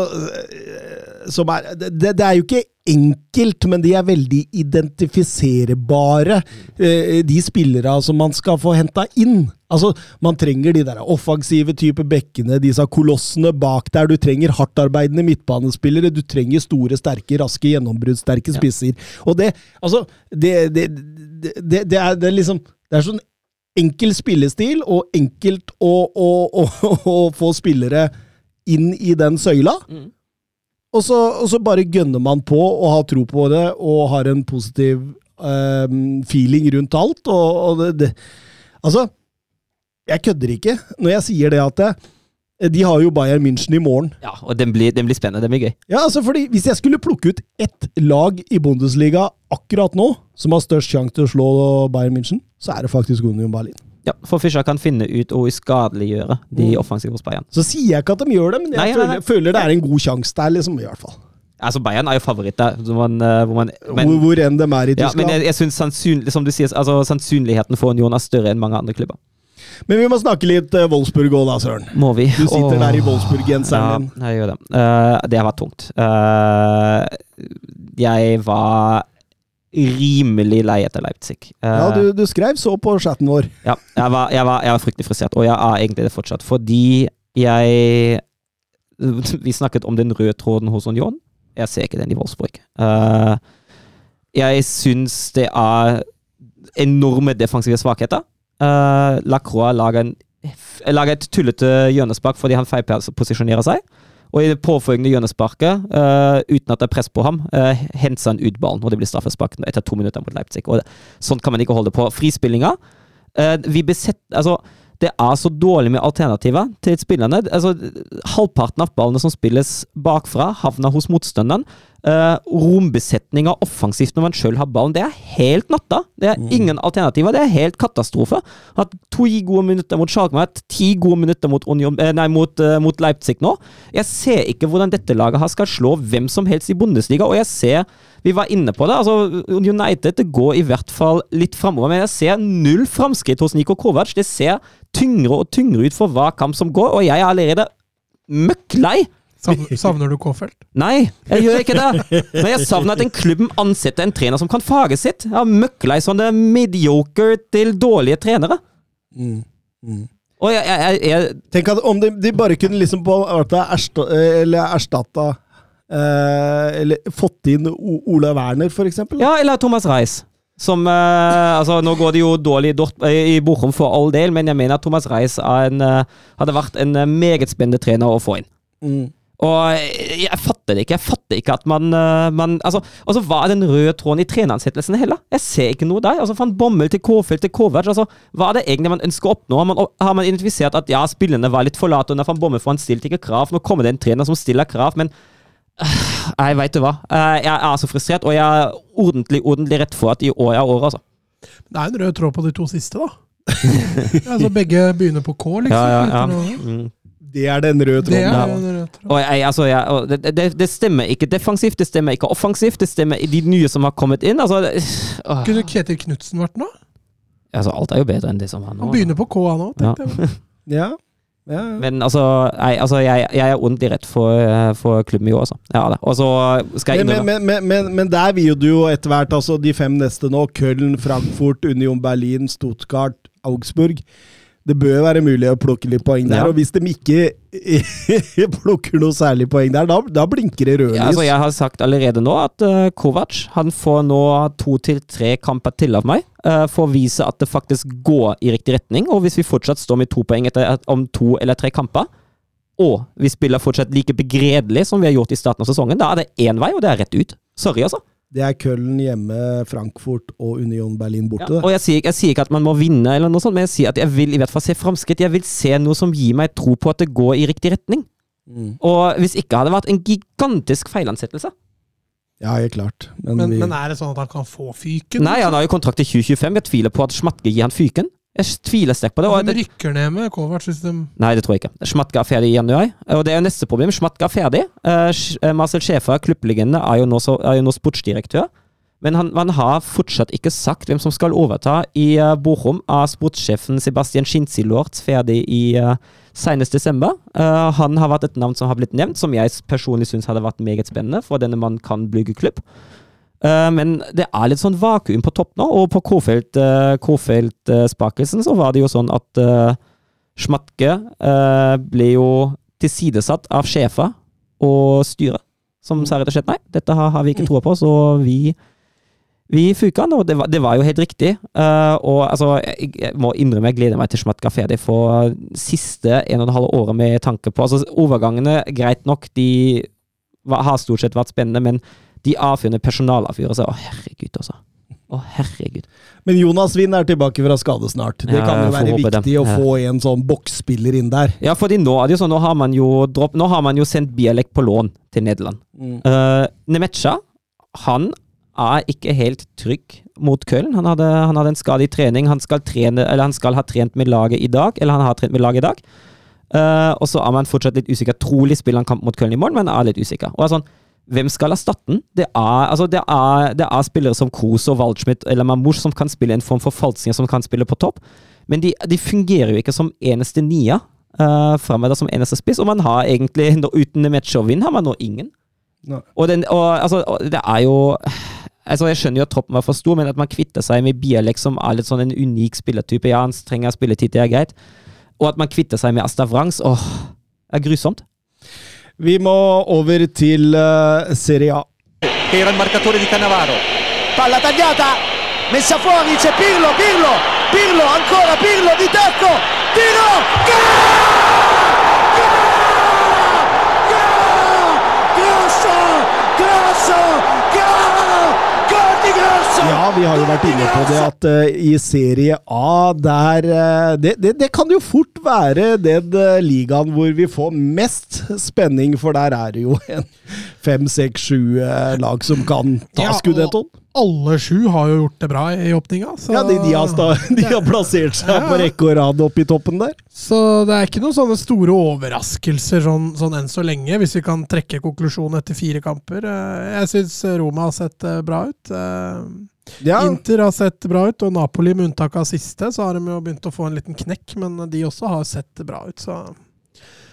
som er, det, det er jo ikke enkelt, men de er veldig identifiserbare, øh, de spillere som man skal få henta inn. Altså, Man trenger de der offensive type bekkene, disse kolossene bak der. Du trenger hardtarbeidende midtbanespillere. Du trenger store, sterke, raske, gjennombruddssterke spisser. Og det Altså, det, det, det, det, er, det er liksom Det er sånn enkel spillestil, og enkelt å, å, å, å få spillere inn i den søyla. Og, så, og så bare gønner man på og har tro på det, og har en positiv ehm, feeling rundt alt. Og, og det, det Altså, jeg kødder ikke når jeg sier det at det, de har jo Bayern München i morgen. Ja, og den blir, den blir spennende. Den blir gøy. Ja, altså fordi Hvis jeg skulle plukke ut ett lag i Bundesliga akkurat nå som har størst sjanse til å slå Bayern München, så er det faktisk Union Berlin. Ja, For Fischer kan finne ut å uskadeliggjøre de offensive hos Bayern. Så sier jeg ikke at de gjør det, men jeg Nei, nei, nei. Føler, føler det er en god sjanse der, liksom, i hvert fall. Altså, Bayern er jo favoritt der. Hvor man, eh, hvor man, men, hvor, hvor enn de er i Tyskland. ja, men jeg, jeg synes sannsynlig, som du sier, altså, sannsynligheten for Union er større enn mange andre klubber. Men vi må snakke litt uh, Wolfsburg òg, da, Søren. Må vi? Du sitter Åh. der i Wolfsburg-genseren Ja, din. jeg gjør det. Uh, det har vært tungt. Uh, jeg var rimelig lei etter Leipzig. Eh, Ja, du, du skrev så på chatten vår. Ja, jeg var, jeg, var, jeg var fryktelig frustrert, og jeg er egentlig det fortsatt. Fordi jeg Vi snakket om den røde tråden hos Union. Jeg ser ikke den i Wolfsburg. Eh, jeg syns det er enorme defensive svakheter. Uh, Lacroix lager, lager et tullete hjørnespark fordi han feilposisjonerer seg. Og i det påfølgende hjørnesparket, uh, uten at det er press på ham, uh, henter han ut ballen, og det blir straffespark etter to minutter mot Leipzig. Og det, sånn kan man ikke holde på. Frispillinga uh, vi besett, altså, Det er så dårlig med alternativer til spillerne. Altså, halvparten av ballene som spilles bakfra, havner hos motstanderen. Uh, rombesetninga offensivt når man sjøl har ballen, det er helt natta. Det er ingen alternativer. Det er helt katastrofe. Hatt to gode minutter mot Schalke, hatt ti gode minutter mot, Union, eh, nei, mot, uh, mot Leipzig nå. Jeg ser ikke hvordan dette laget her skal slå hvem som helst i Bundesliga, og jeg ser Vi var inne på det. altså United det går i hvert fall litt framover, men jeg ser null framskritt hos Niko Kovac. Det ser tyngre og tyngre ut for hver kamp som går, og jeg er allerede møkk lei. *laughs* Savner, du K-felt? Nei, jeg gjør ikke det. Men jeg savner at en klubb ansetter en trener som kan faget sitt. Jeg har møkklei sånne mediocre til dårlige trenere. Mm. Mm. Og jeg, jeg, jeg, jeg Tenk at om de, de bare kunne liksom på erstatta eh, Eller fått inn O- Ola Werner, for eksempel. Ja, eller Thomas Reis. Som eh, Altså, nå går det jo dårlig i, Bochum for all del, men jeg mener at Thomas Reis en, eh, hadde vært en eh, meget spennende trener å få inn. Mm. Og jeg, fatter det ikke. Jeg fatter ikke at man, eh, man altså, altså, Hva er den røde tråden i treneransettelsen heller? Jeg ser ikke noe der. Altså, Fra Bommel til Kåfeld til Kovac. Altså, hva er det egentlig man ønsker å oppnå? Har man, har man identifisert at ja, spillerne var litt for late under van Bommel, for han stilte ikke krav? Nå kommer det en trener som stiller krav, men *sighs* Nei, veit du hva. Eh, Jeg er så frustrert, og jeg er ordentlig, ordentlig rett for at i år er året, altså. Det er en rød tråd på de to siste, da. *laughs* altså begge begynner på K, liksom. Ja, ja, ja. Mm. Det er den røde tråden. Det, rød. Og jeg, altså, jeg, og det, det, det stemmer ikke defensivt, det stemmer ikke offensivt, det stemmer i de nye som har kommet inn. Altså, øh. *sighs* Kunne Ketil Knutsen vært nå? altså alt er jo bedre enn det som er nå. Han begynner på K, nå, tenkte *laughs* Ja. jeg. Ja. Ja. Men altså, jeg, altså jeg, jeg er ordentlig rett for, eh, for klubben i år, altså. Ja. Og så skal jeg Men, innrømme men, men, men, men der vil jo du jo etter hvert, altså de fem neste nå, Köln, Frankfurt, Union Berlin, Stuttgart, Augsburg Det bør være mulig å plukke litt poeng der, Ja. og hvis de ikke *laughs* plukker noe særlig poeng der, da, da blinker det rødlys. ja, altså Jeg har sagt allerede nå at uh, Kovac han får nå to til tre kamper til av meg Uh, for å vise at det faktisk går i riktig retning. Og hvis vi fortsatt står med to poeng etter, om to eller tre kamper, og vi spiller fortsatt like begredelig som vi har gjort i starten av sesongen, da er det én vei, og det er rett ut. Sorry, altså. Det er Köln hjemme, Frankfurt og Union Berlin borte. Ja, og jeg sier, jeg sier ikke at man må vinne, eller noe sånt, men jeg sier at jeg vil i hvert fall se framskritt. Jeg vil se noe som gir meg tro på at det går i riktig retning. Mm. Og hvis ikke hadde det vært en gigantisk feilansettelse. Ja, helt klart. Men, Men, vi, men er det sånn at han kan få fyken? Nei, han har jo kontrakt til 2025. Jeg tviler på at Schmatke gir han fyken. Jeg tviler sterkt på det. Og De rykker ned med Kovac hvis de nei, det tror jeg ikke. Schmatka er ferdig i januar. Og det er jo neste problem. Schmatka er ferdig. Uh, eh, Marcel Schäfer, klubblegende, er er jo nå sportsdirektør. Men han, han har fortsatt ikke sagt hvem som skal overta. I uh, Bochum er sportssjefen Sebastian Schinzilort ferdig i uh, senest desember. Uh, han har vært et navn som har blitt nevnt, som jeg personlig syns hadde vært meget spennende, for denne mannen kan bygge klubb. Eh, men det er litt sånn vakuum på topp nå, og på Kofelt-spakelsen så var det jo sånn at uh, Schmatke eh, ble jo tilsidesatt av sjefer og styret, som sa rett og slett nei, dette har, har vi ikke troa på, så vi vi fuka han, og det var, det var jo helt riktig. Uh, og altså, jeg, jeg må innrømme jeg gleder meg til Schmatka ferdig for siste en og en halv året med tanke på altså Overgangene, greit nok, de var, har stort sett vært spennende, men de avfyrende personalavfyrer seg Å, herregud, altså. Å, herregud. men Jonas Wind er tilbake fra skade snart. Det kan jo være viktig dem. å få en sånn boksspiller inn der. Ja, fordi nå er det jo sånn, nå har man jo, dropp, nå har man jo sendt Bialek på lån til Nederland. Mm. Uh, Nemecha, han er ikke helt trygg mot Köln. Han hadde, han hadde en skade i trening. Han skal, trene, eller han skal ha trent med laget i dag, eller han har trent med laget i dag. Uh, og så er man fortsatt litt usikker. Trolig spiller han kamp mot Köln i morgen, men er litt usikker. Og er sånn, hvem skal erstatte den? Det er, altså det, er, det er spillere som Kroos og Waldschmidt eller Mamouche som kan spille en form for falsinger som kan spille på topp. Men de, de fungerer jo ikke som eneste nia uh, framover som eneste spiss, og man har egentlig, uten Metsjovin, har man nå ingen. Og, den, og, altså, og det er jo Altså, Jeg skjønner jo at troppen var for stor, men at man kvitter seg med Bialek, som er litt sånn en unik spillertype Ja, han trenger spilletid, det er greit. Og at man kvitter seg med Astavrans, åh, er grusomt. Vi må over til eh, Serie A. era il marcatore di Cannavaro. Palla tagliata, messa fuori, c'è Pirlo, Pirlo, Pirlo, ancora Pirlo di tacco, tiro, gol! Grosso, grosso! Gol di Ja, vi har jo vært inne på det at uh, i Serie A der uh, det, det, det kan jo fort være den uh, ligaen hvor vi får mest spenning, for der er det jo en fem, seks, sju lag som kan ta Ja, skudettoen. Alle sju har jo gjort det bra i åpninga. Så, Ja, de, de, har, sta, *laughs* de har plassert seg Ja. på rekke og rad oppe i toppen der. så det er ikke noen sånne store overraskelser sånn, sånn enn så lenge, hvis vi kan trekke konklusjonen etter fire kamper. Eh, Jeg syns Roma har sett eh, bra ut. Eh, Ja, Inter har sett bra ut, og Napoli, med unntak av siste, så har de jo begynt å få en liten knekk, men de også har sett bra ut, så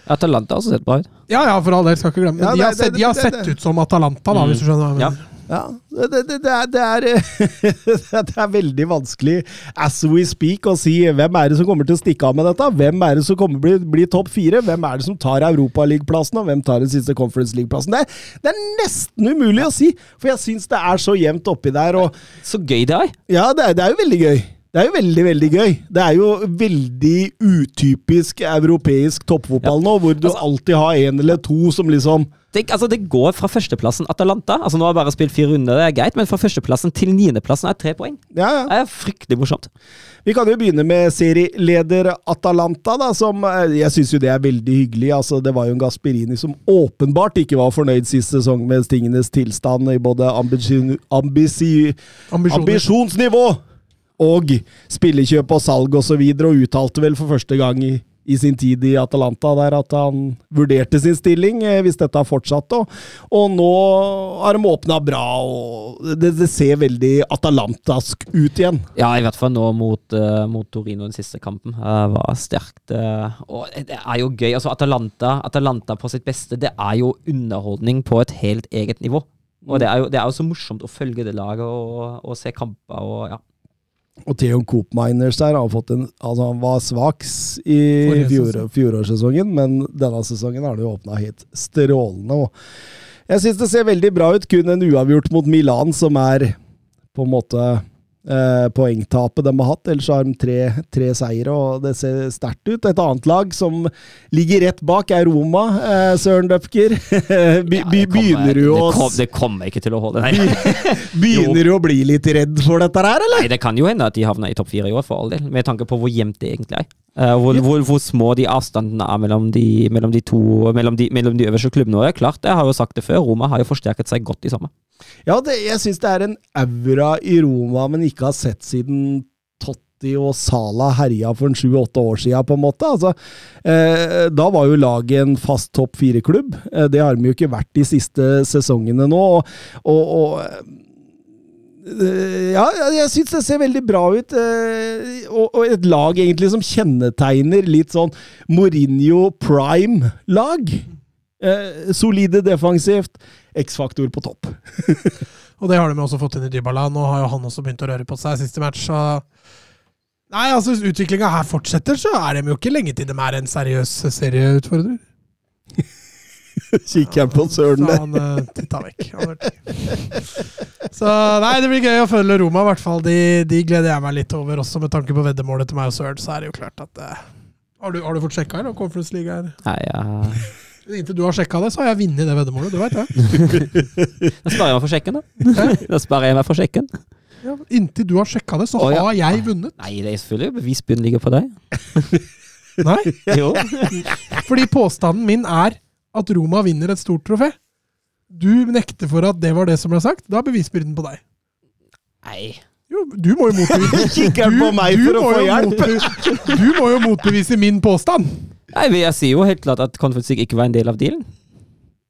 Atalanta har også sett bra ut. Ja ja, for all del, skal ikke glemme det. Ja, De det- har sett, de har det- sett ut som Atalanta, da, Mm. hvis du skjønner hva jeg mener. ja. Det, det, det, er, det, er, *laughs* det er veldig vanskelig as we speak å si hvem er det som kommer til å stikke av med dette. Hvem er det som kommer til å bli, bli topp fire? Hvem er det som tar Europaligaplassen, og hvem tar den siste Conference League-plassen? Det, er- det er nesten umulig å si, for jeg syns det er så jevnt oppi der. og *laughs* Så gøy det er! Ja, det er, det er jo veldig gøy. Det er jo veldig, veldig gøy. Det er jo veldig utypisk europeisk toppfotball nå, hvor du alltid har en eller to som liksom Det, altså, det går fra førsteplassen Atalanta. Altså, Nå har jeg bare spilt fire runder, det er greit, men fra førsteplassen til niendeplassen er tre poeng. Ja, ja. Det er fryktelig morsomt. Vi kan jo begynne med serieleder Atalanta, da, som eh, jeg syns jo det er veldig hyggelig. Altså, det var jo en Gasperini som åpenbart ikke var fornøyd sist sesong med tingenes tilstand i både ambisjon, ambisi, ambisjonsnivå og spillekjøp og salg osv., og, så videre, og uttalte vel for første gang i, i sin tid i Atalanta der at han vurderte sin stilling eh, hvis dette har fortsatt. Og, nå har de åpna bra, og det, det ser veldig atalantask ut igjen. Ja, i hvert fall nå mot, eh, mot Torino den siste kampen. Uh, var sterkt. og det er jo gøy. Altså, Atalanta, Atalanta på sitt beste, det er jo underholdning på et helt eget nivå. Og det er jo, det er jo så morsomt å følge det laget og, og se kamper og ja. Og Theon Coopminers der har fått en Altså, han var svak i fjor, fjorårssesongen, men denne sesongen har det jo åpna helt strålende. Og jeg syns det ser veldig bra ut. Kun en uavgjort mot Milan, som er på en måte eh, poengtapet de har hatt. Ellers har de tre, tre seire, og det ser sterkt ut. Et annet lag som ligger rett bak, er Roma. Eh, Søren Døpker. *laughs* Be, Ja, begynner du å det, det kommer ikke til å holde. *laughs* Begynner du å bli litt redd for dette her, eller? Nei, det kan jo hende at de havner i topp fire i år, for all del. Med tanke på hvor jevnt det egentlig er. Uh, hvor, hvor, hvor små de avstandene er mellom de, mellom de to mellom de, mellom de øverste klubbene. Og det er klart, jeg har jo sagt det før, Roma har jo forsterket seg godt i sommer. Ja, det, jeg syns det er en aura i Roma men ikke har sett siden Totti og Sala herja for en sju-åtte år siden, på en måte. Altså, eh, da var jo laget en fast topp fire-klubb. Eh, det har de jo ikke vært de siste sesongene nå. Og, og, og eh, ja, jeg syns det ser veldig bra ut. eh, og et lag egentlig som kjennetegner litt sånn Mourinho prime-lag. Eh, solide defensivt. X-faktor på topp. *laughs* Og det har de også fått inn i Dybala. Nå har jo han også begynt å røre på seg siste match, så Nei, altså hvis utviklinga her fortsetter, så er de jo ikke lenge til de er en seriøs serieutfordrer. *laughs* Kikker på Søren der. han uh, titta vekk. Så nei, det blir gøy å følge Roma, i hvert fall. De, de gleder jeg meg litt over, også med tanke på veddemålet til meg og Søren. Så er det jo klart at uh, har, du, har du fått sjekka her? Conference League her? Nei, ja. Inntil du har sjekka det, så har jeg vunnet det veddemålet. Du veit det? *laughs* Da sparer jeg meg for sjekken, da. Da sparer jeg meg for sjekken. Ja, inntil du har sjekka det, så oh, ja. har jeg vunnet. Nei, det er selvfølgelig bevisbyrden ligger på deg. *laughs* Nei, *laughs* Jo. fordi påstanden min er at Roma vinner et stort trofé. Du nekter for at det var det som ble sagt. Da er bevisbyrden på deg. Nei. Jo, du må jo motbevise du å må jo hjelp? Du må jo motbevise min påstand. Nei, Jeg sier jo helt klart at Conference League ikke var en del av dealen.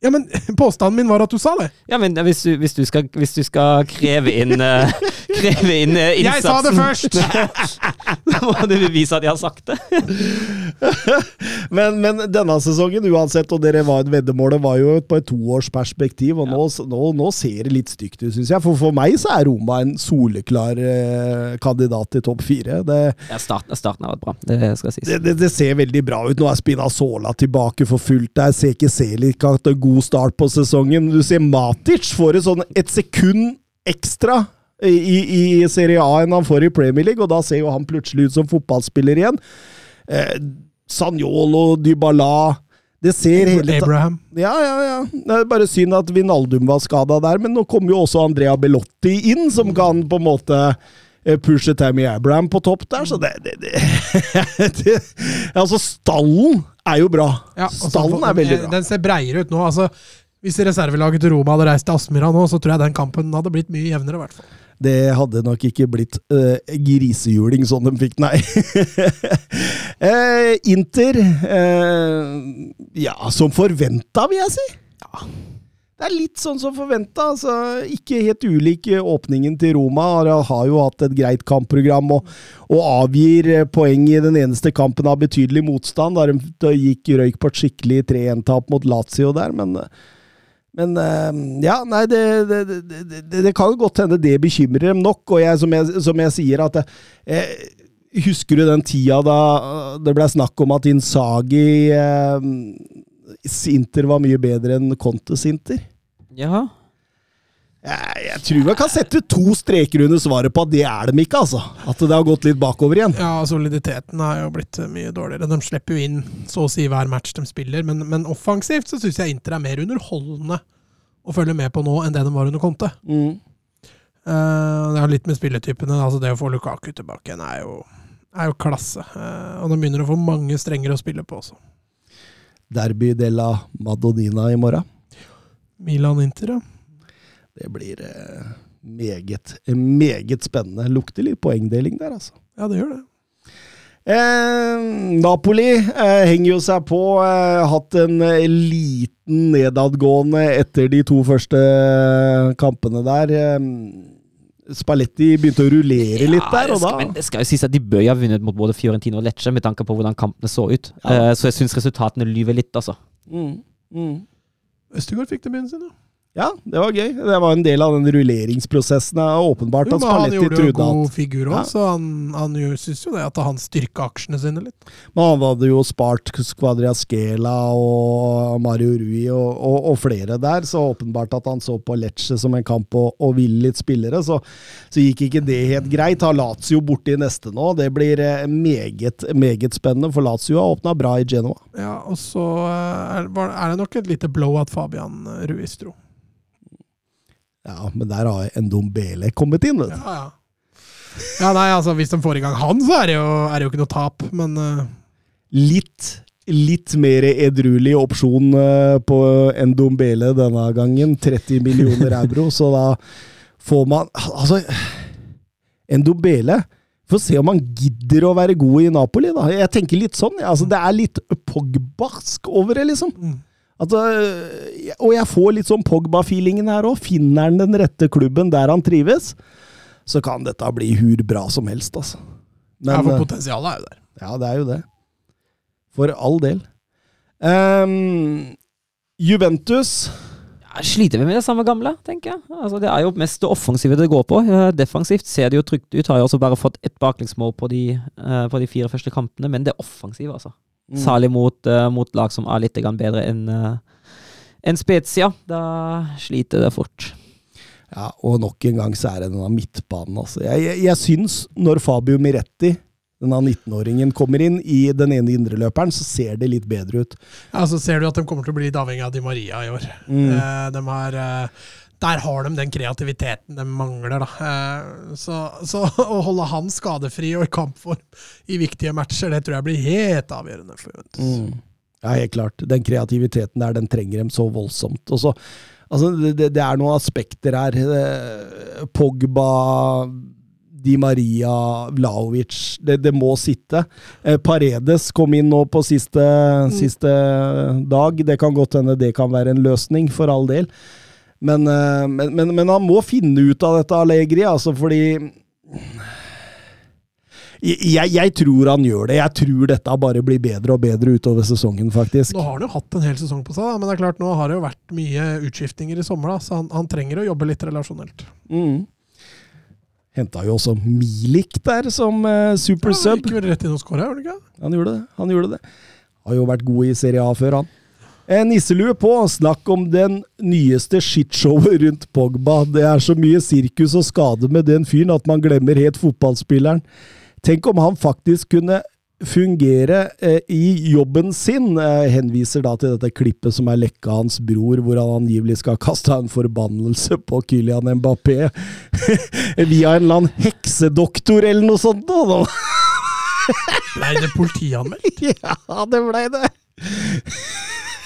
Ja, men *laughs* Påstanden min var at du sa det. Ja, men hvis du, hvis du, skal, hvis du skal kreve inn uh, *laughs* Kreve inn uh, innsatsen Jeg sa det først! *laughs* Da må du bevise at jeg har sagt det. Men, men denne sesongen uansett, og dere var et veddemål, det var jo på et toårsperspektiv, og nå, nå, nå ser det litt stygt ut, syns jeg. For for meg så er Roma en soleklar uh, kandidat til topp fire. Det, Ja, starten, starten har vært bra, det skal sies. det, det, det ser veldig bra ut. Nå er Spinazzola tilbake for fullt der. Ser Selik har hatt en god start på sesongen. Du ser Matic får et, sånn, et sekund ekstra i, i Serie A enn han får i Premier League, og da ser jo han plutselig ut som fotballspiller igjen. Eh, Sanjolo, Dybala Det ser hele Abraham. ja, ja, ja. Det er bare synd at Vinaldum var skada der, men nå kommer jo også Andrea Bellotti inn, som kan på en måte eh, Tammy Abraham på topp der, så det, det, det, *laughs* det Altså, stallen er jo bra. Ja, stallen så- stallen er veldig bra. Den ser breiere ut nå. altså Hvis reservelaget til Roma hadde reist til Aspmyra nå, så tror jeg den kampen hadde blitt mye jevnere. i hvert fall. Det hadde nok ikke blitt uh, grisehjuling sånn de fikk, nei. *laughs* Eh, Inter eh, Ja, som forventa, vil jeg si. Det er litt sånn som forventa. Altså, ikke helt ulik åpningen til Roma. Har, jo hatt et greit kampprogram og, og avgir eh, poeng i den eneste kampen av betydelig motstand. Da de gikk røyk på et skikkelig 3-1-tap mot Lazio der, men men eh, ja, nei, det, det, det, det kan jo godt hende det bekymrer dem nok. Og jeg, som, jeg, som jeg sier, at eh, Husker du den tida da det ble snakk om at Insagi eh, Sinter var mye bedre enn Conte Sinter? Jaha. Jeg, jeg tror jeg kan sette to streker under svaret på at det er dem ikke, altså. At det har gått litt bakover igjen. Ja, soliditeten har jo blitt eh, mye dårligere. De slipper jo inn så å si hver match de spiller, men, men offensivt så syns jeg Inter er mer underholdende å følge med på nå enn det de var under Conte. Mm. Uh, det har litt med spilletypene altså Det å få Lukaku tilbake igjen er jo, er jo klasse. Uh, og de begynner å få mange strenger å spille på også. Derby della Madonina i morgen. Milan-Inter, ja. Det blir eh, meget, meget spennende. Lukter litt poengdeling der, altså. Ja, det gjør det. Eh, Napoli eh, henger jo seg på. Eh, hatt en eh, liten nedadgående etter de to første kampene der. Eh, Spalletti begynte å rullere litt der, og da men det skal jo sies at de bør ha vunnet mot både Fiorentino og Lecce, med tanke på hvordan kampene så ut. Ja. Uh, så jeg syns resultatene lyver litt, altså. mm, mm. Østegård fikk det sin, ja. Ja, det var gøy. Det var en del av den rulleringsprosessen. Er åpenbart Jo, men han gjorde jo en god figur òg, Ja. så han, han syns jo det at han styrka aksjene sine litt. Men han hadde jo spart Skvadriaskela og Mario Rui og, og, og flere der, så åpenbart at han så på Lecce som en kamp og, og ville litt spillere, så, så gikk ikke det helt greit. Har Lazio borti neste nå. Det blir eh, meget, meget spennende, for Lazio har åpna bra i Genoa. Ja, og så eh, er, er det nok et lite blow at Fabian Ruiz dro. Ja, men der har Ndombele kommet inn. vet du. Ja, ja. Ja, nei, altså Hvis de får i gang han, så er det jo, er det jo ikke noe tap, men uh... Litt, litt mer edruelig opsjon eh, på Ndombele denne gangen. 30 millioner euro, *laughs* så da får man Altså, Ndombele Får se om han gidder å være god i Napoli, da. Jeg tenker litt sånn. ja. Altså, det er litt Pogbask over det, liksom. Altså, og jeg får litt sånn Pogba-feelingen her òg. Finner han den rette klubben der han trives, så kan dette bli hur bra som helst, altså. ja, for øh, potensialet er jo der. ja, det er jo det. For all del. Um, Juventus Jeg sliter vi med det samme gamle, tenker jeg. Altså, det er jo mest det offensive det går på. Eh, Defensivt ser det jo trygt ut. Har jo også bare fått ett baklengsmål på, de, eh, på de fire første kampene, men det offensive, altså. Mm. Særlig mot, eh, mot lag som er litt bedre enn uh, enn Spezia. Da sliter det fort. Ja, og nok en gang så er det denne midtbanen, altså. Jeg, jeg, jeg syns når Fabio Miretti, denne 19-åringen, kommer inn i den ene indreløperen, så ser det litt bedre ut. Ja, Så ser du at de kommer til å bli litt avhengig av Di Maria i år. Mm. Eh, de har, eh, der har de den kreativiteten de mangler. Da. Eh, så, så *laughs* å holde han skadefri og i kampform i viktige matcher, det tror jeg blir helt avgjørende for Juventus. Mm. Ja, helt klart. Den kreativiteten der, den trenger dem så voldsomt. Og så, altså, det, det- er noen aspekter her. Eh, Pogba Di Maria, Vlaovic. Det, det må sitte. Eh, Paredes kom inn nå på siste, siste dag. Det kan godt hende det kan være en løsning, for all del. Men, eh, men, men, men han må finne ut av dette Allegri, altså, fordi jeg, jeg tror han gjør det. Jeg tror dette bare blir bedre og bedre utover sesongen, faktisk. Nå har han jo hatt en hel sesong på seg, da, men det er klart, nå har det jo vært mye utskiftninger i sommer, da, så han, han trenger å jobbe litt relasjonelt. Mm. Henta jo også Milik der som uh, super Ja, han gikk vel rett inn og skåra, gjorde han ikke? Han gjorde det. han gjorde det. Har jo vært god i Serie A før, han. En nisselue på. Snakk om den nyeste shitshowet rundt Pogba. Det er så mye sirkus og skade med den fyren at man glemmer helt fotballspilleren. Tenk om han faktisk kunne fungere eh, i jobben sin. Eh, henviser da til dette klippet som er lekka av hans bror, hvor han angivelig skal kaste en forbannelse på Kylian Mbappé *laughs* via en eller annen heksedoktor eller noe sånt. Da. Blei det politianmeldt? *laughs* Ja, det blei det.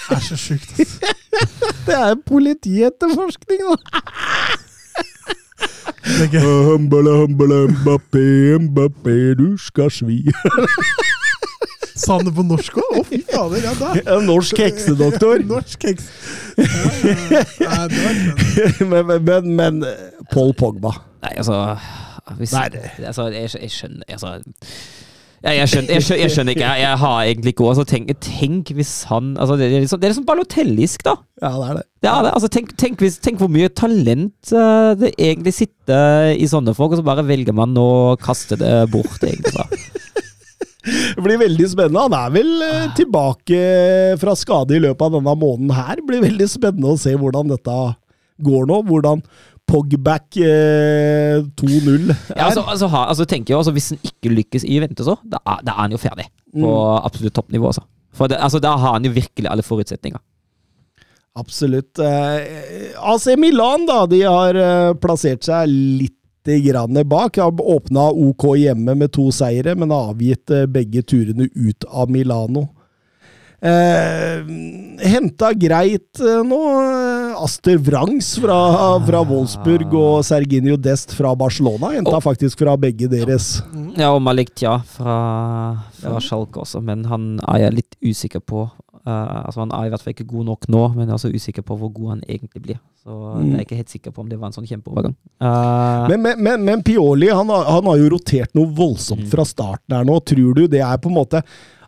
Det er så sjukt. ass. *laughs* Det er politietterforskning, da. Humbala, humbala, Mbappé, Mbappé, du skal svi. Sa han det på norsk òg? Å, fy fader. Ja, da. En norsk heksedoktor. *laughs* Norsk heks. Ja, ja, ja. *laughs* Men, men, men Paul Pogba. Nei, altså hvis, Nei, altså, jeg, jeg skjønner altså, ja, jeg, skjønner, jeg, skjønner, jeg skjønner ikke. Jeg, jeg har egentlig ikke. Altså, tenk, tenk hvis han altså, Det er liksom, det er liksom balotellisk, da. Ja, det er det. Er det. Altså, tenk, tenk, hvis, tenk hvor mye talent uh, det egentlig sitter i sånne folk, og så bare velger man å kaste det bort, egentlig. Da. *laughs* Det blir veldig spennende. Han er vel eh, tilbake fra skade i løpet av denne måneden her. Det blir veldig spennende å se hvordan dette går nå. Hvordan Pogback eh, 2-0 er. Ja, altså, altså, ha, altså, tenker jeg også, Hvis han ikke lykkes i Juventus, så, da, da er han jo ferdig på absolutt toppnivå. Også. For det, altså, Da har han jo virkelig alle forutsetninger. Absolutt. Eh, AC Milan, da, de har eh, plassert seg litt grann bak. Har åpna OK hjemme med to seire, men har avgitt eh, begge turene ut av Milano. Eh, Henta greit eh, nå. eh, Aster Wrangs fra, fra Wolfsburg og Serginio Dest fra Barcelona. Henta faktisk fra begge deres. Ja, og Malik Tja fra, fra Schalke også, men han er jeg litt usikker på. Uh, altså Han er i hvert fall ikke god nok nå, men jeg er også usikker på hvor god han egentlig blir. Så jeg er ikke helt sikker på om det var en sånn kjempeovergang. Uh, Men, men, men, men Pioli han har, han har jo rotert noe voldsomt fra starten her nå. Tror du det er på en måte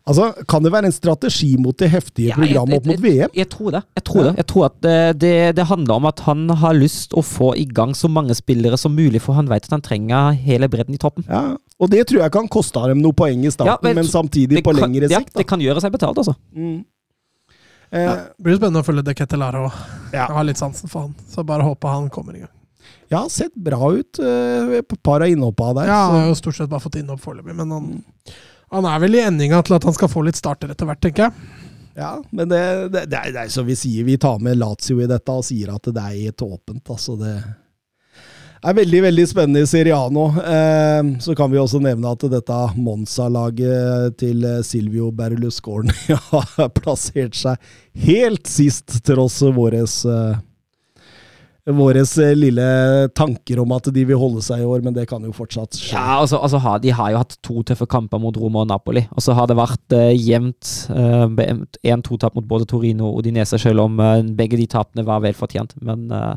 Altså, Kan det være en strategi mot det heftige Ja, programmet opp mot jeg- VM? Jeg tror det. Jeg tror, det. Jeg tror at det, det, handler om at han har lyst å få i gang så mange spillere som mulig, for han vet at han trenger hele bredden i troppen. Ja, Og det tror jeg kan koste dem noen poeng i starten, Ja, men men, samtidig på kan- lengre ja, sikt. det kan gjøre seg betalt, altså. Eh, Det blir spennende å følge De Ketelare òg. Ja. Jeg har litt sansen for han, så bare håper han kommer i gang. ja, sett bra ut. eh, Et par av innhoppa der. Ja, han har jo stort sett bare fått innhopp foreløpig, men han, han er vel i endinga til at han skal få litt starter etter hvert, tenker jeg. ja, men det, det, det, er, det er som vi sier, vi tar med Lazio i dette og sier at det er helt åpent. altså det er veldig veldig spennende i Serie nå. Eh, så kan vi også nevne at dette Monza-laget til Silvio Berlusconi *laughs* har plassert seg helt sist, tross våres eh, Våres eh, lille tanker om at de vil holde seg i år, men det kan jo fortsatt skje. Ja, altså, altså har, De har jo hatt to tøffe kamper mot Roma og Napoli, og så har det vært uh, jevnt. Én-to-tap mot både Torino og Odinese, selv om uh, begge de tapene var vel fortjent. Men eh,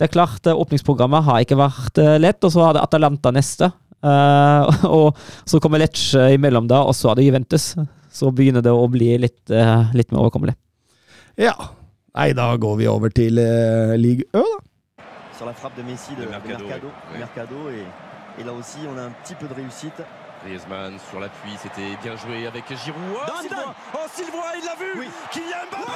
det er klart, eh, åpningsprogrammet har ikke vært eh, lett, og så har det Atalanta neste. Eh, *laughs* og så kommer Lecce imellom da, og så er det Juventus. Så begynner det å bli litt, eh, litt mer overkommelig. Ja. Nei, da går vi over til uh, league Ø, da. sur la frappe de Messi de, De de Mercado, Mercado, oui. Mercado, et, et là aussi on a un petit peu de réussite. Griezmann sur l'appui, c'était bien joué avec Giroud. Oh, Donne, Sylvain. Oh, Sylvain, il l'a vu Oui. Kylian Mbappé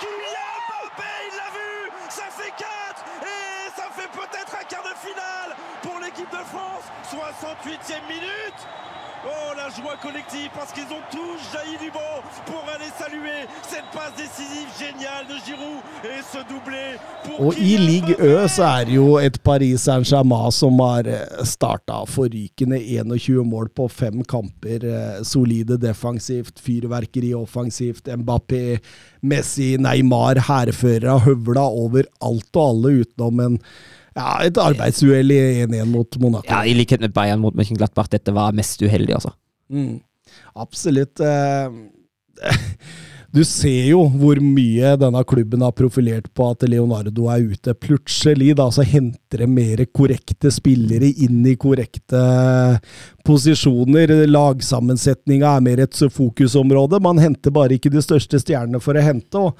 Kylian Mbappé, il l'a vu Ça fait 4 Et ça fait peut-être un quart de finale pour l'équipe de France 68e minute Oh, la joie collective parce qu'ils ont tous jailli du banc pour aller saluer cette passe décisive géniale de Giroud et ce doublé pour Og i Ligue Ø så er det jo et Paris Saint-Germain som har starta forrykende 21 mål på fem kamper. eh, Solide defensivt, fyrverkeri offensivt. Mbappé, Messi, Neymar, hærførere høvla over alt og alle utenom en Ja, et arbeidsuhell i 1-1 mot Monaco. Ja, I likhet med Bayern mot Mönchengladbach, dette var mest uheldig, altså. Mm. Absolutt. eh, *laughs* Du ser jo hvor mye denne klubben har profilert på at Leonardo er ute. Plutselig da, så henter de mer korrekte spillere inn i korrekte posisjoner. Lagsammensetninga er mer et fokusområde. Man henter bare ikke de største stjernene for å hente. og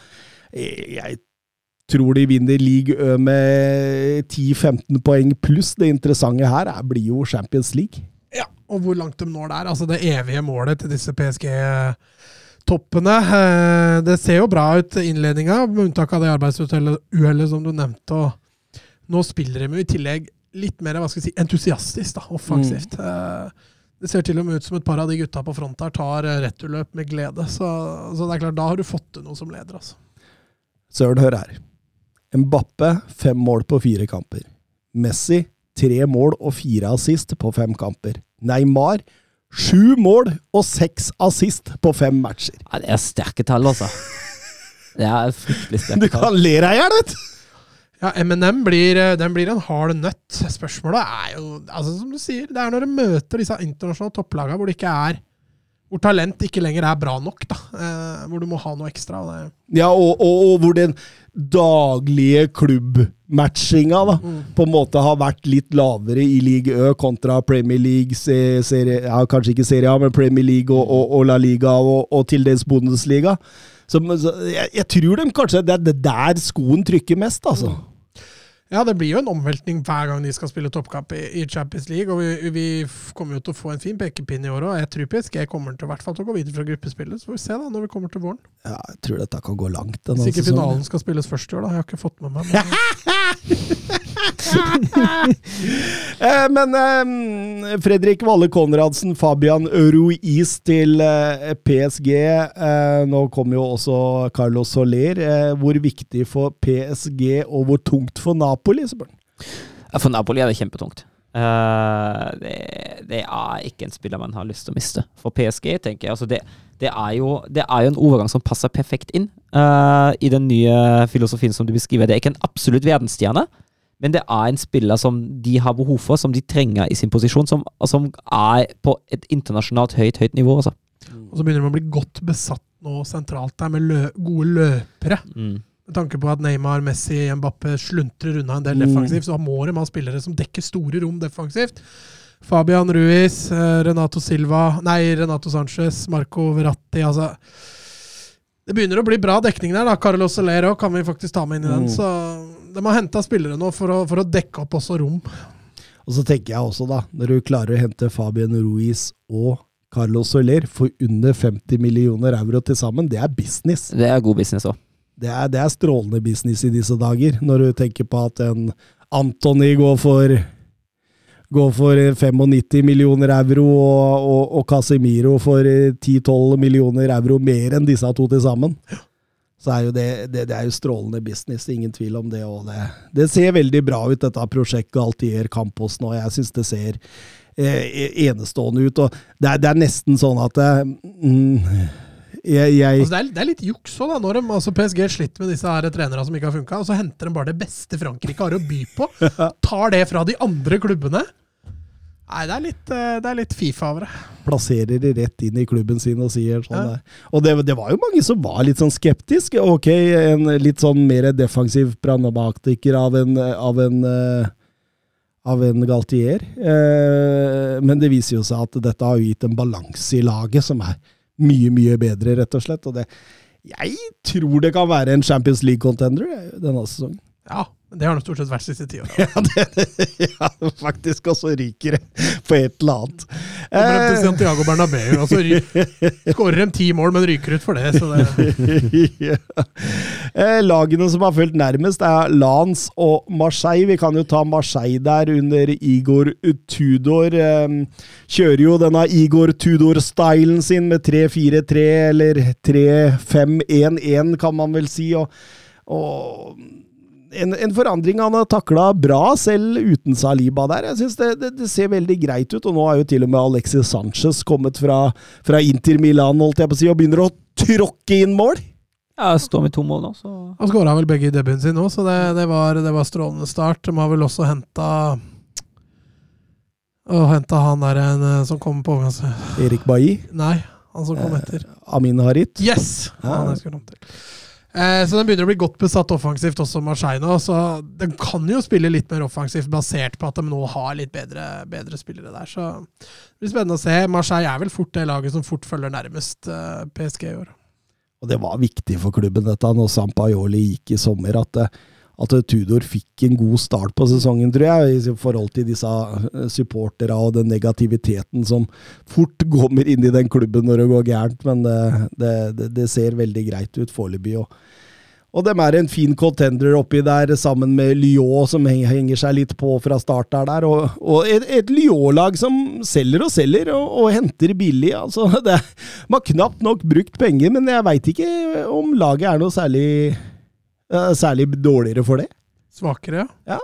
jeg tror de vinner league Ø med 10-15 poeng pluss. Det interessante her er, blir jo Champions League. Ja, og hvor langt de når der. Altså det evige målet til disse PSG-toppene. Eh, Det ser jo bra ut innledninga, med unntak av det arbeidsuhellet som du nevnte. og Nå spiller de jo i tillegg litt mer hva skal jeg si, entusiastisk, da, offensivt. Mm. Det ser til og med ut som et par av de gutta på front her tar eh, returløp med glede. Så, så det er klart, da har du fått til noe som leder, altså. Søren, hør her. Mbappe, fem mål på fire kamper. Messi, tre mål og fire assist på fem kamper. Neymar, sju mål og seks assist på fem matcher. Ja, det er sterke tall, altså. *laughs* Det er fryktelig sterke tall. Du kan le deg i hjel, vet du! Ja, MNM blir, eh, blir en hard nøtt. Spørsmålet er jo, altså som du sier, det er når du møter disse internasjonale topplagene hvor det ikke er hvor talent ikke lenger er bra nok, da. Eh, hvor du må ha noe ekstra. Ja, og, og, og hvor den daglige klubbmatchinga da, på en måte har vært litt lavere i Ligue Ø kontra Premier League, se, serie, ja, kanskje ikke Serie A, men Premier League og, og, La Liga og, til dels Bundesliga. Så, så jeg, jeg tror de kanskje det er der skoen trykker mest, altså. Ja, det blir jo en omveltning hver gang de skal spille toppkamp i, i Champions League. Og vi, vi kommer jo til å få en fin pekepinn i år òg. Jeg tror PSG kommer til, i hvert fall til å gå videre fra gruppespillet. Så får vi se da, når vi kommer til våren. Ja, jeg tror dette kan gå langt. Hvis ikke finalen skal spilles først i år, da. Jeg har ikke fått med meg men, *laughs* *laughs* *laughs* Eh, men eh, Fredrik Valle Konradsen, Fabian Ruiz til eh, PSG. Nå kommer jo også Carlos Soler. Hvor viktig for PSG, og hvor tungt for Napoli? spør han. For Napoli er det kjempetungt. Det, det er ikke en spiller man har lyst til å miste. For PSG, tenker jeg. Altså det, det, er jo, det er jo en overgang som passer perfekt inn uh, i den nye filosofien som du beskriver. Det er ikke en absolutt verdensstjerne, men det er en spiller som de har behov for, som de trenger i sin posisjon, som, som er på et internasjonalt høyt, høyt nivå. Også. Og så begynner de å bli godt besatt nå sentralt der, med lø gode løpere. Mm. Med tanke på at Neymar, Messi, Mbappé sluntrer unna en del Mm. defensivt, så må de ha spillere som dekker store rom defensivt. Fabian Ruiz, eh, Renato Silva Nei, Renato Sanchez, Marco Verratti altså Det begynner å bli bra dekning der. da Carlos Soler kan vi faktisk ta med inn i den. Mm. Så de har henta spillere nå for å, for å dekke opp også rom. Og så tenker jeg også, da, når du klarer å hente Fabian Ruiz og Carlos Soler for under 50 millioner euro til sammen, det er business. Det er god business òg. Det er, det er strålende business i disse dager, når du tenker på at en Antony går for Går for 95 millioner euro, og, og, og Casemiro for 10-12 millioner euro mer enn disse to til sammen. Så er jo det, det, det er jo strålende business, ingen tvil om det. Og det, det ser veldig bra ut, dette prosjektet Altier Campos nå. Jeg syns det ser eh, enestående ut. og Det er, det er nesten sånn at eh, mm, jeg, jeg Altså det, er, det er litt juks òg, da. Når de, altså PSG sliter med disse her trenerne som ikke har funka, og så henter de bare det beste Frankrike har å by på. *laughs* Tar det fra de andre klubbene. Nei, det er litt, eh, det er litt Fifa over det. plasserer de rett inn i klubben sin og sier sånn Ja. der. Og det, det var jo mange som var litt sånn skeptiske. Ok, en litt sånn mer defensiv pranabaktiker av en, av en eh, av en Galtier. Eh, men det viser jo seg at dette har gitt en balanse i laget som er mye, mye bedre, rett og slett. Og det, jeg tror det kan være en Champions League-contender denne sesongen. Ja, det har nok stort sett vært de siste ti åra. *laughs* Ja, det, ja, faktisk. Og så ryker det på et eller annet. Kommer de til Santiago Bernabeu, og så skårer de ti mål, men ryker ut for det. Så det *laughs* ja. Eh, Lagene som har fulgt nærmest, er Lans og Marseille. Vi kan jo ta Marseille der under Igor Tudor. Eh, Kjører jo denne Igor Tudor-stylen sin med 3-4-3, eller 3-5-1-1, kan man vel si. og, og en, en forandring han har takla bra, selv uten Saliba der. Jeg synes det, det, det ser veldig greit ut, og nå er jo til og med Alexis Sanchez kommet fra, fra Inter Milan holdt jeg på å si, og begynner å tråkke inn mål. Ja, står med to mål nå, så Han skåra vel begge i debuten sin nå, så det, det, var, det var strålende start. De har vel også henta Og henta han der en, eh, som kom på overgangs... Erik Bailly, Nei, han som kom Eh, etter. Amin Harit. Yes! Ja. Han jeg skulle fram til. Eh, så den begynner å bli godt besatt offensivt, også Marseille nå. Så den kan jo spille litt mer offensivt, basert på at de nå har litt bedre, bedre spillere der. Så det blir spennende å se. Marseille er vel fort det laget som fort følger nærmest eh, PSG i år. Og det var viktig for klubben dette når Sampajoli gikk i sommer, at, eh, at Tudor fikk en god start på sesongen, tror jeg, i forhold til disse eh, supporterne og den negativiteten som fort *laughs* kommer inn i den klubben når det går gærent. Men det, det, det, ser veldig greit ut foreløpig. Og, og de er en fin contender oppi der, sammen med Lyon, som henger seg litt på fra start der. og, og et, et Lyon-lag som selger og selger, og, og henter billig. altså *laughs* det, Man har knapt nok brukt penger, men jeg veit ikke om laget er noe særlig, særlig dårligere for det. Svakere, Ja.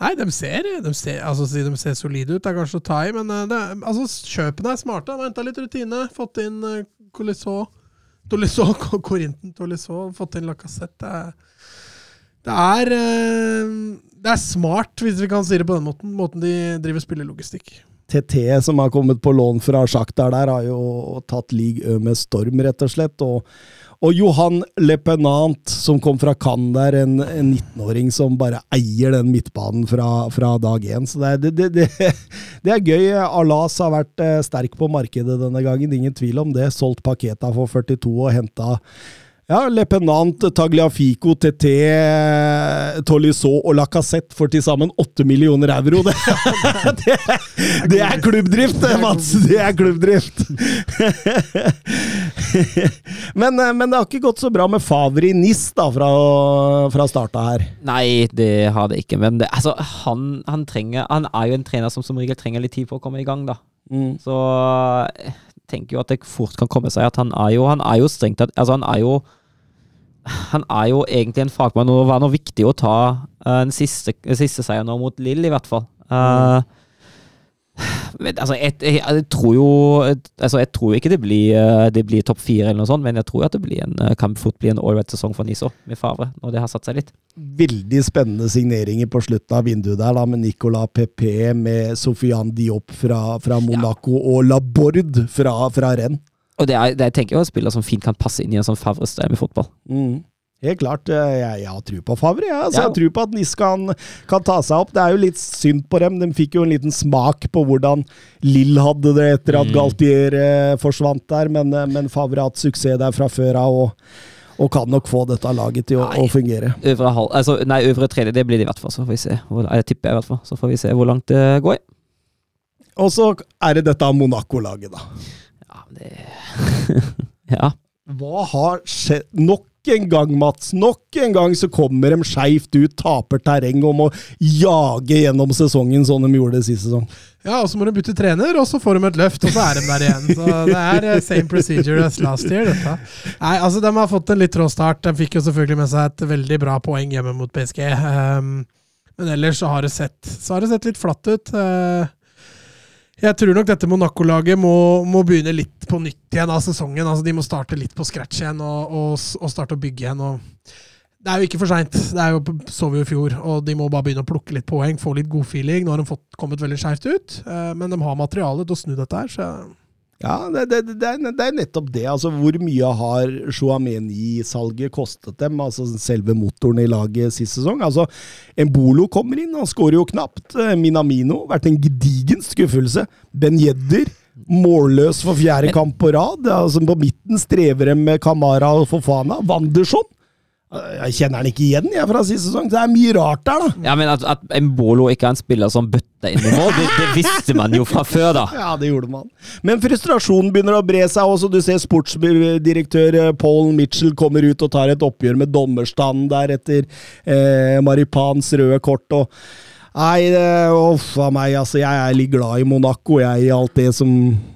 Nei, de ser, de ser, altså, de ser solide ut, det er kanskje å ta i, men eh, det, altså, kjøpene er smarte. Han har henta litt rutine, fått inn uh, Colisot *laughs* Corinten Tolisso, fått inn Lacassette. Det er, det, er, eh, det er smart, hvis vi kan si det på den måten, måten de driver spillelogistikk. TT, som har kommet på lån fra Sjaktar der, har jo tatt league Ø med storm, rett og slett. Og, og Johan Lepenant, som kom fra Cannes der, en, en 19-åring som bare eier den midtbanen fra, fra dag én. Så det, det, det, det, *laughs* det er gøy. Alas har vært eh, sterk på markedet denne gangen, ingen tvil om det. Solgt Paketa for 42 og henta ja, Lepenant, Tagliafico, TT, Tolisso og Lacassette for til sammen 8 millioner euro. *laughs* Det, det, det er klubbdrift, Mats! Det er klubbdrift! *laughs* Men, eh, men det har ikke gått så bra med Favri NIS da, fra, fra starta her. Nei, det har det ikke. Men det, altså, han, han, trenger, han er jo en trener som som regel trenger litt tid for å komme i gang, da. Mm. Så jeg tenker jo at det fort kan komme seg at han er jo Han er jo strengt tatt Altså, han er jo Han er jo egentlig en fagmann, og det var noe viktig å ta den en siste, siste seier nå mot Lill, i hvert fall. Eh, men, altså, jeg, jeg, jeg tror jo Altså, jeg tror ikke det blir, eh, det blir topp fire, eller noe sånt, men jeg tror at det blir en, eh, kan fort bli en ålreit-sesong for Niso, med Favre, når det har satt seg litt. Veldig spennende signeringer på slutten av vinduet der, da, med Nicolas Pepe, med Sofiane Diop fra, fra Monaco og Laborde fra, fra Rennes. Og det er, det jeg tenker jeg er spiller som fint kan passe inn i en sånn Favre-strøm i fotball. Mm. Helt klart. eh, Jeg, har tro på Favre. Jeg, altså, Ja. jeg har tro på at NIS kan, kan ta seg opp. Det er jo litt synd på dem. De fikk jo en liten smak på hvordan Lill hadde det etter at Mm. Galtier eh, forsvant der, men, eh, men Favre har hatt suksess der fra før av. Og, og kan nok få dette laget til å, Nei. å fungere. Øvre, halv, altså, nei, øvre tredje, det blir det i hvert fall. Så får vi se. Hvor, jeg tipper jeg i hvert fall. Så får vi se hvor langt det går. Og så er det dette Monaco-laget, da. Ja, det *laughs* Ja. Hva har skjedd? Nok en gang, Mats. Nok en gang så kommer de skeivt ut, taper terreng og må jage gjennom sesongen sånn de gjorde det sist sesong. Ja, og så må de bytte trener, og så får de et løft, og så er de der igjen. Så det er eh, same procedure as last year, dette. Nei, altså, de har fått en litt rå start. De fikk jo selvfølgelig med seg et veldig bra poeng hjemme mot PSG. Um, men ellers så har det sett, så har det sett litt flatt ut. Uh, jeg tror nok dette Monaco-laget må, må begynne litt på nytt igjen av sesongen. Altså, de må starte litt på scratch igjen og, og, og starte å bygge igjen. Det er jo ikke for seint. Det jo, så vi jo i fjor, og de må bare begynne å plukke litt poeng, få litt god feeling. Nå har de fått, kommet veldig skeivt ut, eh, men de har materiale til å snu dette her. Så Ja, det, det, det, er, det er nettopp det. Altså, hvor mye har Chouameni-salget kostet dem? Altså selve motoren i laget sist sesong. Altså, Embolo kommer inn, han skårer jo knapt. Eh, Minamino vært en gedigen skuffelse. Ben Jedder målløs for fjerde kamp på rad. Altså, på midten strever de med Kamara og Fofana. Wanderson jeg kjenner han ikke igjen jeg fra sist sesong. Det er mye rart der, da. ja, men at, at Mbolo ikke er en spiller som bøtter inn i mål, det, det visste man jo fra før, da. Ja, det gjorde man. Men frustrasjonen begynner å bre seg også. Du ser sportsdirektør eh, Paul Mitchell kommer ut og tar et oppgjør med dommerstanden der etter eh, Maripans røde kort. og Nei, uff a meg, altså. Jeg er litt glad i Monaco, jeg, i alt det som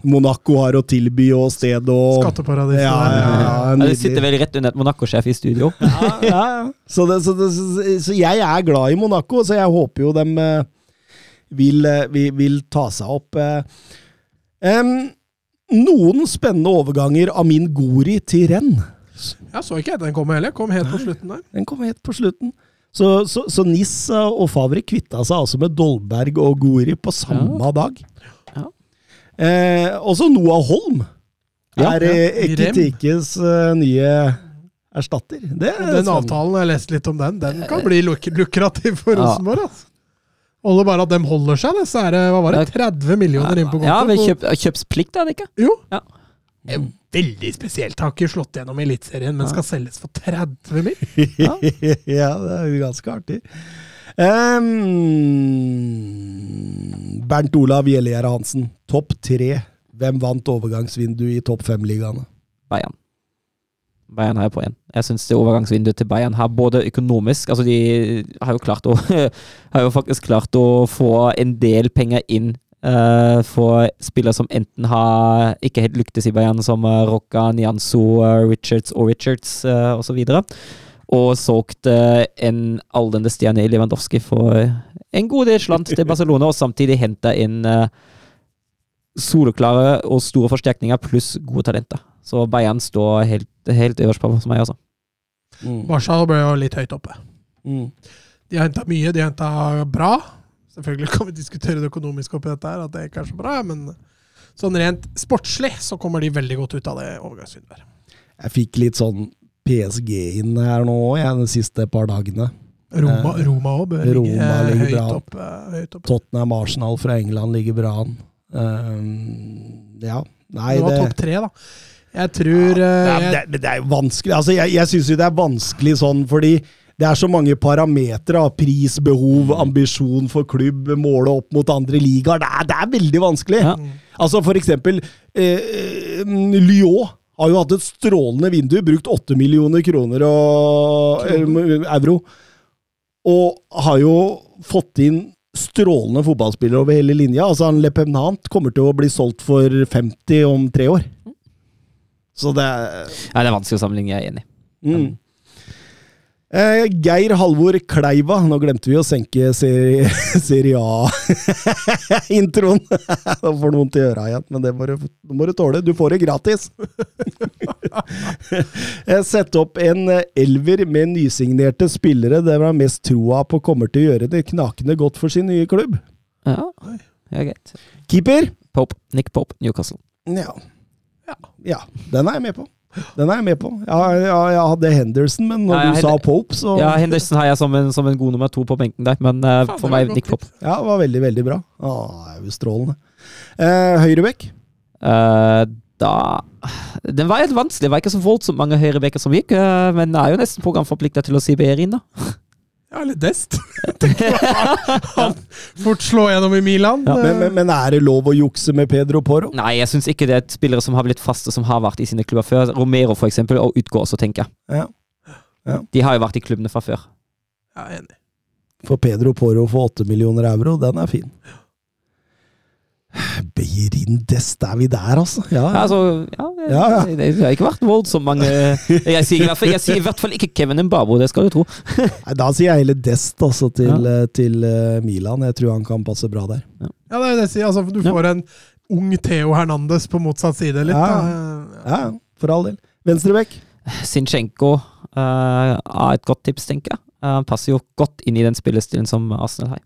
Monaco har å tilby, og sted og skatteparadiset Ja, ja, ja, Ja, det sitter vel rett under et Monaco-sjef i studio. *laughs* ja, ja. Så, det, så, det, så, så jeg er glad i Monaco, så jeg håper jo de vil, eh, vil, vil ta seg opp. eh. Em, noen spennende overganger av min Gori til renn. Jeg så ikke at den kom heller. Kom helt på slutten der. Den kom helt på slutten. Så, så, så Nis og Favre kvitta seg altså med Dolberg og Gori på samme dag. Ja. Eh, også Noah Holm Ja, er ja. eh, I Rem. Ekitikes eh, nye erstatter. Det er Den avtalen, jeg har lest litt om den, den kan bli luk lukrativ for Ja. Rosenborg. Altså. Holder bare at de holder seg, det, så er det hva var det, 30 millioner inn på kontoen. Ja, ved kjøp, kjøpsplikt, er det ikke? Jo. Ja. Veldig spesielt. Har ikke slått gjennom i Eliteserien, men skal selges for 30 mill. *laughs* ja, det er jo ganske artig. Um, Bernt Olav Gjellegjerde Hansen, topp tre. Hvem vant overgangsvinduet i topp fem-ligaene? Bayern. Bayern har jeg på én. Jeg syns det overgangsvinduet til Bayern har både økonomisk Altså, de har jo klart å *laughs* Har jo faktisk klart å få en del penger inn eh, for spillere som enten har ikke helt lyktes i Bayern, som uh, Rocca, Nianzo, uh, Richards og Richards uh, osv. Og solgt uh, en aldrende stjerne i Lewandowski for en god del slant til Barcelona, og samtidig henta inn eh, soleklare og store forsterkninger pluss gode talenter. Så Bayern står helt, helt øverst på hos meg, altså. Mm. Barca ble jo litt høyt oppe. Mm. De har henta mye, de har henta bra. Selvfølgelig kan vi diskutere det økonomiske oppi dette, her, at det ikke er så bra, men sånn rent sportslig så kommer de veldig godt ut av det overgangsvinduet. Jeg fikk litt sånn PSG inn her nå jeg, de siste par dagene. Roma òg Roma bør ligge ligger høyt bra. oppe. Høyt opp. Tottenham Arsenal fra England ligger bra an. Um, ja. Nei, Det var det, topp tre, da. Jeg tror ja, eh, det, er- men det er vanskelig. Altså, jeg jeg syns jo det er vanskelig sånn fordi det er så mange parametere. Pris, behov, ambisjon for klubb, måle opp mot andre ligaer. Det, det er veldig vanskelig. Ja. Altså for eksempel eh, Lyon har jo hatt et strålende vindu, brukt 8 millioner kroner og eh, euro. Og har jo fått inn strålende fotballspillere over hele linja. Altså han Lepenant kommer til å bli solgt for 50 om tre år. Så det er Ja, det er vanskelig å sammenligne, jeg er enig. Mm. Eh, Geir Halvor Kleiva. Nå glemte vi å senke Siri *laughs* serie A-introen. *laughs* Nå får du vondt i øra igjen, men det må du, det må du tåle. Du får det gratis. *laughs* Eh, Sett opp en elver med nysignerte spillere det var mest troa på kommer til å gjøre det knakende godt for sin nye klubb. Ja, ja greit. Keeper? Pope. Nick Pope, Newcastle. Ja. ja. Den er jeg med på. Den er jeg med på. Ja, ja, jeg hadde Henderson, men når Ja, ja, du sa Pope, så Ja, Henderson har jeg som en, som en god nummer to på benken der, men uh, Faen, for meg Nick Pope. Ja, det var veldig, veldig bra. Å, det er jo strålende. Uh, Høyrebekk? Uh, da Den var helt vanskelig. Det var ikke så voldsomt mange høyrebekker som gikk, men men er jo nesten programforplikta til å si Berin, da. Ja, eller dest. *laughs* Han fort slå gjennom i Milan. Ja, Men, men, men er det lov å jukse med Pedro Porro? Nei, jeg syns ikke det er et spillere som har blitt faste, som har vært i sine klubber før. Romero, for eksempel, og utgår også, tenker jeg. Ja. De har jo vært i klubbene fra før. Ja, enig. For Pedro Porro for 8 millioner euro, den er fin. Beirin Dest, er vi der, altså? Ja, Ja, altså, ja, Ja, ja. Det, det har ikke vært voldsomt mange Jeg sier, i hvert fall, jeg sier i hvert fall ikke Kevin Mbabo, det skal du tro. *laughs* Nei, Da sier jeg heller Dest altså, til, eh, til eh, Milan. Jeg tror han kan passe bra der. Ja, det er det jeg sier. Altså, du Ja. får en ung Theo Hernandez på motsatt side litt. Ja. Da. Ja, ja, for all del. Venstrebekk? Sinchenko uh, er et godt tips, tenker jeg. Uh, Han passer jo godt inn i den spillestilen som Arsenal har.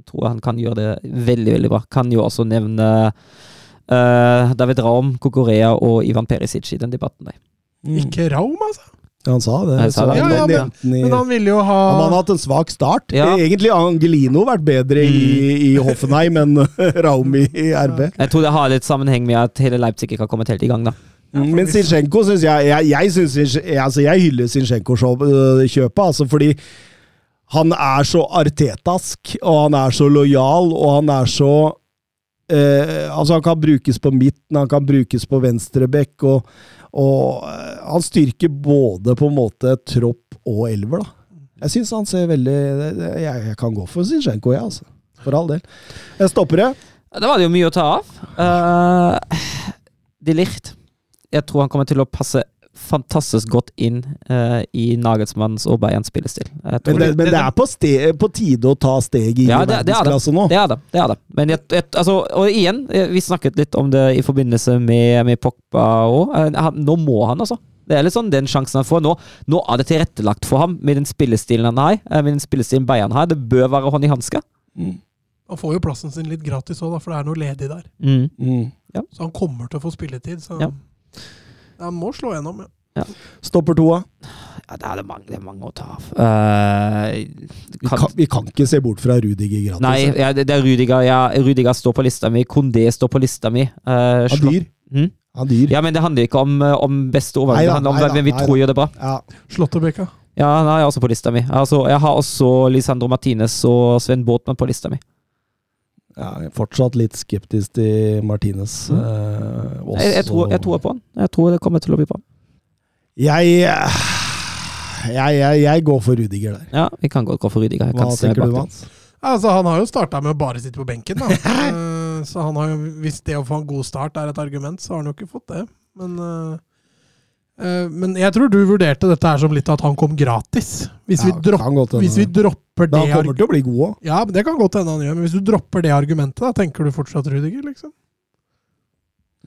Jeg tror han kan gjøre det veldig, veldig bra. Kan jo også nevne uh, David Raum, Kokorea og Ivan Perisic i den debatten der. Ikke Raum, altså. Han sa det. Sa det. Ja, ja, men- i- Men han ville jo ha Han har hatt en svak start. Ja. Egentlig har Angelino vært bedre i, i Hoffenheim enn *laughs* Raum i, RB. Jeg tror det har litt sammenheng med at hele Leipzig ikke har kommet helt i gang, da. Mm, Men Zinchenko syns jeg Jeg, jeg, synes, jeg, altså jeg hyller Zinchenko-kjøpet, altså fordi han er så artetask, og han er så lojal, og han er så eh, Altså, han kan brukes på midten, han kan brukes på venstreback, og, og eh, han styrker både på en måte tropp og elver, da. Jeg syns han ser veldig Jeg, jeg kan gå for Zinchenko, jeg, altså. For all del. Jeg stopper det. Da var det jo mye å ta av. Uh, De Licht. Jeg tror han kommer til å passe fantastisk godt inn uh, i Nagelsmanns og Bayerns spillestil. Men det, men det er på, ste, på tide å ta steget inn Ja, i det- det er verdensklasse nå. Det er det. det, er det. Men jeg, jeg, altså, og igjen, eh, vi snakket litt om det i forbindelse med, med Pogba òg. Nå må han, altså. Det er litt sånn den sjansen han får. Nå, nå er det tilrettelagt for ham med den spillestilen han har. eh, Med den spillestilen Bayern har. Det bør være hånd i hanske. Han får jo plassen sin litt gratis òg, for det er noe ledig der. Mm. Mm. Så han kommer til å få spilletid. Så Ja. Han må slå gjennom. Ja. Stopper toa. Ja, det er det mange, det er mange å ta av. Eh, Vi vi kan ikke se bort fra Rudiger gratis. Nei, ja, det det er Rudiger. Ja, Rudiger står på lista mi. Kondé står på lista mi. Uh, Han dyr. Hm? Han dyr. Ja, men det handler ikke om, eh, om beste. Neida, Det handler om neida, hvem vi neida. tror gjør det bra. Ja. Slåttebekka. Ja, han er også på lista mi. Altså, jeg har også Lisandro Martinez og Sven Båtmann på lista mi. Ja, jeg er fortsatt litt skeptisk til Martinez. eh. Jeg, jeg, tror, jeg tror på han. Jeg tror det kommer til å bli bra. Jeg, jeg, jeg, jeg går for Rudiger der. Ja, vi kan godt gå for Rudiger. Jeg Hva tenker du. Mats? Altså, han har jo starta med å bare sitte på benken, da. *laughs* Eh, så han har jo, hvis det å få en god start er et argument, så har han jo ikke fått det. Men, eh, men jeg tror du vurderte dette her som litt at han kom gratis. Hvis, vi, dropp, kan godt hende. hvis vi dropper det Men han kommer til å bli god òg. Ja, men det kan godt hende han gjør. Men hvis du dropper det argumentet, da tenker du fortsatt Rudiger, liksom?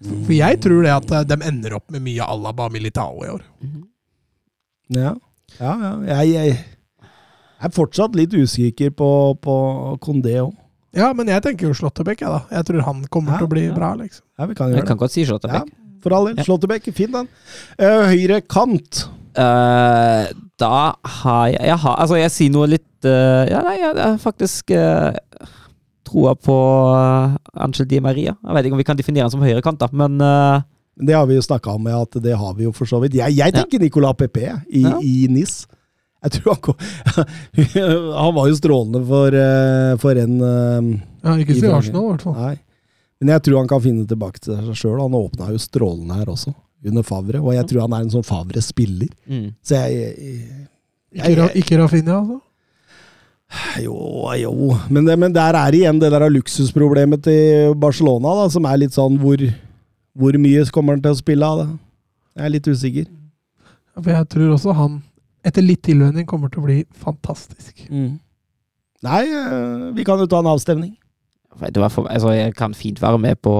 For jeg tror det at eh, de ender opp med mye Alaba Militao i år. Ja, ja. ja. Jeg, jeg er fortsatt litt usikker på, på Kondé òg. Ja, men jeg tenker jo Slåttebekk, jeg, da. Jeg tror han kommer Ja, til å bli ja. bra, liksom. Ja, vi kan Jeg gjøre kan godt si Ja, Slåttebekk. For all del. Ja. Slåttebekk, fin den. Uh, høyre kant. Uh, da har jeg Jeg har Altså, jeg sier noe litt uh, Ja, nei, jeg har faktisk uh, troa på uh, Angel Di Maria. Jeg vet ikke om vi kan definere han som høyrekant, da, men Det har vi jo snakka om, at det har vi jo for så vidt. Jeg, jeg tenker Nicolas Pepe i, Ja. i NIS. Jeg tror han kom *laughs* Han var jo strålende for, for en Ja, ikke I si. Arsenal, i hvert fall. Nei. Men jeg tror han kan finne tilbake til seg sjøl. Han åpna jo strålende her også, under Favre. Og jeg tror han er en sånn Favre-spiller. mm. Så jeg, jeg, Ikke, jeg ikke Rafinha, altså? Jo, jo. Men, det, men der er igjen det der luksusproblemet til Barcelona, da, som er litt sånn hvor, hvor mye kommer han til å spille av det? Jeg er litt usikker. For jeg tror også han, etter litt tilvenning, kommer til å bli fantastisk. Nei, eh, vi kan jo ta en avstemning. Vet du hva, for, altså, jeg kan fint være med på,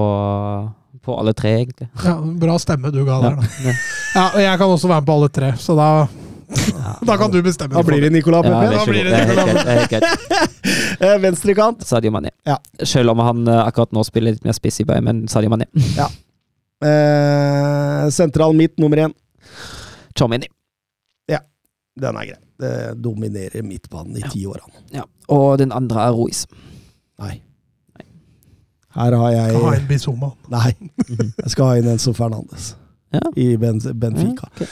på alle tre, egentlig. Ja, Bra stemme du ga der, da. Ja. Ja, og jeg kan også være med på alle tre, så da, *laughs* da kan du bestemme. Da blir det Nicolas Pepe. Eh, Venstrekant. Sadio Mané. Ja. Selv om han eh, akkurat nå spiller litt mer spiss i Bayern, men Sadio Mané. Eh, sentral midt nummer én. Chomini. Den er grei. Det dominerer midtbanen i ti år. han. Ja. Og den andre er Ruiz. Nei. Her har jeg Ha inn Bizuma. Nei, jeg skal ha inn Enzo Fernandes Ja. i ben Benfica. Ja, okay.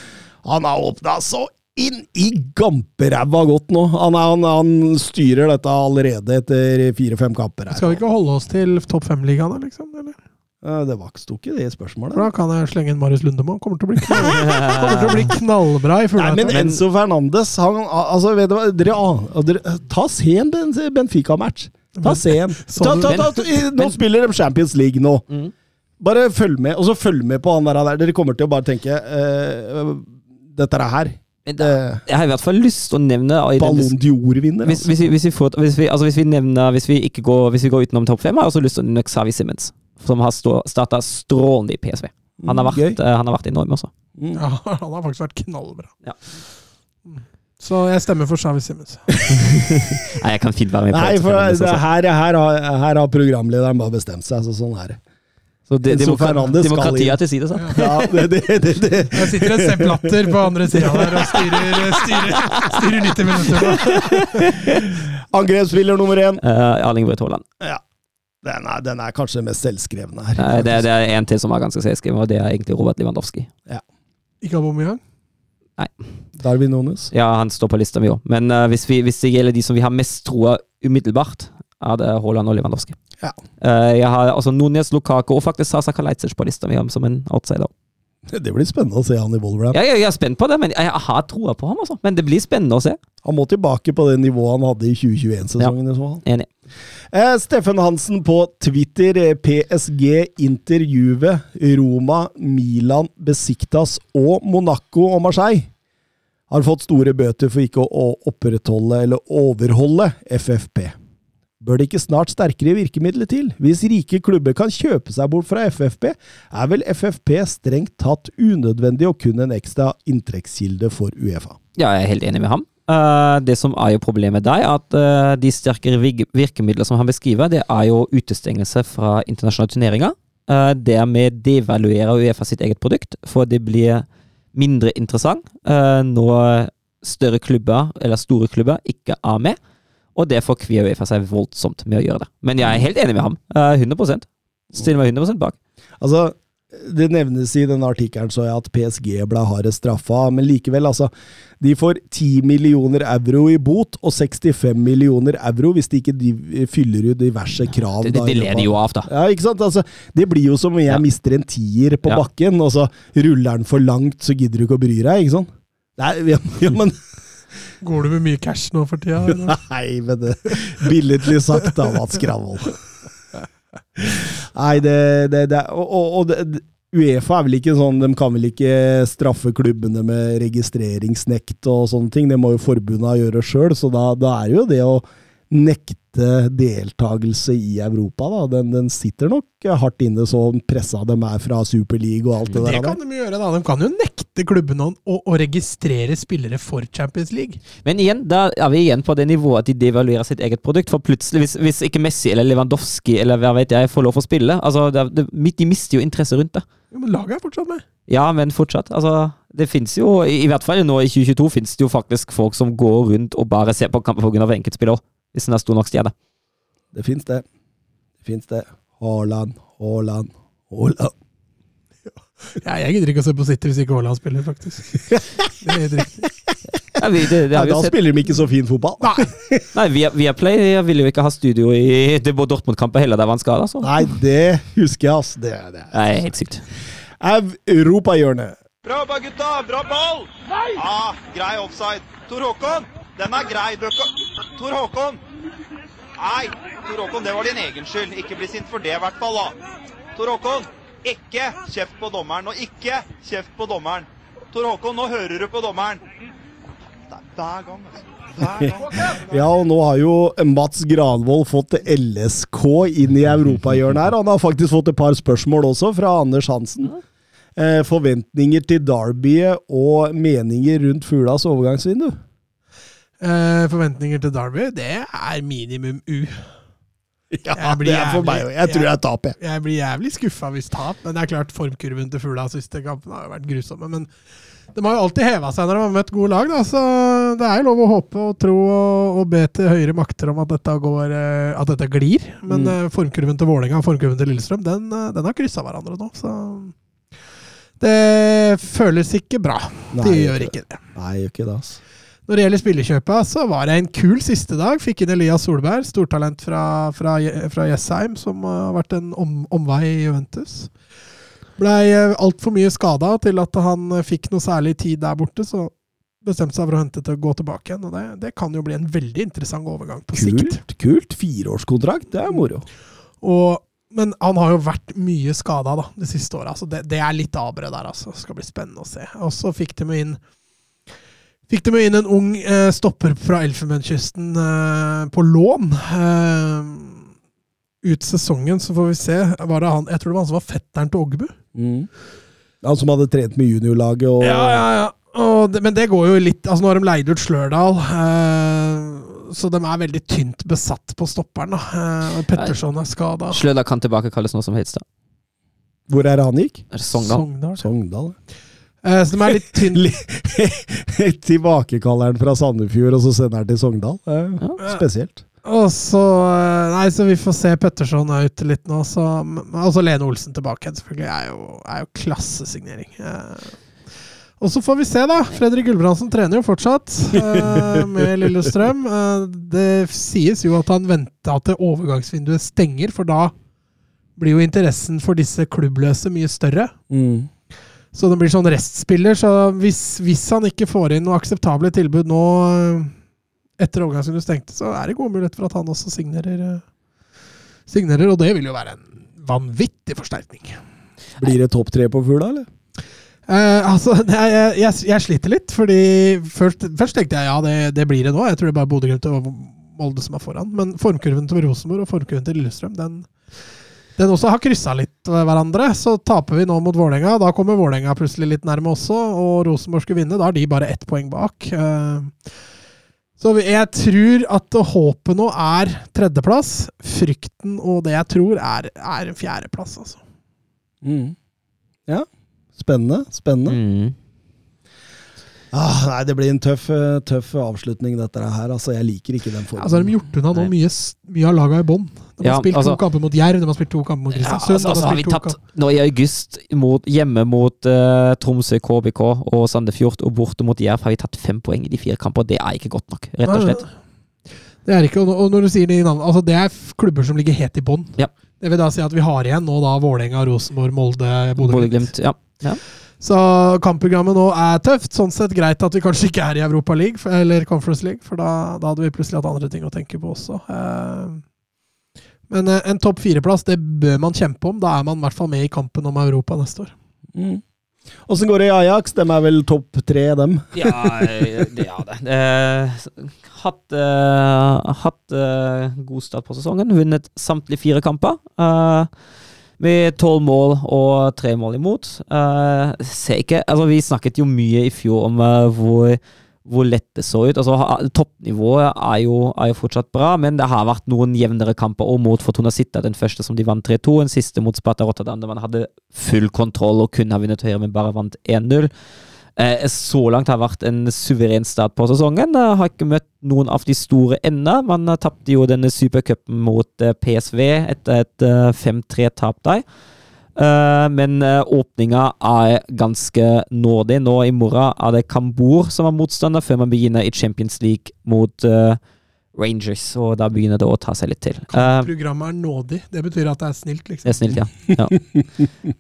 Han har åpna så inn i gamperæva godt nå! Han, er, han, han styrer dette allerede etter fire-fem kamper. her. Skal vi ikke holde oss til topp fem-ligaene, liksom? Eller? Eh, Det var sto ikke det i spørsmålet. Da kan jeg slenge inn Marius Lundemo. Kommer til å bli, knall, *laughs* til å bli knallbra i Nei, men Enzo Fernandes han, altså, vet du hva, dere, dere, Ta se en Benfica-match! Ta se en. *laughs* Ta, ta, ta, i- nå spiller de Champions League nå. Mm. Bare følg med, og så følg med på han der. der. Dere kommer til å bare tenke uh, Dette er her. Da- Jeg har i hvert fall lyst til å nevne Ballon d'Or-vinner. hvis, Altså. hvis, vi, hvis, vi får, hvis, vi, altså hvis vi nevner Hvis vi ikke går Hvis vi går utenom topp fem, har jeg også lyst til å nevne Xavi Simmons. Som har starta strålende i PSV. Han har vært, uh, eh, han har vært enorm også. Mm. Ja, *laughs* han har faktisk vært knallbra. Ja. Så jeg stemmer for Xavi Simmons. *laughs* Nei, jeg kan fint være med på Nei, for det, her, her, har, her har programlederen bare bestemt seg. Så sånn er det. Så det, Enzo Fernandes skal demokratiet til side, så. Ja, det, det, det. Jeg sitter en Sepp Latter på andre sida der og styrer, styrer, styrer 90 minutter. *laughs* Angrepsspiller nummer én. Uh, Erling Braut Haaland. Ja. Den er, den er kanskje mest selvskrevne her. Nei, det, det er en til som er ganske selvskreven, og det er egentlig Robert Lewandowski. Ikke Aubameyang? Darwin Nunes. Ja, han står på lista mi òg, men uh, hvis, vi, hvis det gjelder de som vi har mest troa umiddelbart, er det Haaland og Lewandowski. Ja. Uh, jeg har altså Nunes, Lukaku og faktisk Sasa Kalajdzic på lista mi som en outsider. *laughs* Det blir spennende å se han i Wolverham. Ja, jeg, jeg er spent på det, men jeg har troa på ham, altså. Men det blir spennende å se. Han må tilbake på det nivået han hadde i 2021-sesongen. i så fall. Enig. Eh, Steffen Hansen på Twitter. eh, PSG intervjuet Roma, Milan, Besiktas og Monaco og Marseille. Har fått store bøter for ikke å opprettholde eller overholde FFP. Bør det ikke snart sterkere virkemidler til? Hvis rike klubber kan kjøpe seg bort fra FFP, er vel FFP strengt tatt unødvendig og kun en ekstra inntektskilde for Uefa? Ja, jeg er helt enig med ham. Eh, det som er jo problemet der, er at eh, de sterkere virkemidler som han beskriver, det er jo utestengelse fra internasjonale turneringer. Uh, dermed devaluerer Uefa sitt eget produkt, for det blir mindre interessant eh, når større klubber, eller store klubber, ikke er med. Og derfor kvier Uefa seg voldsomt med å gjøre det. Men jeg er helt enig med ham. Eh, 100% Stiller meg 100% bak. Altså, det nevnes i denne artikkelen så jeg at PSG ble hardest straffa, men likevel, altså. De får 10 millioner euro i bot og 65 millioner euro hvis de ikke fyller ut diverse krav. Det, det, det ler de jo av, da. Ja, ikke sant? Altså, det blir jo som om jeg Ja. mister en tier på Ja. bakken, og så ruller den for langt, så gidder du ikke å bry deg, ikke sant? Nei, ja, men Går du med mye cash nå for tida? *laughs* eller? Nei, men det Billedlig sagt da, Mats Skravl. Nei, det, det, det Og, og, og det, Uefa er vel ikke sånn, de kan vel ikke straffe klubbene med registreringsnekt og sånne ting. Det må jo forbundet gjøre sjøl, så da, da er jo det å nekte deltakelse i Europa, da. Den, den sitter nok hardt inne, så pressa de er fra Superliga og alt det, Det der. kan de gjøre, da. De kan jo nekte klubbene å, å, registrere spillere for Champions League. Men igjen, da er vi igjen på det nivået at de devaluerer sitt eget produkt. For plutselig, hvis, hvis ikke Messi eller Lewandowski eller hva vet jeg får lov å spille altså det, det, De mister jo interesse rundt det. Jo, men laget er fortsatt med. Ja, men fortsatt. Altså, det fins jo, i, i hvert fall nå i 2022, fins det jo faktisk folk som går rundt og bare ser på kamper pga. enkeltspillere. Hvis den er stor nok stjerne. Det fins det. Det fins det. Haaland, Haaland, Haaland. *laughs* Ja, jeg gidder ikke å se på City hvis ikke Haaland spiller, faktisk. *laughs* Det er riktig. Ja, vi, det, det vi da spiller de ikke så fin fotball. Nei, *laughs* Nei, via, Viaplay vil jo ikke ha studio i det Dortmund-kampen heller, der var han skada. Nei, det husker jeg, ass. Det, det. Nei, helt sykt. Europahjørnet. Bra jobba, gutta! Bra ball! Nei! Ah, grei offside. Tor Håkon, den er grei. Tor Håkon! Nei, Tor Håkon, det var din egen skyld. Ikke bli sint for det, i hvert fall. da. Tor Håkon, ikke kjeft på dommeren. Og ikke kjeft på dommeren. Tor Håkon, nå hører du på dommeren. Det er hver gang, altså. *laughs* Ja, og nå har jo Mats Granvold fått LSK inn i europahjørnet her. Han har faktisk fått et par spørsmål også fra Anders Hansen. Eh, forventninger til derbyet og meninger rundt fuglas overgangsvindu. Eh, forventninger til Derby, det er minimum U. *laughs* Ja, det er for meg òg. Jeg tror jeg- jeg taper, jeg. Jeg blir jævlig skuffa hvis tap, men det er klart formkurven til Fugla siste kampen har jo vært grusomme. Men de har jo alltid heva seg når de har møtt gode lag, da, så det er jo lov å håpe og tro og, og be til høyere makter om at dette, går, eh, at dette glir. Men Mm. eh, formkurven til Vålerenga og formkurven til Lillestrøm, den, den har kryssa hverandre nå, så Det føles ikke bra. Nei, Det gjør ikke det. Nei, gjør ikke det, altså. Når det gjelder spillekjøpa, så var det en kul siste dag. Fikk inn Elias Solberg, stortalent fra, fra, fra Jessheim, som har vært en om, omvei i Juventus. Blei altfor mye skada til at han eh, fikk noe særlig tid der borte, så bestemte seg for å hente til å gå tilbake igjen. Og det, det kan jo bli en veldig interessant overgang på sikt. Kult. kult. Fireårskontrakt, det er moro. Og, men han har jo vært mye skada de siste åra, så det, det er litt avbred der. altså. Det skal bli spennende å se. Og så fikk de med inn Fikk de jo inn en ung eh, stopper fra Elfenbenskysten eh, på lån. Eh, ut sesongen, så får vi se. Var det han, jeg tror det var han som var fetteren til Ogbu. Mm. Han som hadde trent med juniorlaget og Ja, ja, ja. Og det, men det går jo litt Altså Nå har de leid ut Slørdal, eh, så de er veldig tynt besatt på stopperen. da. Eh, Petterson er skada. Slørdal kan tilbakekalles nå som Heidstad. Hvor er det han gikk? Er det Sogndal? Sogndal. Sogndal. Eh, så de er litt tynne. *laughs* Tilbakekaller han fra Sandefjord, og så sender han til Sogndal. Uh, Ja. Spesielt. Og så eh, Nei, så vi får se Petterson er ute litt nå. Så, og så Lene Olsen tilbake igjen, selvfølgelig. Er jo, er jo klassesignering. Eh, og så får vi se, da. Fredrik Gulbrandsen trener jo fortsatt eh, med *laughs* Lillestrøm. Eh, det sies jo at han venta til overgangsvinduet stenger, for da blir jo interessen for disse klubbløse mye større. Mm. Så det blir sånn restspiller. Så hvis, hvis han ikke får inn noe akseptable tilbud nå eh, etter overgangsvinduet stengte, så er det gode muligheter for at han også signerer. eh, signerer og det vil jo være en vanvittig forsterkning. Blir det topp tre på Fugla, eller? Eh, altså, *laughs* jeg, jeg, jeg, jeg sliter litt, fordi først, først tenkte jeg ja, det, det blir det nå. Jeg tror det er bare Bodø-Glimt og Molde som er foran. Men formkurven til Rosenborg og formkurven til Lillestrøm, den, den også har kryssa litt hverandre. Så taper vi nå mot Vålerenga. Da kommer Vålerenga plutselig litt nærme også, og Rosenborg skulle vinne. Da har de bare ett poeng bak. Eh, Så jeg tror at håpet nå er tredjeplass. Frykten og det jeg tror, er, er fjerdeplass, altså. Mm. Ja. Spennende. Spennende. Mm. Ah, nei, det blir en tøff, tøff avslutning, dette her. Altså, jeg liker ikke den formen. Altså, har de gjort unna nå mye, mye av laga i bånn. De har Ja, spilt altså- to kamper mot Jerv, de har spilt to kamper mot Ja, Kristiansund. altså, altså, vi tatt nå i august mot, hjemme mot uh, Tromsø, KBK og Sandefjord og borte mot Jerv har vi tatt fem poeng i de fire kampene. Det er ikke godt nok, rett og slett. Det er ikke, og når- du sier de navnene, altså det er klubber som ligger helt i bånn. Ja. Det vil da si at vi har igjen nå da Vålerenga, Rosenborg, Molde, Bodø-Glimt. Ja. ja. Så kampprogrammet nå er tøft. Sånn sett greit at vi kanskje ikke er i Europa League, eller Conference League, for da, da hadde vi plutselig hatt andre ting å tenke på også. Eh, Men eh, en topp fire-plass, det bør man kjempe om. Da er man i hvert fall med i kampen om Europa neste år. Mm. Åssen går det i Ajax? De er vel topp tre, dem? *laughs* Ja, det er det. Eh, hatt eh, hatt eh, god start på sesongen. Vunnet samtlige fire kamper. eh, med tolv mål og tre mål imot. Eh, ser ikke Altså, vi snakket jo mye i fjor om eh, hvor, hvor lett det så ut. Altså, Toppnivået er jo, er jo fortsatt bra, men det har vært noen jevnere kamper. Og mot Fortuna Sitta, den første som de vant 3-2, den siste mot Sparta Rotterdam, der man hadde full kontroll og kunne ha vunnet høyere, men bare vant 1-0. Eh, så langt har vært en suveren start på sesongen. Jeg har ikke møtt noen av de store ennå. Man eh, tapte jo denne supercupen mot eh, PSV etter et eh, 5-3-tap der. Eh, men eh, åpninga er ganske nådig. Nå i morgen er det Kambur som er motstander, før man begynner i Champions League mot eh, Rangers. Og da begynner det å ta seg litt til. Programmet er nådig. Det betyr at det er snilt, liksom. det er snilt, ja. ja.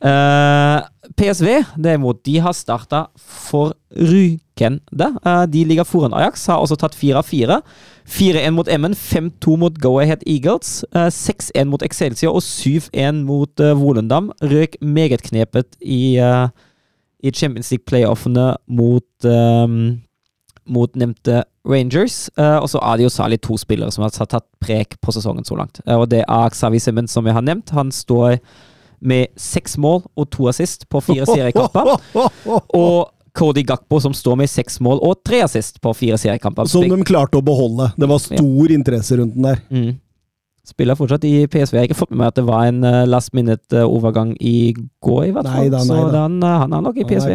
uh, PSV, derimot, de har starta forrykende. Uh, de ligger foran Ajax, har også tatt fire av fire. 4-1 mot Emmen, 5-2 mot Go Ahead Eagles, eh, 6-1 mot Excelsior og 7-1 mot uh, Volendam. Røk meget knepet i, eh, i Champions League-playoffene mot um, mot nevnte Rangers. Eh, og så er det jo særlig to spillere som har tatt prek på sesongen så langt. Eh, og det er Xavi Simmons, som jeg har nevnt. Han står med seks mål og to assist på fire seriekamper. *laughs* Og Cody Gakpo, som står med seks mål og tre assist på fire seriekamper. Som de klarte å beholde. Det var stor interesse rundt den der. Mm. Spiller fortsatt i PSV. Jeg har ikke fått med meg at det var en eh, last minute-overgang i går, i hvert fall. Nei da, nei Så da. han, eh, han er nok i PSV.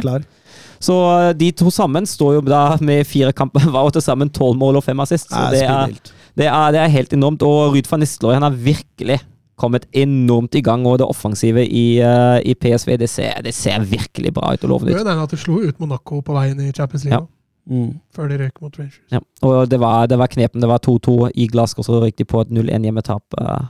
Så eh, de to sammen står jo da med fire kamper *laughs* hver, og til sammen tolv mål og fem assist. Så det er, det, er, det er helt enormt. Og Ruud van Nistelrooy han har virkelig kommet enormt i gang, og det offensive i, uh, i PSV det ser, det ser virkelig bra ut og Det lovende ut. den at de slo ut Monaco på veien i Champions League Ja. Mm. før de røyk mot Rangers. Ja. Og det var, det var knepen. Det var 2-2 i Glasgow, så riktig på et 0-1 hjemmetap. Uh,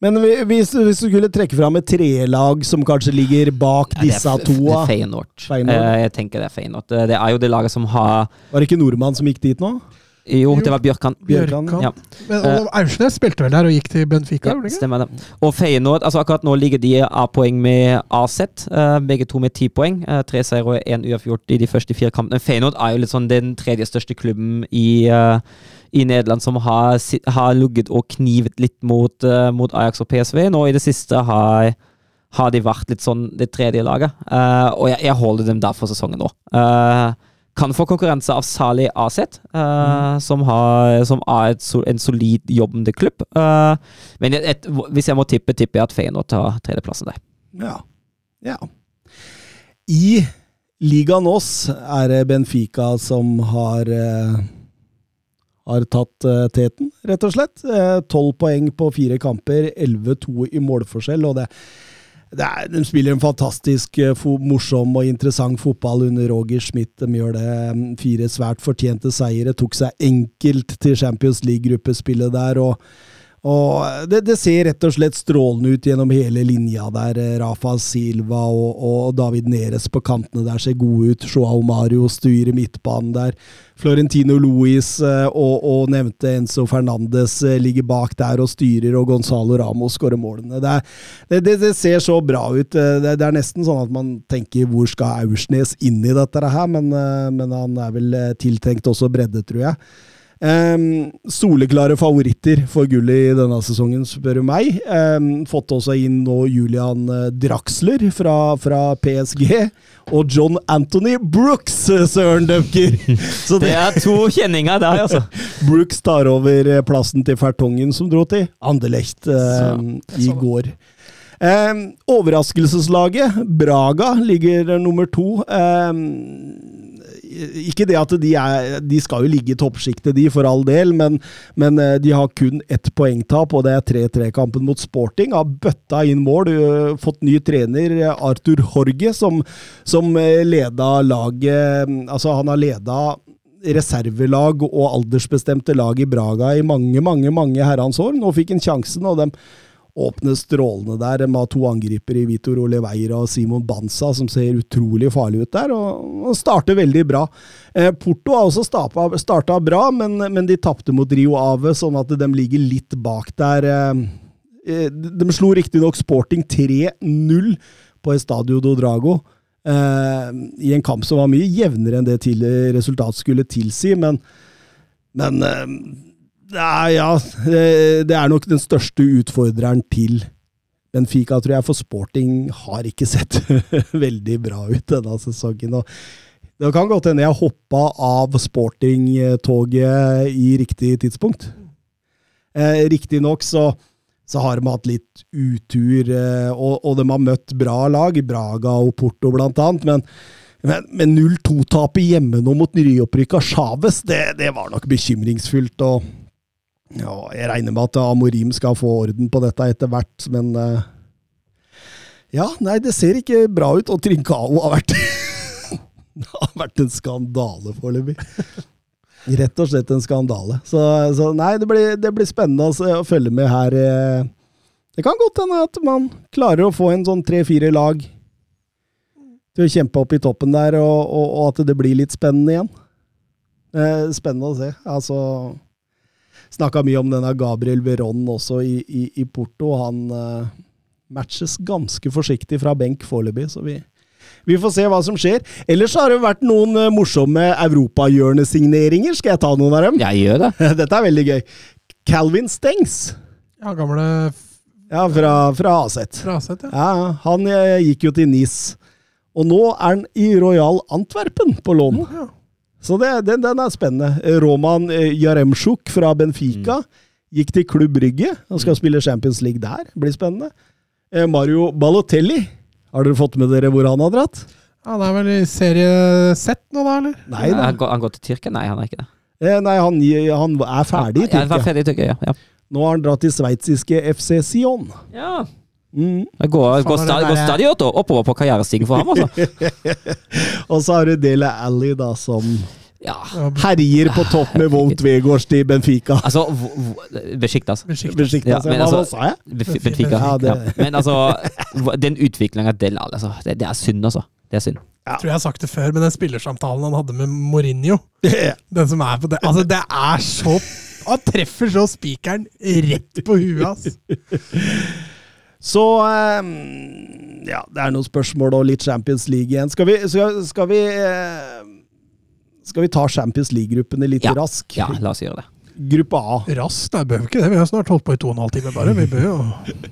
Men hvis, hvis du skulle trekke fram et trelag som kanskje ligger bak Ja, disse to det er. Feyenoord. Feyenoord. Eh, jeg tenker det er Feyenoord. Det det er jo det laget som har Var det ikke nordmann som gikk dit nå? Jo, det var Bjørkan. Bjørkan, ja. Men og Aursnes spilte vel der og gikk til Benfica? Ja, stemmer det. Og Feyenoord, altså akkurat nå ligger de av poeng med AZ. eh, begge to med ti poeng. eh, tre seire og én uavgjort i de første fire kampene. Feyenoord er jo litt sånn den tredje største klubben i, eh, i Nederland som har, har ligget og knivet litt mot, eh, mot Ajax og PSV. Nå i det siste har, har de vært litt sånn det tredje laget. Uh, og jeg, jeg holder dem der for sesongen nå. Eh, kan få konkurranse av Sali Aset, uh, mm. som, har, som er et, sol- en solid jobbende klubb. Uh, men et, et, hvis jeg må tippe, tipper jeg at Feyenoord tar tredjeplassen der. Ja. ja. I ligaen oss er det Benfica som har uh, har tatt eh, teten, rett og slett. Tolv poeng på fire kamper, 11-2 i målforskjell. og det, det er, De spiller en fantastisk eh, morsom og interessant fotball under Roger Schmidt. De gjør det. mm, Fire svært fortjente seire. Tok seg enkelt til Champions League-gruppespillet der. og og det, det ser rett og slett strålende ut gjennom hele linja der. Rafa Silva og, og David Neres på kantene der ser gode ut. Joao Mario styrer midtbanen der. Florentino Luis eh, og, og nevnte Enzo Fernandes eh, ligger bak der og styrer, og Gonzalo Ramos skårer målene. Det, er, det, det, ser så bra ut. Eh, Det, er nesten sånn at man tenker hvor skal Aursnes inn i dette her, men, eh, men han er vel eh, tiltenkt også bredde, tror jeg. Ehm, soleklare favoritter for gullet i denne sesongen, spør du meg. Um, fått også inn nå Julian eh, Draxler fra, fra PSG. Og John Anthony Brooks, eh, Søren Dømker! *laughs* Så Det det, er to kjenninger der, altså. *laughs* Brooks tar over eh, plassen til Fertongen, som dro til Anderlecht um, i går. Overraskelseslaget, Braga, ligger nummer to. Eh, ikke det at de er De skal jo ligge i toppsjiktet, de, for all del, men, men eh, de har kun ett poengtap, og det er 3-3-kampen mot Sporting. Har bøtta inn mål, fått ny trener, eh, Arthur Jorge, som, som eh, leda laget Altså, han har leda reservelag og aldersbestemte lag i Braga i mange, mange mange herrens år. Nå fikk han sjansen, og de åpner strålende der. De har to angripere i Vitor Oliveira og Simon Banza, som ser utrolig farlig ut der, og, og starter veldig bra. Eh, Porto har også starta bra, men, men de tapte mot Rio Ave, sånn at de ligger litt bak der. Eh, eh, de slo riktignok Sporting 3-0 på Estadio do Drago. eh, I en kamp som var mye jevnere enn det resultatet skulle tilsi, men, men er, ja, det er nok den største utfordreren til Benfica, tror jeg, for Sporting har ikke sett *laughs* veldig bra ut denne sesongen. og det kan godt hende jeg hoppa av Sporting-toget i riktig tidspunkt. Eh, Riktignok så, så har de hatt litt utur, eh, og, og de har møtt bra lag, Braga og Porto blant annet, men men, men 0-2-tapet hjemme nå mot nyopprykka Chávez, det, det var nok bekymringsfullt. og ja, jeg regner med at Amorim skal få orden på dette etter hvert, men eh, Ja, nei, det ser ikke bra ut, og Trincao har vært *laughs* Det har vært en skandale foreløpig. Rett og slett en skandale. Så, så nei, det blir, det blir spennende å, følge med her. eh. Det kan godt hende at man klarer å få en sånn tre-fire lag til å kjempe opp i toppen der, og, og, og at det blir litt spennende igjen. Eh, spennende å se. Altså Snakka mye om denne Gabriel Veron også i, i, i Porto. Han uh, matches ganske forsiktig fra benk foreløpig, så vi, vi får se hva som skjer. Ellers har det vært noen eh, morsomme europahjørnesigneringer. Skal jeg ta noen av dem? Jeg gjør det. *laughs* Dette er veldig gøy. Calvin Stengs Ja, gamle ja, fra, fra Aset. Fra Aset ja. Ja, han eh, gikk jo til NIS. Og nå er han i Royal Antwerpen på lån. Ja. Så det, den, den er spennende. Roman Jaremsjuk fra Benfica gikk til Klubb Brygge og skal spille Champions League der. Blir spennende. Eh, Mario Balotelli, har dere fått med dere hvor han har dratt? Han er vel i serie Z nå, da, eller? Nei, da. Han går, han går til Tyrkia? Nei, han er ikke det. Eh, nei han, han er ferdig i Ja, Tyrkia. ferdig i Tyrkia, ja. ja. Nå har han dratt til sveitsiske FC Sion. ja. Mm. Det går, går, stadig, går stadig oppover på karrierestigen for ham, altså. *laughs* Og så har du Dele Alli, da, som Ja. herjer på topp med Wout Vegårs til Benfica. Altså, Besiktas. Ja, altså- hva sa jeg? Benfica. Ja, det- Ja. Men altså, den utviklinga Del Alli, altså, det, det er synd, altså. Det er synd. Jeg tror jeg har sagt det før, men den spillersamtalen han hadde med Mourinho *laughs* Den som er på det Altså, det er så Han treffer så spikeren rett på huet, ass. *laughs* Så eh, Ja, det er noen spørsmål og litt Champions League igjen. Skal vi, skal, skal vi eh, Skal vi ta Champions League-gruppene litt Ja. rask? Ja, la oss gjøre det. Gruppe A. Raskt? Nei, behøver ikke det. Vi har snart holdt på i to og en halv time, bare. Vi bør jo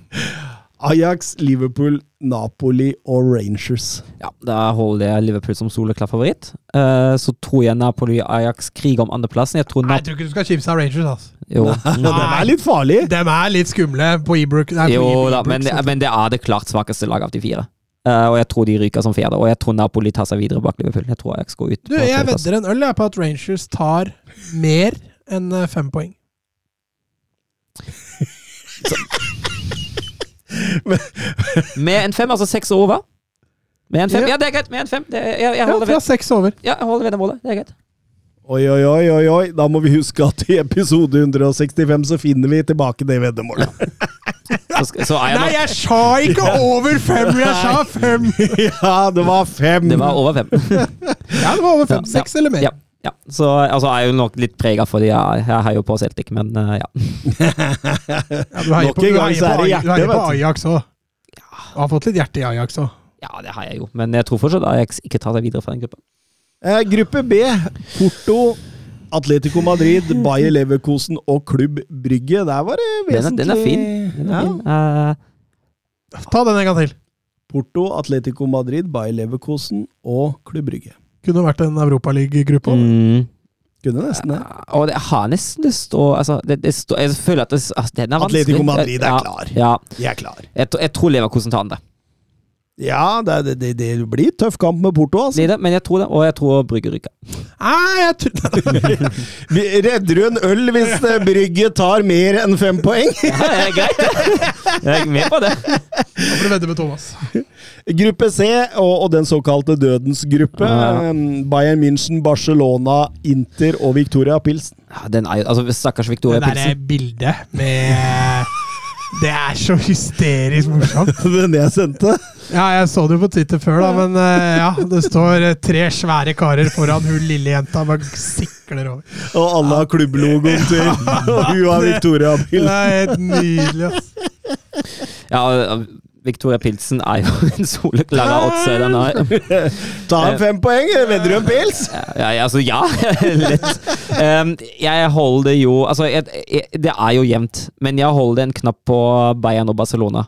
*laughs* Ajax, Liverpool, Napoli og Rangers. Ja, Da holder jeg Liverpool som soleklar favoritt. Uh, så tror jeg Napoli og Ajax kriger om andreplassen. Jeg tror Nei, jeg tror ikke du skal kimse av Rangers, Altså. Jo, *laughs* Den er litt farlige. De er litt skumle på Ebrook. Nei, på jo Ibrook, da, men, så- men det er det klart svakeste laget av de fire. Uh, og jeg tror de ryker som fjerde. Og jeg tror Napoli tar seg videre bak Liverpool. Jeg tror Ajax går ut. Du, på jeg vedder en øl jeg, på at Rangers tar mer enn eh, fem poeng. *laughs* Med en fem, altså seks over. Med en fem. Ja. Ja, det er greit. Med en fem. Det, jeg, jeg, Ja, holder fra ved, seks over. ja, jeg holder ved det målet. Det er greit. Oi, oi, oi, oi, oi. Da må vi huske at i episode 165 så finner vi tilbake det veddemålet. *laughs* Så, så er jeg Nei, jeg sa ikke over fem! Jeg sa fem! *laughs* ja, det var fem! Det var over fem. Ja, det var over fem. Ja, Seks eller mer. Ja, ja. Så altså, er jeg jo nok litt prega fordi jeg, jeg heier på Celtic, men uh, ja. *laughs* Ja, du heier på, du heier er på, det du heier på. Ajax òg. Du har fått litt hjerte i Ajax òg. ja, det har jeg jo. Men jeg tror fortsatt Ajax ikke tar seg videre fra den gruppa. Eh, gruppe B. Porto, Atletico Madrid, *laughs* Bayer Leverkosen og Klubb Brygge. Der var det Den er, den er fin. Den er Ja. fin. Uh, Ta den en gang til. Porto, Atletico Madrid, Bayer Leverkosen og Klubb Brygge. Kunne vært en Europaliga-gruppe. mm, Kunne nesten det. og det har nesten det står altså, det, det stå, Jeg føler at det, altså, den er vanskelig. Atletico Madrid er klar. Ja, De er klar. jeg, tror- jeg tror Leverkosen tar den det. Ja, det, det, det, det blir tøff kamp med Porto, altså. Blir det, men jeg tror det, og jeg tror Brygge ryker. Nei, jeg tror *laughs* Vi, redder du en øl hvis eh, Brygge tar mer enn fem poeng? Ja, det er greit, det. Jeg er med på det. Da får du vedde med Thomas. Gruppe C og, og den såkalte dødens gruppe. Ja. Bayern München, Barcelona, Inter og Victoria Pilsen. Ja, den er jo, altså Stakkars Victoria Pilsen. Det der bildet med Det er så hysterisk morsomt. *laughs* Den jeg sendte. Ja, jeg så det jo på Twitter før, da, men eh, ja. Det står eh, tre svære karer foran hun lille jenta bare sikler over. Og alle har klubblogoen til. Og hun har Victoria Det er helt nydelig, ass. Ja, Victoria Pilsen er jo *laughs* en soleklar outsider. den er- *laughs* Ta en fem poeng, vedder du en pils? Ja, ja, altså, ja. *laughs* Lett. Um, jeg holder jo Altså, jeg, jeg, det er jo jevnt, men jeg holder en knapp på Bayern og Barcelona.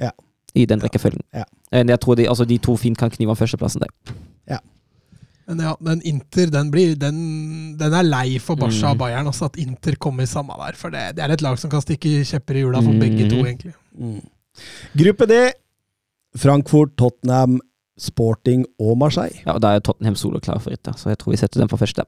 Ja. I den rekkefølgen. Ja. Men Jeg tror de, altså, de to fint kan knive om førsteplassen der. Ja. Men ja, men Inter den, blir, den, den er lei for Barca Mm. og Bayern også, at Inter kommer i samme der. For det, det er et lag som kan stikke kjepper i hjula for begge to, egentlig. Mm. Gruppe D. Frankfurt, Tottenham, Sporting og Marseille. Ja, og Da er Tottenham soloklar for da, så jeg tror vi setter den på første.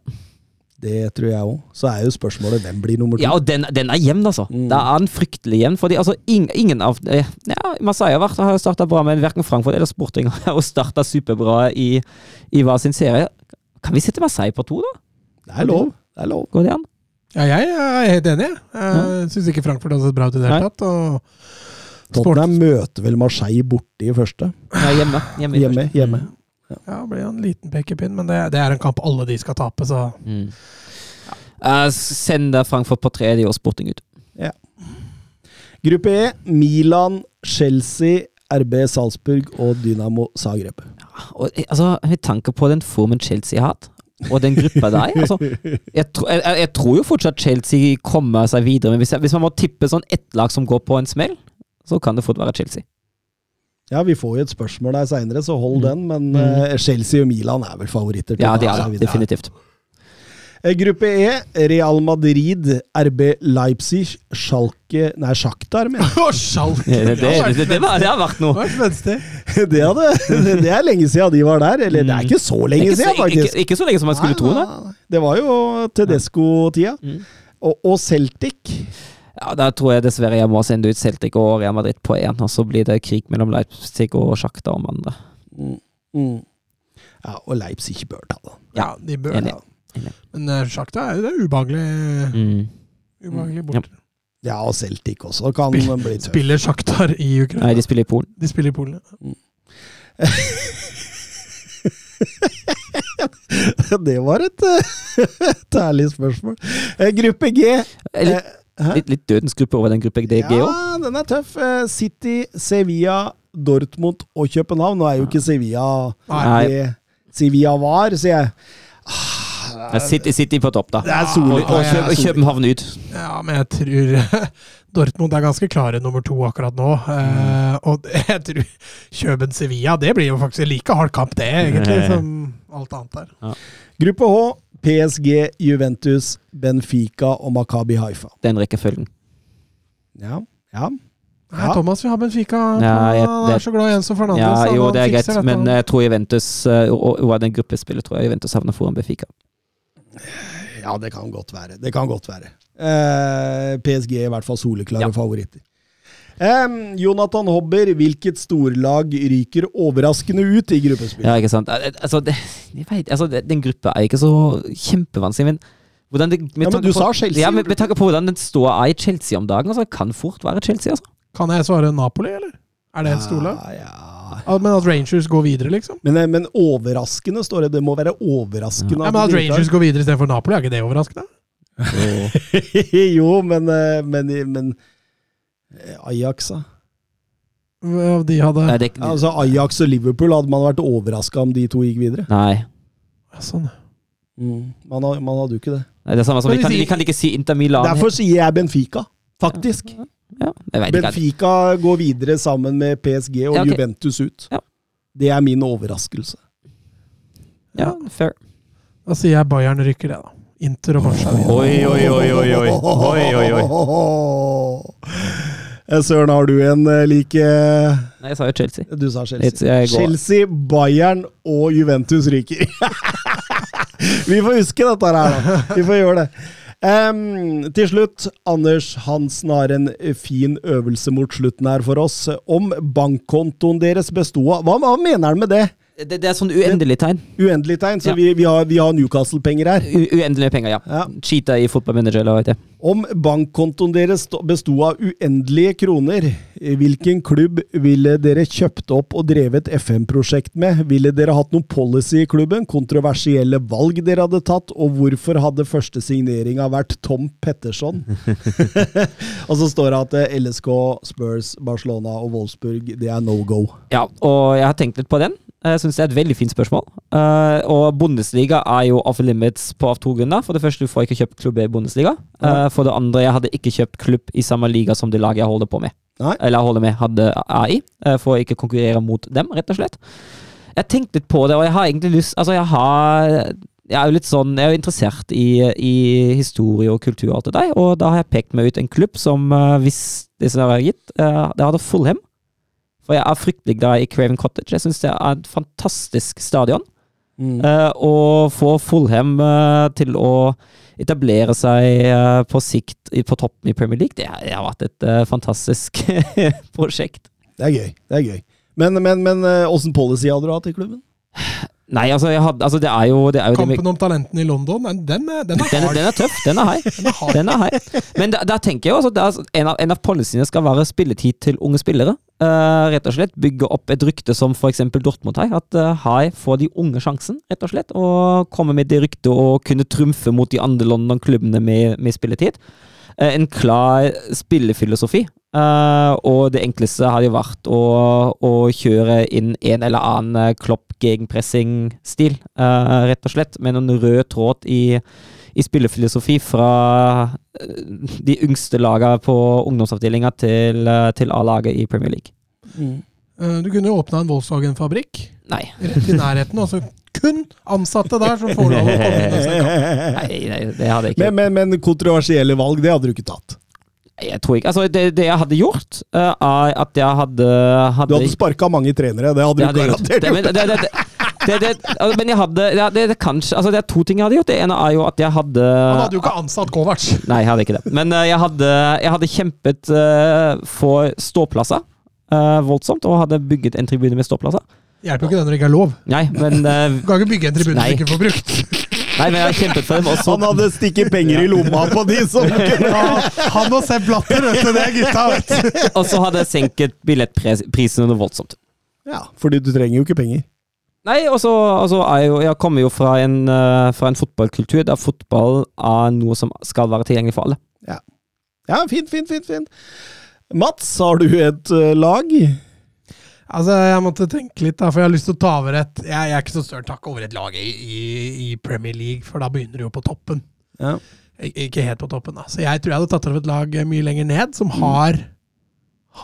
Det tror jeg òg. Så er jo spørsmålet hvem blir nummer to. Ja, og den, den er jevn, altså. Mm. Da er den fryktelig jevn. Fordi altså, ing, ingen av eh, ja, Marseille har, starta bra, men verken Frankfurt eller Sporting *laughs* har starta superbra i, i hver sin serie. Kan vi sette Marseille på to, da? Det er lov. Det er lov. Går det an? Ja, jeg er helt enig. Jeg syns ikke Frankfurt har sett bra ut i det hele tatt. Og Tottenham møter vel Marseille borte i første. Ja, hjemme. Hjemme. Hjemme. første. hjemme. ja, det blir jo en liten pekepinn, men det, det er en kamp alle de skal tape, så Mm. Eh, send Frankfurt på tredje og Sporting ut. Ja. Gruppe E. Milan, Chelsea, RB Salzburg og Dynamo Zagreb. Og, eh, altså, Med tanke på den formen Chelsea har hatt, og den gruppa der altså, jeg, tro, jeg, jeg tror jo fortsatt Chelsea kommer seg videre, men hvis, jeg, hvis man må tippe sånn ett lag som går på en smell, så kan det fort være Chelsea. Ja, vi får jo et spørsmål der seinere, så hold Mm. den. Men Mm. eh, Chelsea og Milan er vel favoritter. til Ja, de er det. Definitivt. Eh, Gruppe E. Real Madrid, RB Leipzig, Schalke Nei, Sjaktar, mener *laughs* Å, Schalke! Det, det, det, det, var, det har vært noe. jeg. *laughs* Det, hadde, *laughs* det er lenge siden de var der. Eller det er ikke så lenge Ikke, så- siden, faktisk. ikke, ikke så lenge som man skulle tro det. Nei, tro, nei. Det var jo Tedesco-tida. Mm. Og, og Celtic. Ja, Da tror jeg dessverre jeg må sende ut Celtic og Real Madrid på én, og så blir det krig mellom Leipzig og Shakhtar om andre. Mm. Mm. Ja, og Leipzig bør ta det. Ja, de bør ta det. Men uh, Sjakta er jo det ubehagelig, Mm. ubehagelig Ja. borte. Ja, og Celtic også kan Spill- bli tøff. Spiller Sjaktar i Ukraina? Nei, de spiller i Polen. De spiller i Polen. ja. *laughs* Det var et, eh, *laughs* et ærlig spørsmål. Eh, Gruppe G. Eller? Litt, litt dødens gruppe over den gruppe DG òg. Ja, den er tøff. Eh, City, Sevilla, Dortmund og København. Nå er jo ikke Sevilla Nei. det Sevilla var, sier jeg. City, City på topp, da. Det er Og, solid. og, og København ut. Ja, men jeg tror *laughs* Dortmund er ganske klare nummer to akkurat nå. Eh, og *laughs* jeg tror Kjøben-Sevilla, det blir jo faktisk like hard kamp, det, egentlig, som alt annet der. Gruppe H. PSG, Juventus, Benfica og Makabi Haifa. Den rekkefølgen. Ja, ja. Nei, Ja. Thomas vil ha Benfica. Ja, jeg- han er så glad i Enzo Fernandes. Ja, jo, det er greit, men jeg tror Juventus eh, og og den gruppespillet tror jeg Juventus havner foran Benfica. ja, det kan godt være. Det kan godt være. Eh, PSG er i hvert fall soleklare Ja. favoritter. Em, Jonathan Hobber, hvilket storlag ryker overraskende ut i gruppespillet? Ja, ikke sant. Eh, Altså, det, jeg vet, altså den gruppa er ikke så kjempevanskelig, men hvordan det, med Ja, men du på- sa Chelsea, Ja, med, med tanke på hvordan den står er i Chelsea om dagen, altså, det kan fort være Chelsea, altså. Kan jeg svare Napoli, eller? Er det et storlag? Ja, ja. Ja, men at Rangers går videre, liksom? Men, eh, men overraskende står det. Det må være overraskende. Ja, men At. Rangers går videre istedenfor Napoli, er ikke det overraskende? *laughs* jo, men, eh, men, men eh, Ajax, da? Hva De hadde Nei, det, Altså Ajax og Liverpool, hadde man vært overraska om de to gikk videre? nei. Ja, Sånn. Mm. Man, har, man hadde jo ikke det. Nei, Det er samme som Men vi kan, hvis- vi kan ikke si Inter Milan. Derfor sier jeg Benfica, faktisk. Ja, jeg vet ikke. Benfica går videre sammen med PSG og Ja, ok. Juventus ut. Ja. Det er min overraskelse. Ja, fair. Da sier jeg Bayern rykker det, da. Inter og Barca. Oi, oi, oi, oi, oi. oi, oi, oi. *laughs* Eh, Søren, har du en eh, like Nei, jeg sa jo Chelsea. Du sa Chelsea. Chelsea, Bayern og Juventus ryker. *laughs* Vi får huske dette her, da. Vi får gjøre det. Um, til slutt, Anders Hansen har en fin øvelse mot slutten her for oss. Om bankkontoen deres besto av Hva, hva mener han med det? Det, det er sånn uendelig tegn. Uendelig tegn, så Ja. vi, vi har, har Newcastle-penger her. U uendelige penger, ja. Ja. Cheata i fotballmanager, eller hva heter det. Om bankkontoen deres sto- besto av uendelige kroner, hvilken klubb ville dere kjøpt opp og drevet FM-prosjekt med? Ville dere hatt noen policy i klubben? Kontroversielle valg dere hadde tatt? Og hvorfor hadde første signeringa vært Tom Petterson? *laughs* *laughs* og så står det at eh, LSK, Spurs, Barcelona og Wolfsburg, det er no go. Ja, og jeg har tenkt litt på den. Jeg syns det er et veldig fint spørsmål. Uh, og Bundesliga er jo off limits på av to grunner. For det første, du får ikke kjøpt klubb i Bundesliga. Uh, for det andre, jeg hadde ikke kjøpt klubb i samme liga som det laget jeg holder på med. Nei. Eller holder med hadde AI, Uh, for å ikke konkurrere mot dem, rett og slett. Jeg tenkte litt på det, og jeg har egentlig lyst Altså, jeg har jeg er jo litt sånn, jeg er jo interessert i, i historie og kultur og alt det der, og da har jeg pekt meg ut en klubb som, eh, hvis det som har gitt, eh, det hadde Fulham. For jeg er fryktelig glad i Craven Cottage. Jeg syns det er et fantastisk stadion. Mm. Uh, og få Fulham uh, til å etablere seg uh, på sikt i, på toppen i Premier League, det, har- det har vært et eh, fantastisk *laughs* prosjekt. Det er gøy. Det er gøy. Men, men, men eh, åssen policy hadde du hatt i klubben? Nei, altså, jeg hadde, altså det er jo det er jo det Kampen om talentene i London, den, den, er- den er den, hard. den er tøff. Den er high. *laughs* Den er hard. Den er. Men da, da tenker jeg også at er, en, av, en av policyene skal være spilletid til unge spillere. Eh, rett og slett Bygge opp et rykte som f.eks. Dortmund har. At uh, Hai får de unge sjansen, rett og slett. Og komme med det ryktet og kunne trumfe mot de andre London-klubbene med, med spilletid. Uh, en klar spillefilosofi. Uh, og det enkleste har jo vært å, å kjøre inn en eller annen eh, klopp gegenpressing-stil, eh, rett og slett. Med noen rød tråd i, i spillefilosofi fra eh, de yngste lagene på ungdomsavdelinga til, eh, til A-laget i Premier League. Mm. Du kunne jo åpna en Volkswagen-fabrikk rett i nærheten. Altså kun ansatte der som får lov å komme inn og. Nei, nei, det hadde jeg ikke. Men, men, men kontroversielle valg, det hadde du ikke tatt. Jeg tror ikke Altså, det, det jeg hadde gjort, eh, er at jeg hadde, Du hadde hadde sparka mange trenere, det hadde Det du hadde gjort. garantert Det, men, gjort. det, det, det, altså, men jeg hadde ja, det, det, kanskje, altså, det er to ting jeg hadde gjort. Det ene er jo at jeg hadde Han hadde jo ikke ansatt Kovac. Nei, jeg hadde ikke det. Men eh, jeg, hadde, jeg hadde kjempet eh, for ståplasser eh, voldsomt, og hadde bygget en tribune med ståplasser. Hjelper jo ikke det når det ikke er lov. Nei, men, Uh, Du kan ikke bygge en tribune du ikke får brukt. nei, men jeg har kjempet for dem. også. Han hadde stikket penger i lomma på de som *laughs* kunne ha han og Sepp Blatter, vet du. Det er gutta, vet du. og så hadde jeg senket billettprisen noe voldsomt. Ja, fordi du trenger jo ikke penger. Nei, og så og er jeg jo Jeg kommer jo fra en, eh, fra en fotballkultur der fotball er noe som skal være tilgjengelig for alle. Ja, fint, fint, fint. fint. Mats, har du et eh, lag? Altså, Jeg måtte tenke litt, da, for jeg har lyst til å ta over et Jeg, jeg er ikke så størt takk over et lag i, i, i Premier League, for da begynner du jo på toppen. Ja. Ik ikke helt på toppen, da. Så jeg tror jeg hadde tatt over et lag mye lenger ned, som har,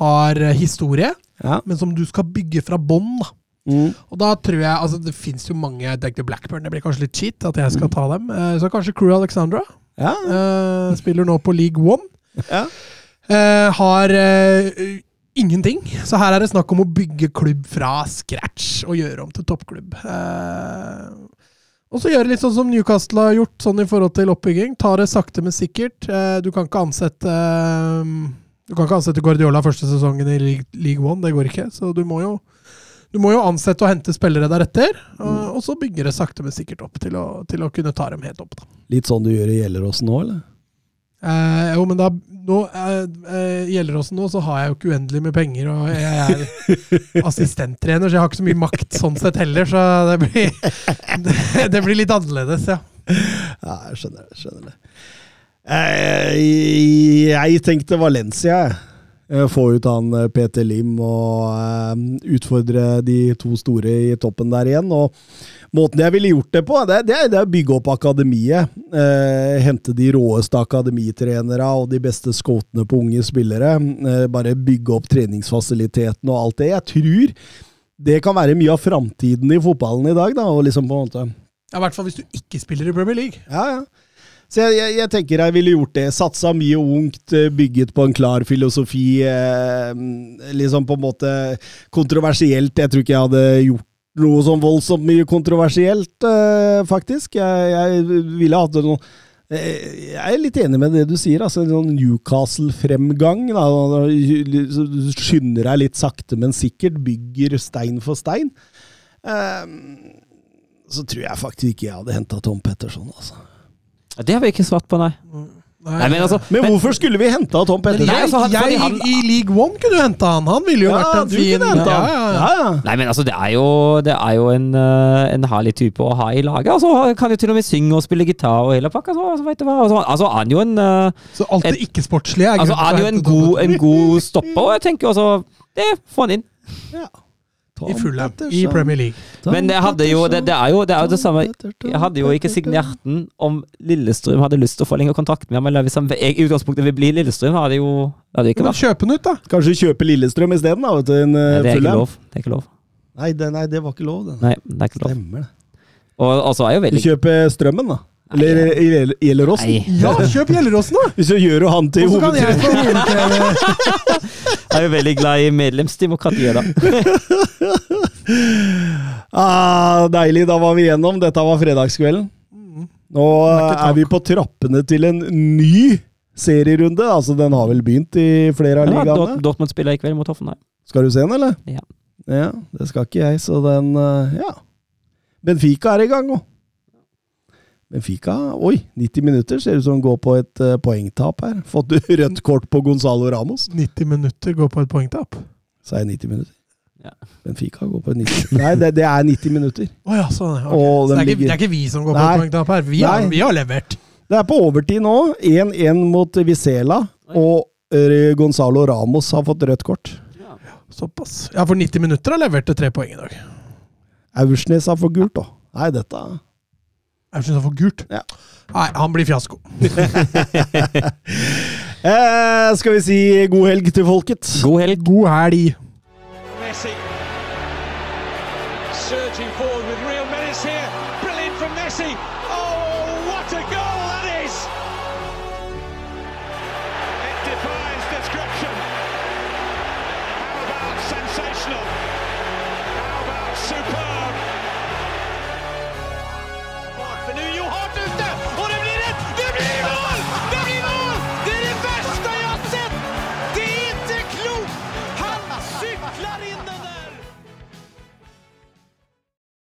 har eh, historie, Ja. men som du skal bygge fra bånn. da. Mm. Og da tror jeg, altså Det fins jo mange tenkte Blackburn, det blir kanskje litt cheat at jeg skal ta dem. Eh, Så kanskje Crew Alexandra. Ja. Uh, spiller nå på League One. Ja. Uh, har uh, ingenting. Så her er det snakk om å bygge klubb fra scratch og gjøre om til toppklubb. Eh, og så gjøre litt sånn som Newcastle har gjort, sånn i forhold til oppbygging. Ta det sakte, men sikkert. Eh, du kan ikke ansette Du kan ikke ansette Guardiola første sesongen i League, League One, det går ikke. Så du må jo du må jo ansette og hente spillere deretter, og, og så bygger det sakte, men sikkert opp til å, til å kunne ta dem helt opp. da. Litt sånn du gjør i Gjelleråsen nå, eller? Eh, jo, men da nå, eh, eh, Gjelleråsen nå, så har jeg jo ikke uendelig med penger, og jeg er *laughs* assistenttrener, så jeg har ikke så mye makt sånn sett heller, så det blir, det, *laughs* det blir litt annerledes, ja. Ja, jeg skjønner det. skjønner det. Eh, Jeg tenkte Valencia, jeg. Eh, Få ut han eh, Peter Lim og eh, utfordre de to store i toppen der igjen. Og Måten jeg ville gjort det på, det, det, det er å bygge opp akademiet. Eh, hente de råeste akademitrenere og de beste scotene på unge spillere. Eh, bare bygge opp treningsfasiliteten og alt det. Jeg tror det kan være mye av framtiden i fotballen i dag. da, og liksom på en måte... Ja, I hvert fall hvis du ikke spiller i Premier League. Ja, ja. Så jeg, jeg, jeg tenker jeg ville gjort det. Satsa mye ungt, eh, bygget på en klar filosofi. Eh, liksom på en måte kontroversielt. Jeg tror ikke jeg hadde gjort noe sånn voldsomt mye kontroversielt, eh, faktisk. Jeg, jeg ville hatt noe eh, jeg er litt enig med det du sier. altså en sånn Newcastle-fremgang. Du skynder deg litt sakte, men sikkert. Bygger stein for stein. Eh, så tror jeg faktisk ikke jeg hadde henta Tom Petterson. altså. Det har vi ikke svart på, nei. Nei, men altså Men hvorfor skulle vi henta Tom Pettersen? Nei, altså, han- jeg, han- I League One kunne du henta han. Han ville jo vært en fin ja, ja, ja. Ja, ja. Nei, men altså, det er jo, det er jo en, eh, en herlig type å ha i laget. Altså, han kan jo til og med synge og spille gitar og hele pakka. Så, altså, vet du hva? Altså, altså, han er jo en eh, Så alt det ikke-sportslige er Altså, han er jo en god, en god stopper, og jeg tenker også Det, får han inn. I Fulham i Premier League. Men det, hadde jo, det, det er jo det er jo det samme Jeg hadde jo ikke signert den om Lillestrøm hadde lyst til å forlenge kontrakten med ham. Eller hvis han i utgangspunktet vil bli Lillestrøm, hadde jo hadde ikke vært Kjøp den ut, da. Kanskje kjøpe Lillestrøm isteden? da, vet du, en, Nei, Det er ikke lov. Det er ikke lov. Nei, det, nei, det var ikke lov. Det. Nei, det er ikke lov. Stemmer det. Og altså er jo Du veldig kjøper Strømmen, da. Eller Gjel- Gjelleråsen. Ja, kjøp Gjelleråsen, da! Hvis du gjør han til hovedtrener. jeg er jo veldig glad i medlemsdemokratiet, da. *laughs* Ah, deilig, da var vi gjennom. Dette var fredagskvelden. Nå er vi på trappene til en ny serierunde. Altså, den har vel begynt i flere av Ja, ligaene. Dortmund spiller i kveld mot Hoffenheim. Skal du se den, eller? Ja. Ja, det skal ikke jeg, så den eh, Ja. Benfica er i gang òg. Benfica Oi, 90 minutter. Ser ut som går på et eh, poengtap her. *laughs* Fått rødt kort på Gonzalo Ramos. 90 minutter går på et poengtap. Sa jeg 90 minutter? Ja. Benfica går på 90 Nei, det, det er 90 minutter. *laughs* Oh, ja, sånn. okay. Og Så det, er ikke, det er ikke vi som går på Nei. et poengtap her. Vi har, vi har levert. Det er på overtid nå. 1-1 mot Vizela. Og eh, Gonzalo Ramos har fått rødt kort. Såpass. Ja, for 90 minutter har levert til tre poeng i dag. Aursnes har fått gult, da. Nei, dette jeg syns han får gult. Ja. Nei, han blir fiasko. *laughs* eh, skal vi si god helg til folket? God helg. God helg. Messi